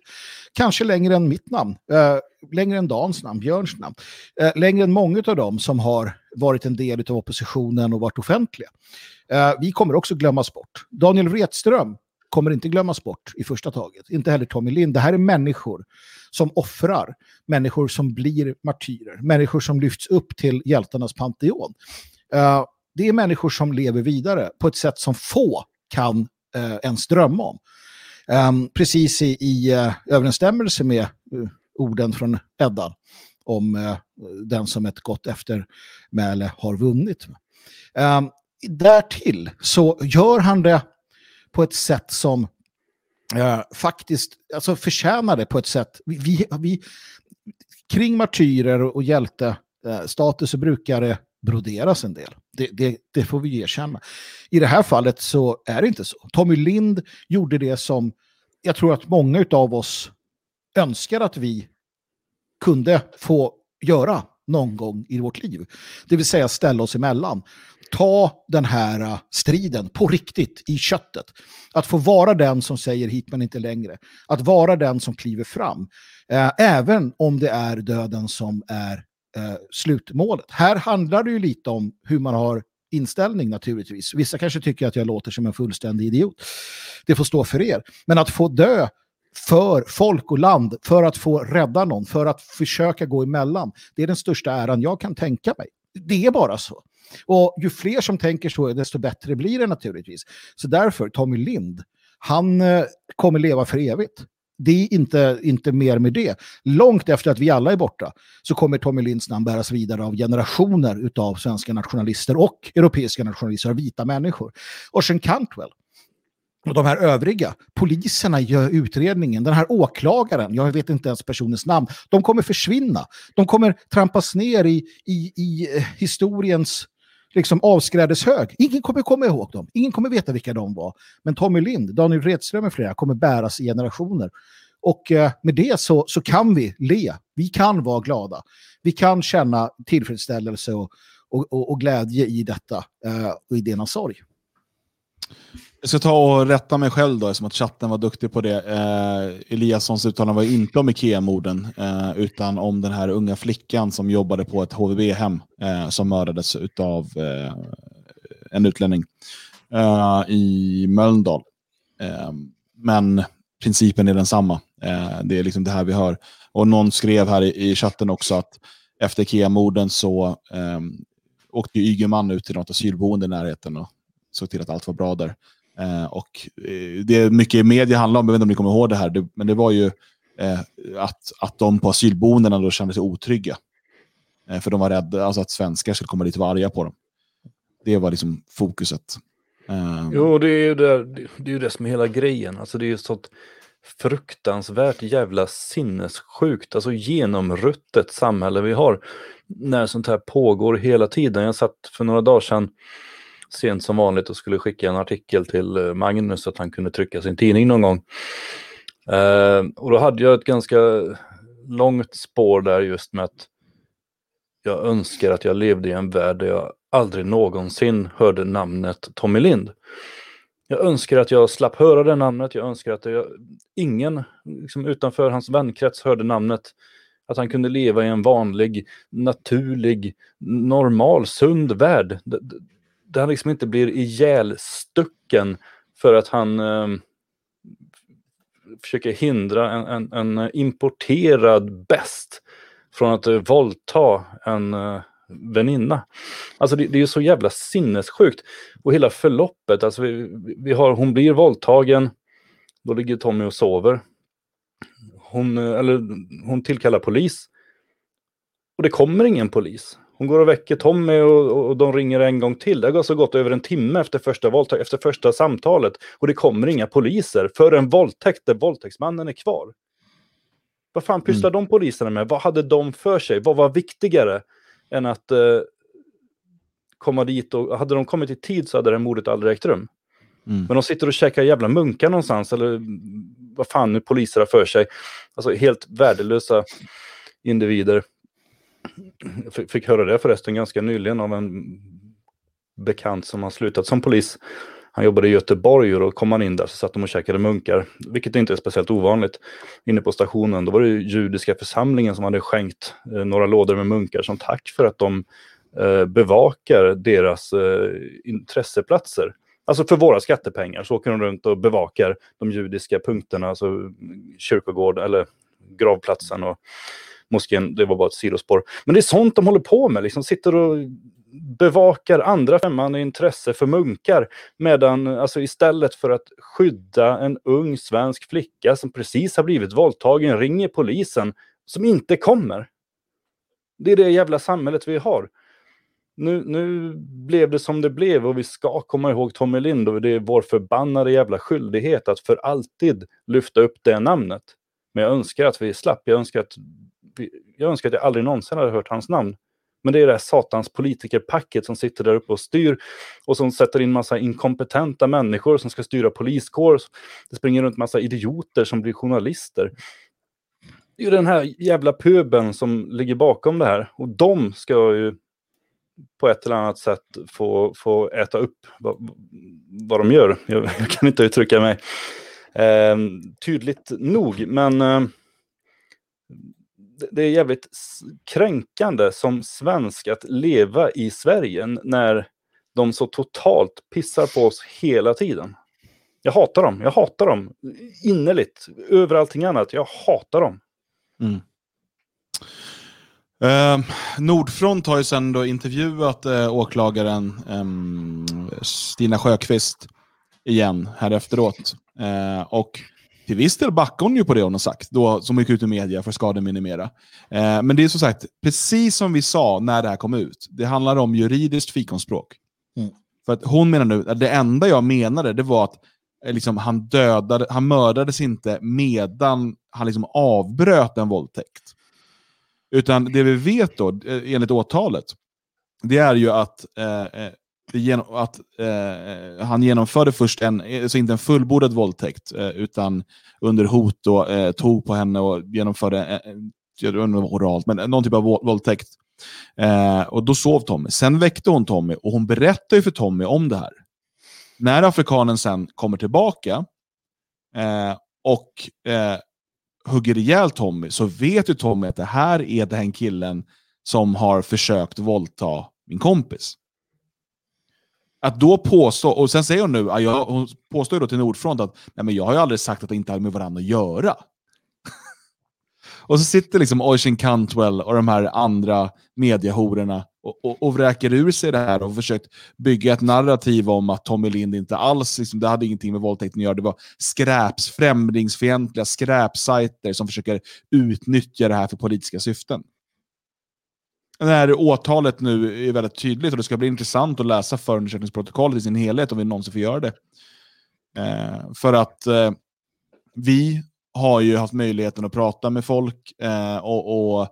Kanske längre än mitt namn, eh, längre än Dans namn, Björns namn, eh, längre än många av dem som har varit en del av oppositionen och varit offentliga. Eh, vi kommer också glömmas bort. Daniel Wretström kommer inte glömmas bort i första taget. Inte heller Tommy Lind. Det här är människor som offrar, människor som blir martyrer, människor som lyfts upp till hjältarnas panteon. Eh, det är människor som lever vidare på ett sätt som få kan eh, ens drömma om. Um, precis i, i uh, överensstämmelse med uh, orden från Eddan om uh, den som ett gott eftermäle har vunnit. Um, därtill så gör han det på ett sätt som uh, faktiskt alltså förtjänar det på ett sätt. Vi, vi, vi kring martyrer och, och hjältestatus så brukar det broderas en del. Det, det, det, får vi erkänna. I det här fallet så är det inte så. Tommy Lind gjorde det som jag tror att många av oss önskar att vi kunde få göra någon gång i vårt liv. Det vill säga ställa oss emellan. Ta den här äh, striden på riktigt i köttet. Att få vara den som säger hit men inte längre. Att vara den som kliver fram. Eh, även om det är döden som är eh, slutmålet. Här handlar det ju lite om hur man har inställning naturligtvis. Vissa kanske tycker att jag låter som en fullständig idiot. Det får stå för er. Men att få dö för folk och land, för att få rädda någon, för att försöka gå emellan. Det är den största äran jag kan tänka mig. Det är bara så. Och ju fler som tänker så, desto bättre blir det naturligtvis. Så därför, Tommy Lind, han eh, kommer leva för evigt. Det är inte, inte mer med det. Långt efter att vi alla är borta så kommer Tommy Linds namn bäras vidare av generationer av svenska nationalister och europeiska nationalister, vita människor. Och sen Cantwell, Och de här övriga, poliserna gör utredningen, den här åklagaren, jag vet inte ens personens namn, de kommer försvinna. De kommer trampas ner i, i, i eh, historiens liksom avskrädeshög. Ingen kommer komma ihåg dem. Ingen kommer veta vilka de var. Men Tommy Lind, Daniel Redström med flera kommer bäras i generationer. Och eh, med det så, så kan vi le. Vi kan vara glada. Vi kan känna tillfredsställelse och, och, och, och glädje i detta eh, och i denna sorg. Jag ska ta och rätta mig själv då, eftersom att chatten var duktig på det. Eh, Eliassons uttalande var inte om Ikea-morden, eh, utan om den här unga flickan som jobbade på ett HVB-hem eh, som mördades av eh, en utlänning eh, i Mölndal. Eh, men principen är densamma. Eh, det är liksom det här vi hör. Och någon skrev här i, i chatten också att efter Ikea-morden så eh, åkte Ygeman ut till något asylboende i närheten och såg till att allt var bra där. Eh, och eh, det är mycket media handlar om, jag vet inte om ni kommer ihåg det här, det, men det var ju eh, att, att de på asylboendena då kände sig otrygga. Eh, för de var rädda alltså att svenskar skulle komma dit och vara arga på dem. Det var liksom fokuset. Eh, Jo, det är ju det, det, är ju det som är hela grejen. Alltså det är ju så fruktansvärt jävla sinnessjukt, alltså genomruttet samhälle vi har. När sånt här pågår hela tiden. Jag satt för några dagar sedan sent som vanligt och skulle skicka en artikel till eh, Magnus så att han kunde trycka sin tidning någon gång. Eh, och då hade jag ett ganska långt spår där just med att jag önskar att jag levde i en värld där jag aldrig någonsin hörde namnet Tommy Lind. Jag önskar att jag slapp höra det namnet, jag önskar att jag, ingen liksom, utanför hans vänkrets hörde namnet. Att han kunde leva i en vanlig, naturlig, normal, sund värld. Där han liksom inte blir ihjälstucken för att han eh, försöker hindra en, en, en importerad bäst från att eh, våldta en eh, väninna. Alltså det, det är ju så jävla sinnessjukt. Och hela förloppet, alltså vi, vi har, hon blir våldtagen, då ligger Tommy och sover. Hon, eh, eller, hon tillkallar polis. Och det kommer ingen polis. Hon går och väcker Tommy och, och, de ringer en gång till. Det har så gått över en timme efter första, våldtäkt, efter första samtalet. Och det kommer inga poliser för en våldtäkt där våldtäktsmannen är kvar. Vad fan pysslar de poliserna med? Vad hade de för sig? Vad var viktigare än att eh, komma dit? Och hade de kommit i tid så hade det här mordet aldrig ägt rum. mm. Men de sitter och käkar jävla munkar någonstans eller mm, vad fan nu poliser har för sig. Alltså helt värdelösa individer. Jag fick- höra det förresten ganska nyligen av en bekant som har slutat som polis. Han jobbade i Göteborg och då kom han in där så satt de och käkade munkar, vilket inte är speciellt ovanligt. Inne på stationen, då var det judiska församlingen som hade skänkt eh, några lådor med munkar som tack för att de eh, bevakar deras eh, intresseplatser. Alltså för våra skattepengar så åker de runt och bevakar de judiska punkterna, alltså kyrkogården eller gravplatsen och moskén, det var bara ett sidospår. Men det är sånt de håller på med, liksom sitter och bevakar andra främmande intresse för munkar. Medan, alltså istället för att skydda en ung svensk flicka som precis har blivit våldtagen, ringer polisen som inte kommer. Det är det jävla samhället vi har. Nu, nu blev det som det blev och vi ska komma ihåg Tommy Lind och det är vår förbannade jävla skyldighet att för alltid lyfta upp det namnet. Men jag önskar att vi slapp. Jag önskar att, jag önskar att jag aldrig någonsin hade hört hans namn. Men det är det här satans politikerpacket som sitter där uppe och styr och som sätter in massa inkompetenta människor som ska styra poliskår. Det springer runt massa idioter som blir journalister. Det är ju den här jävla puben som ligger bakom det här och de ska ju på ett eller annat sätt få, få äta upp vad, vad de gör. Jag, jag kan inte uttrycka mig eh, tydligt nog, men eh, det- är jävligt kränkande som svensk att leva i Sverige när de så totalt pissar på oss hela tiden. Jag hatar dem, jag hatar dem innerligt, över allting annat. Jag hatar dem. Mm. Eh, Nordfront har ju sen då intervjuat eh, åklagaren eh, Stina Sjöqvist igen här efteråt. Eh, och till viss del backar hon ju på det hon har sagt, då, som gick ut i media för att skademinimera. Eh, men det är som sagt, precis som vi sa när det här kom ut, det handlar om juridiskt fikonspråk. Mm. För att hon menar nu, det enda jag menade det var att eh, liksom, han, dödade, han mördades inte medan han liksom avbröt en våldtäkt. Utan det vi vet då, eh, enligt åtalet, det är ju att, eh, eh genom, att eh, han genomförde först en, alltså inte en fullbordad våldtäkt, eh, utan under hot då, eh, tog på henne och genomförde, eh, oralt, men någon typ av våldtäkt. Eh, och då sov Tommy. Sen väckte hon Tommy och hon berättade ju för Tommy om det här. När afrikanen sen kommer tillbaka eh, och eh, hugger ihjäl Tommy så vet ju Tommy att det här är den killen som har försökt våldta min kompis. Att då påstå, och sen säger hon nu, jag, hon påstår ju då till Nordfront att nej, men jag har ju aldrig sagt att det inte hade med varandra att göra. och så sitter liksom Oisin Cantwell och de här andra mediehororna och, och, och vräker ur sig det här och försökt bygga ett narrativ om att Tommy Lind inte alls, liksom, det hade ingenting med våldtäkten att göra, det var skräps, främlingsfientliga skräpsajter som försöker utnyttja det här för politiska syften när åtalet nu är väldigt tydligt och det ska bli intressant att läsa förundersökningsprotokollet i sin helhet om vi någonsin får göra det. Eh, för att eh, vi har ju haft möjligheten att prata med folk eh, och, och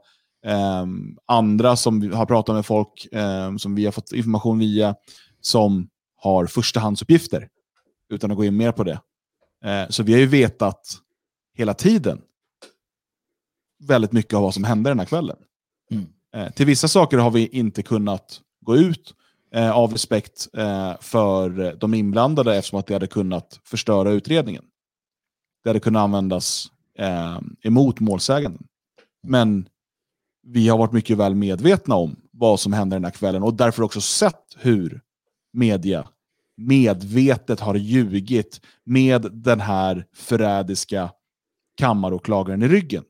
ehm, andra som har pratat med folk ehm, som vi har fått information via som har förstahandsuppgifter utan att gå in mer på det. Eh, så vi har ju vetat hela tiden väldigt mycket av vad som hände den här kvällen. Eh, till vissa saker har vi inte kunnat gå ut eh, av respekt eh, för de inblandade eftersom att det hade kunnat förstöra utredningen. Det hade kunnat användas eh, emot målsäganden. Men vi har varit mycket väl medvetna om vad som hände den här kvällen och därför också sett hur media medvetet har ljugit med den här förrädiska kammaråklagaren i ryggen.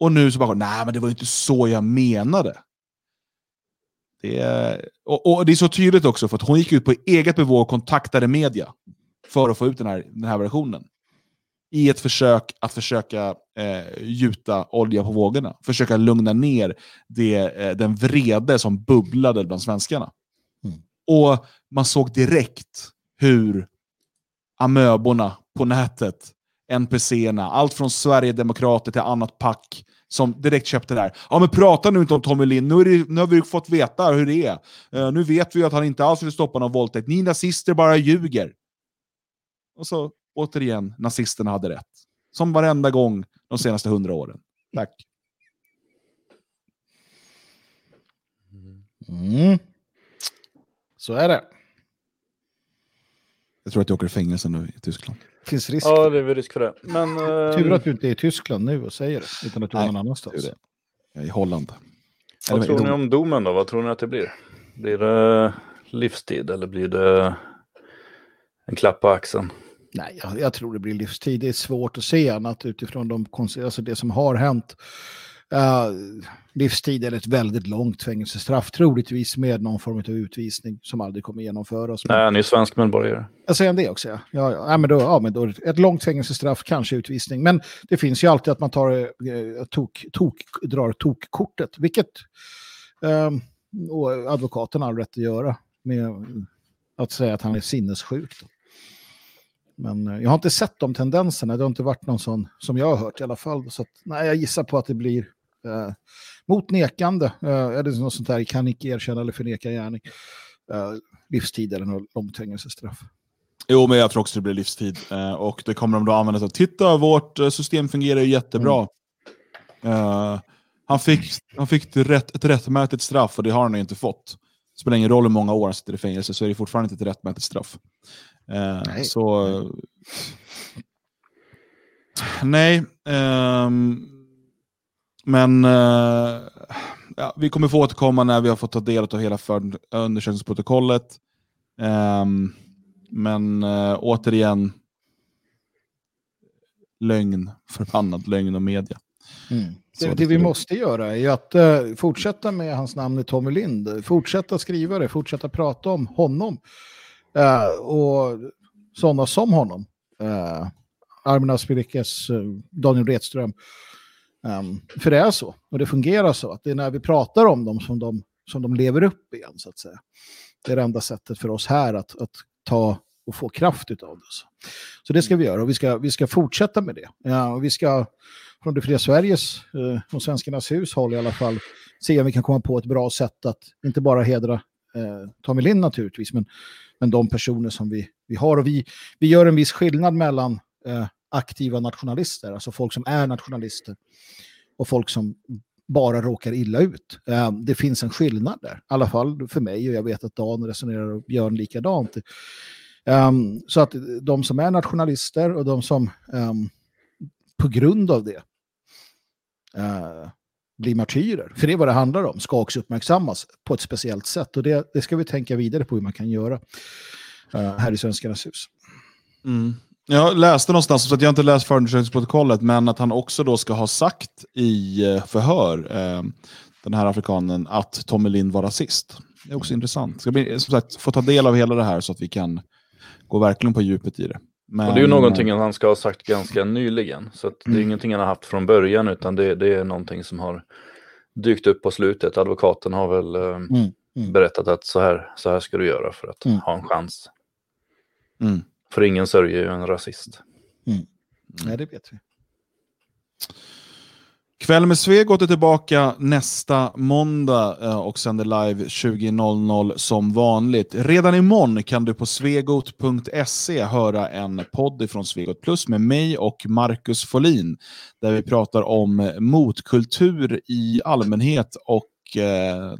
Och nu så bara, nej men det var inte så jag menade. Det är, och, och, det är så tydligt också för att hon gick ut på eget bevåg och kontaktade media för att få ut den här, den här versionen. I ett försök att försöka eh, gjuta olja på vågorna. Försöka lugna ner det, eh, den vrede som bubblade bland svenskarna. Mm. Och man såg direkt hur amöborna på nätet NPCerna, allt från Sverigedemokrater till annat pack som direkt köpte det här. Ja men prata nu inte om Tommy Lind, nu, det, nu har vi fått veta hur det är. Uh, nu vet vi att han inte alls vill stoppa någon våldtäkt. Ni nazister bara ljuger. Och så återigen, nazisterna hade rätt. Som varenda gång de senaste hundra åren. Tack. Mm. Så är det. Jag tror att jag åker i fängelse nu i Tyskland. Finns risk. Ja, det är väl risk för det. Men, Tur att du inte är i Tyskland nu och säger det, utan att du är någon annanstans. Det. Jag är i Holland. Vad eller, tror ni om domen då? Vad tror ni att det blir? Blir det livstid eller blir det en klapp på axeln? Nej, jag, jag tror det blir livstid. Det är svårt att se annat utifrån de, alltså det som har hänt. Uh, livstid eller ett väldigt långt fängelsestraff, troligtvis med någon form av utvisning som aldrig kommer genomföras. Nej, han är ju svensk medborgare. Jag säger det också, ja. Ja, ja. ja, men då, ja men då, ett långt fängelsestraff, kanske utvisning. Men det finns ju alltid att man tar, eh, tok, tok, drar tokkortet, vilket eh, och advokaten har rätt att göra med att säga att han är sinnessjuk. Men eh, jag har inte sett de tendenserna. Det har inte varit någon sån som jag har hört i alla fall. Så att, nej, jag gissar på att det blir eh, mot nekande. Eh, är det något sånt här, kan icke erkänna eller förneka gärning. Eh, livstid eller något långt fängelsestraff. Jo, men jag tror också det blir livstid. Eh, och det kommer de då använda så titta, vårt eh, system fungerar ju jättebra. Mm. Han fick, han fick ett, rätt, ett rättmätigt straff och det har han inte fått. Det spelar ingen roll hur många år han sitter i fängelse så är det fortfarande inte ett rättmätigt straff. Nej. Så... Nej. Um, men uh, ja, vi kommer få återkomma när vi har fått ta del av hela undersökningsprotokollet. Um, men uh, återigen, lögn, förbannad lögn och media. Mm. Det, det, vi måste göra är att uh, fortsätta med hans namn i Tommy Lind. Fortsätta skriva det, fortsätta prata om honom. Uh, och sådana som honom. Uh, Armin Aspirikes, Daniel Redström. Um, för det är så, och det fungerar så, att det är när vi pratar om dem som de, som de lever upp igen, så att säga. Det är det enda sättet för oss här att, att ta och få kraft utav det. Så, så det ska vi göra och vi ska, vi ska fortsätta med det. Ja, och vi ska från det fria Sveriges eh, och Svenskarnas hus håll i alla fall se om vi kan komma på ett bra sätt att inte bara hedra eh, Tommy Lind naturligtvis, men, men de personer som vi, vi har. Och vi, vi gör en viss skillnad mellan eh, aktiva nationalister, alltså folk som är nationalister, och folk som bara råkar illa ut. Eh, det finns en skillnad där, i alla fall för mig och jag vet att Dan resonerar och Björn likadant. Eh, så att de som är nationalister och de som ehm, på grund av det eh, blir martyrer, för det är vad det handlar om, ska också uppmärksammas på ett speciellt sätt. Och det, det ska vi tänka vidare på hur man kan göra här i Svenskarnas hus. Mm. Jag läste någonstans, så att jag inte läst förundersökningsprotokollet, men att han också då ska ha sagt i eh, förhör, eh, den här afrikanen, att Tommy Lind var rasist. Det är också intressant. Ska bli, som sagt, få ta del av hela det här så att vi kan gå verkligen på djupet i det. Men, och det är ju någonting han ska ha sagt ganska nyligen. Så det är mm. ingenting han har haft från början utan det, det, är någonting som har dykt upp på slutet. Advokaten har väl eh, mm. Mm. berättat att så här, så här ska du göra för att mm. ha en chans. Mm. För ingen sörjer ju en rasist. Mm. Nej, det vet vi. Kväll med Svegot är tillbaka nästa måndag eh, och sänder live 20.00 som vanligt. Redan imorgon kan du på svegot.se höra en podd från Svegot Plus med mig och Marcus Folin där vi pratar om motkultur i allmänhet och eh,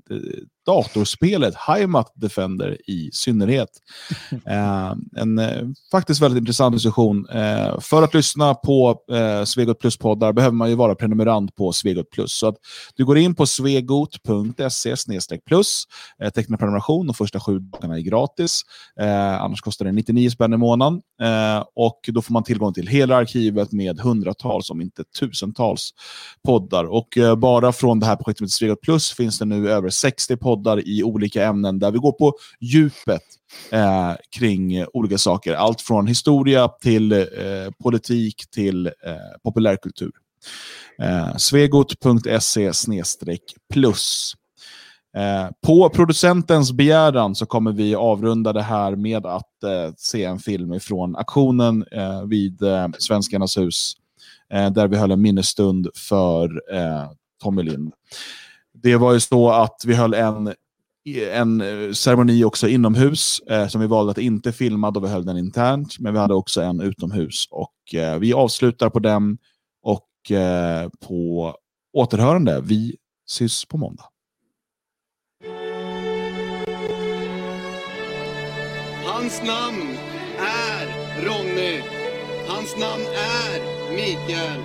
datorspelet Heimat Defender i synnerhet. Eh, en eh, faktiskt väldigt intressant diskussion. Eh, för att lyssna på eh, Svegot Plus-poddar behöver man ju vara prenumerant på Svegot Plus. Så att du går in på svegot.se plus, eh, tecknar prenumeration. De första sju dagarna är gratis. Eh, annars kostar det 99 spänn i månaden. Eh, och då får man tillgång till hela arkivet med hundratals, om inte tusentals poddar. Och eh, bara från det här projektet med Svegot Plus finns det nu över 60 poddar poddar i olika ämnen där vi går på djupet eh, kring olika saker. Allt från historia till eh, politik till eh, populärkultur. Eh, svegot.se plus. Eh, på producentens begäran så kommer vi avrunda det här med att eh, se en film från aktionen eh, vid eh, Svenskarnas hus eh, där vi höll en minnesstund för eh, Tommy Lind. Det var ju så att vi höll en, en eh, ceremoni också inomhus eh, som vi valde att inte filma då vi höll den internt. Men vi hade också en utomhus och eh, vi avslutar på den och eh, på återhörande. Vi ses på måndag. Hans namn är Ronny. Hans namn är Mikael.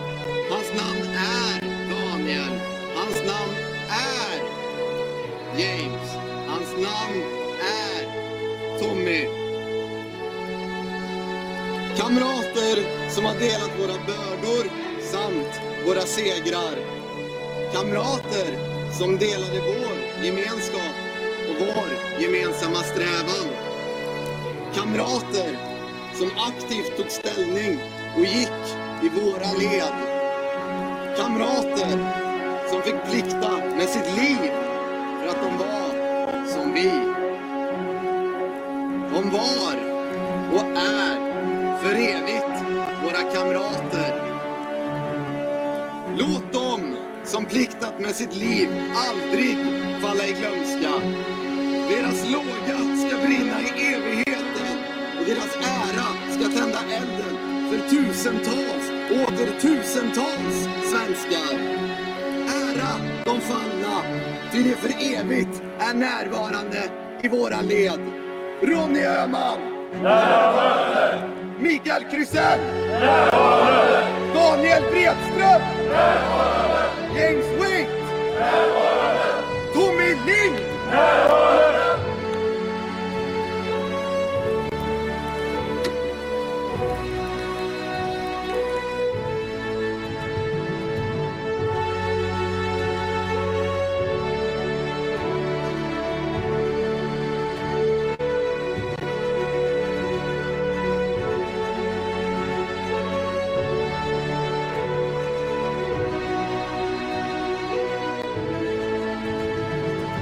Hans namn är Daniel. Hans namn James. Hans namn är Tommy. Kamrater som har delat våra bördor samt våra segrar. Kamrater som delade vår gemenskap och vår gemensamma strävan. Kamrater som aktivt tog ställning och gick i våra led. Kamrater som fick plikta med sitt liv för att de var som vi. De var och är för evigt våra kamrater. Låt dem som pliktat med sitt liv aldrig falla i glömska. Deras låga ska brinna i evigheten och deras ära ska tända elden för tusentals och åter tusentals svenskar ära de fallna, till det för evigt är närvarande i våra led. Ronny Öhman! Närvarande! Mikael Krysell! Närvarande! Daniel Bredström! Närvarande! James Witt! Närvarande! Tommy Lind! Närvarande!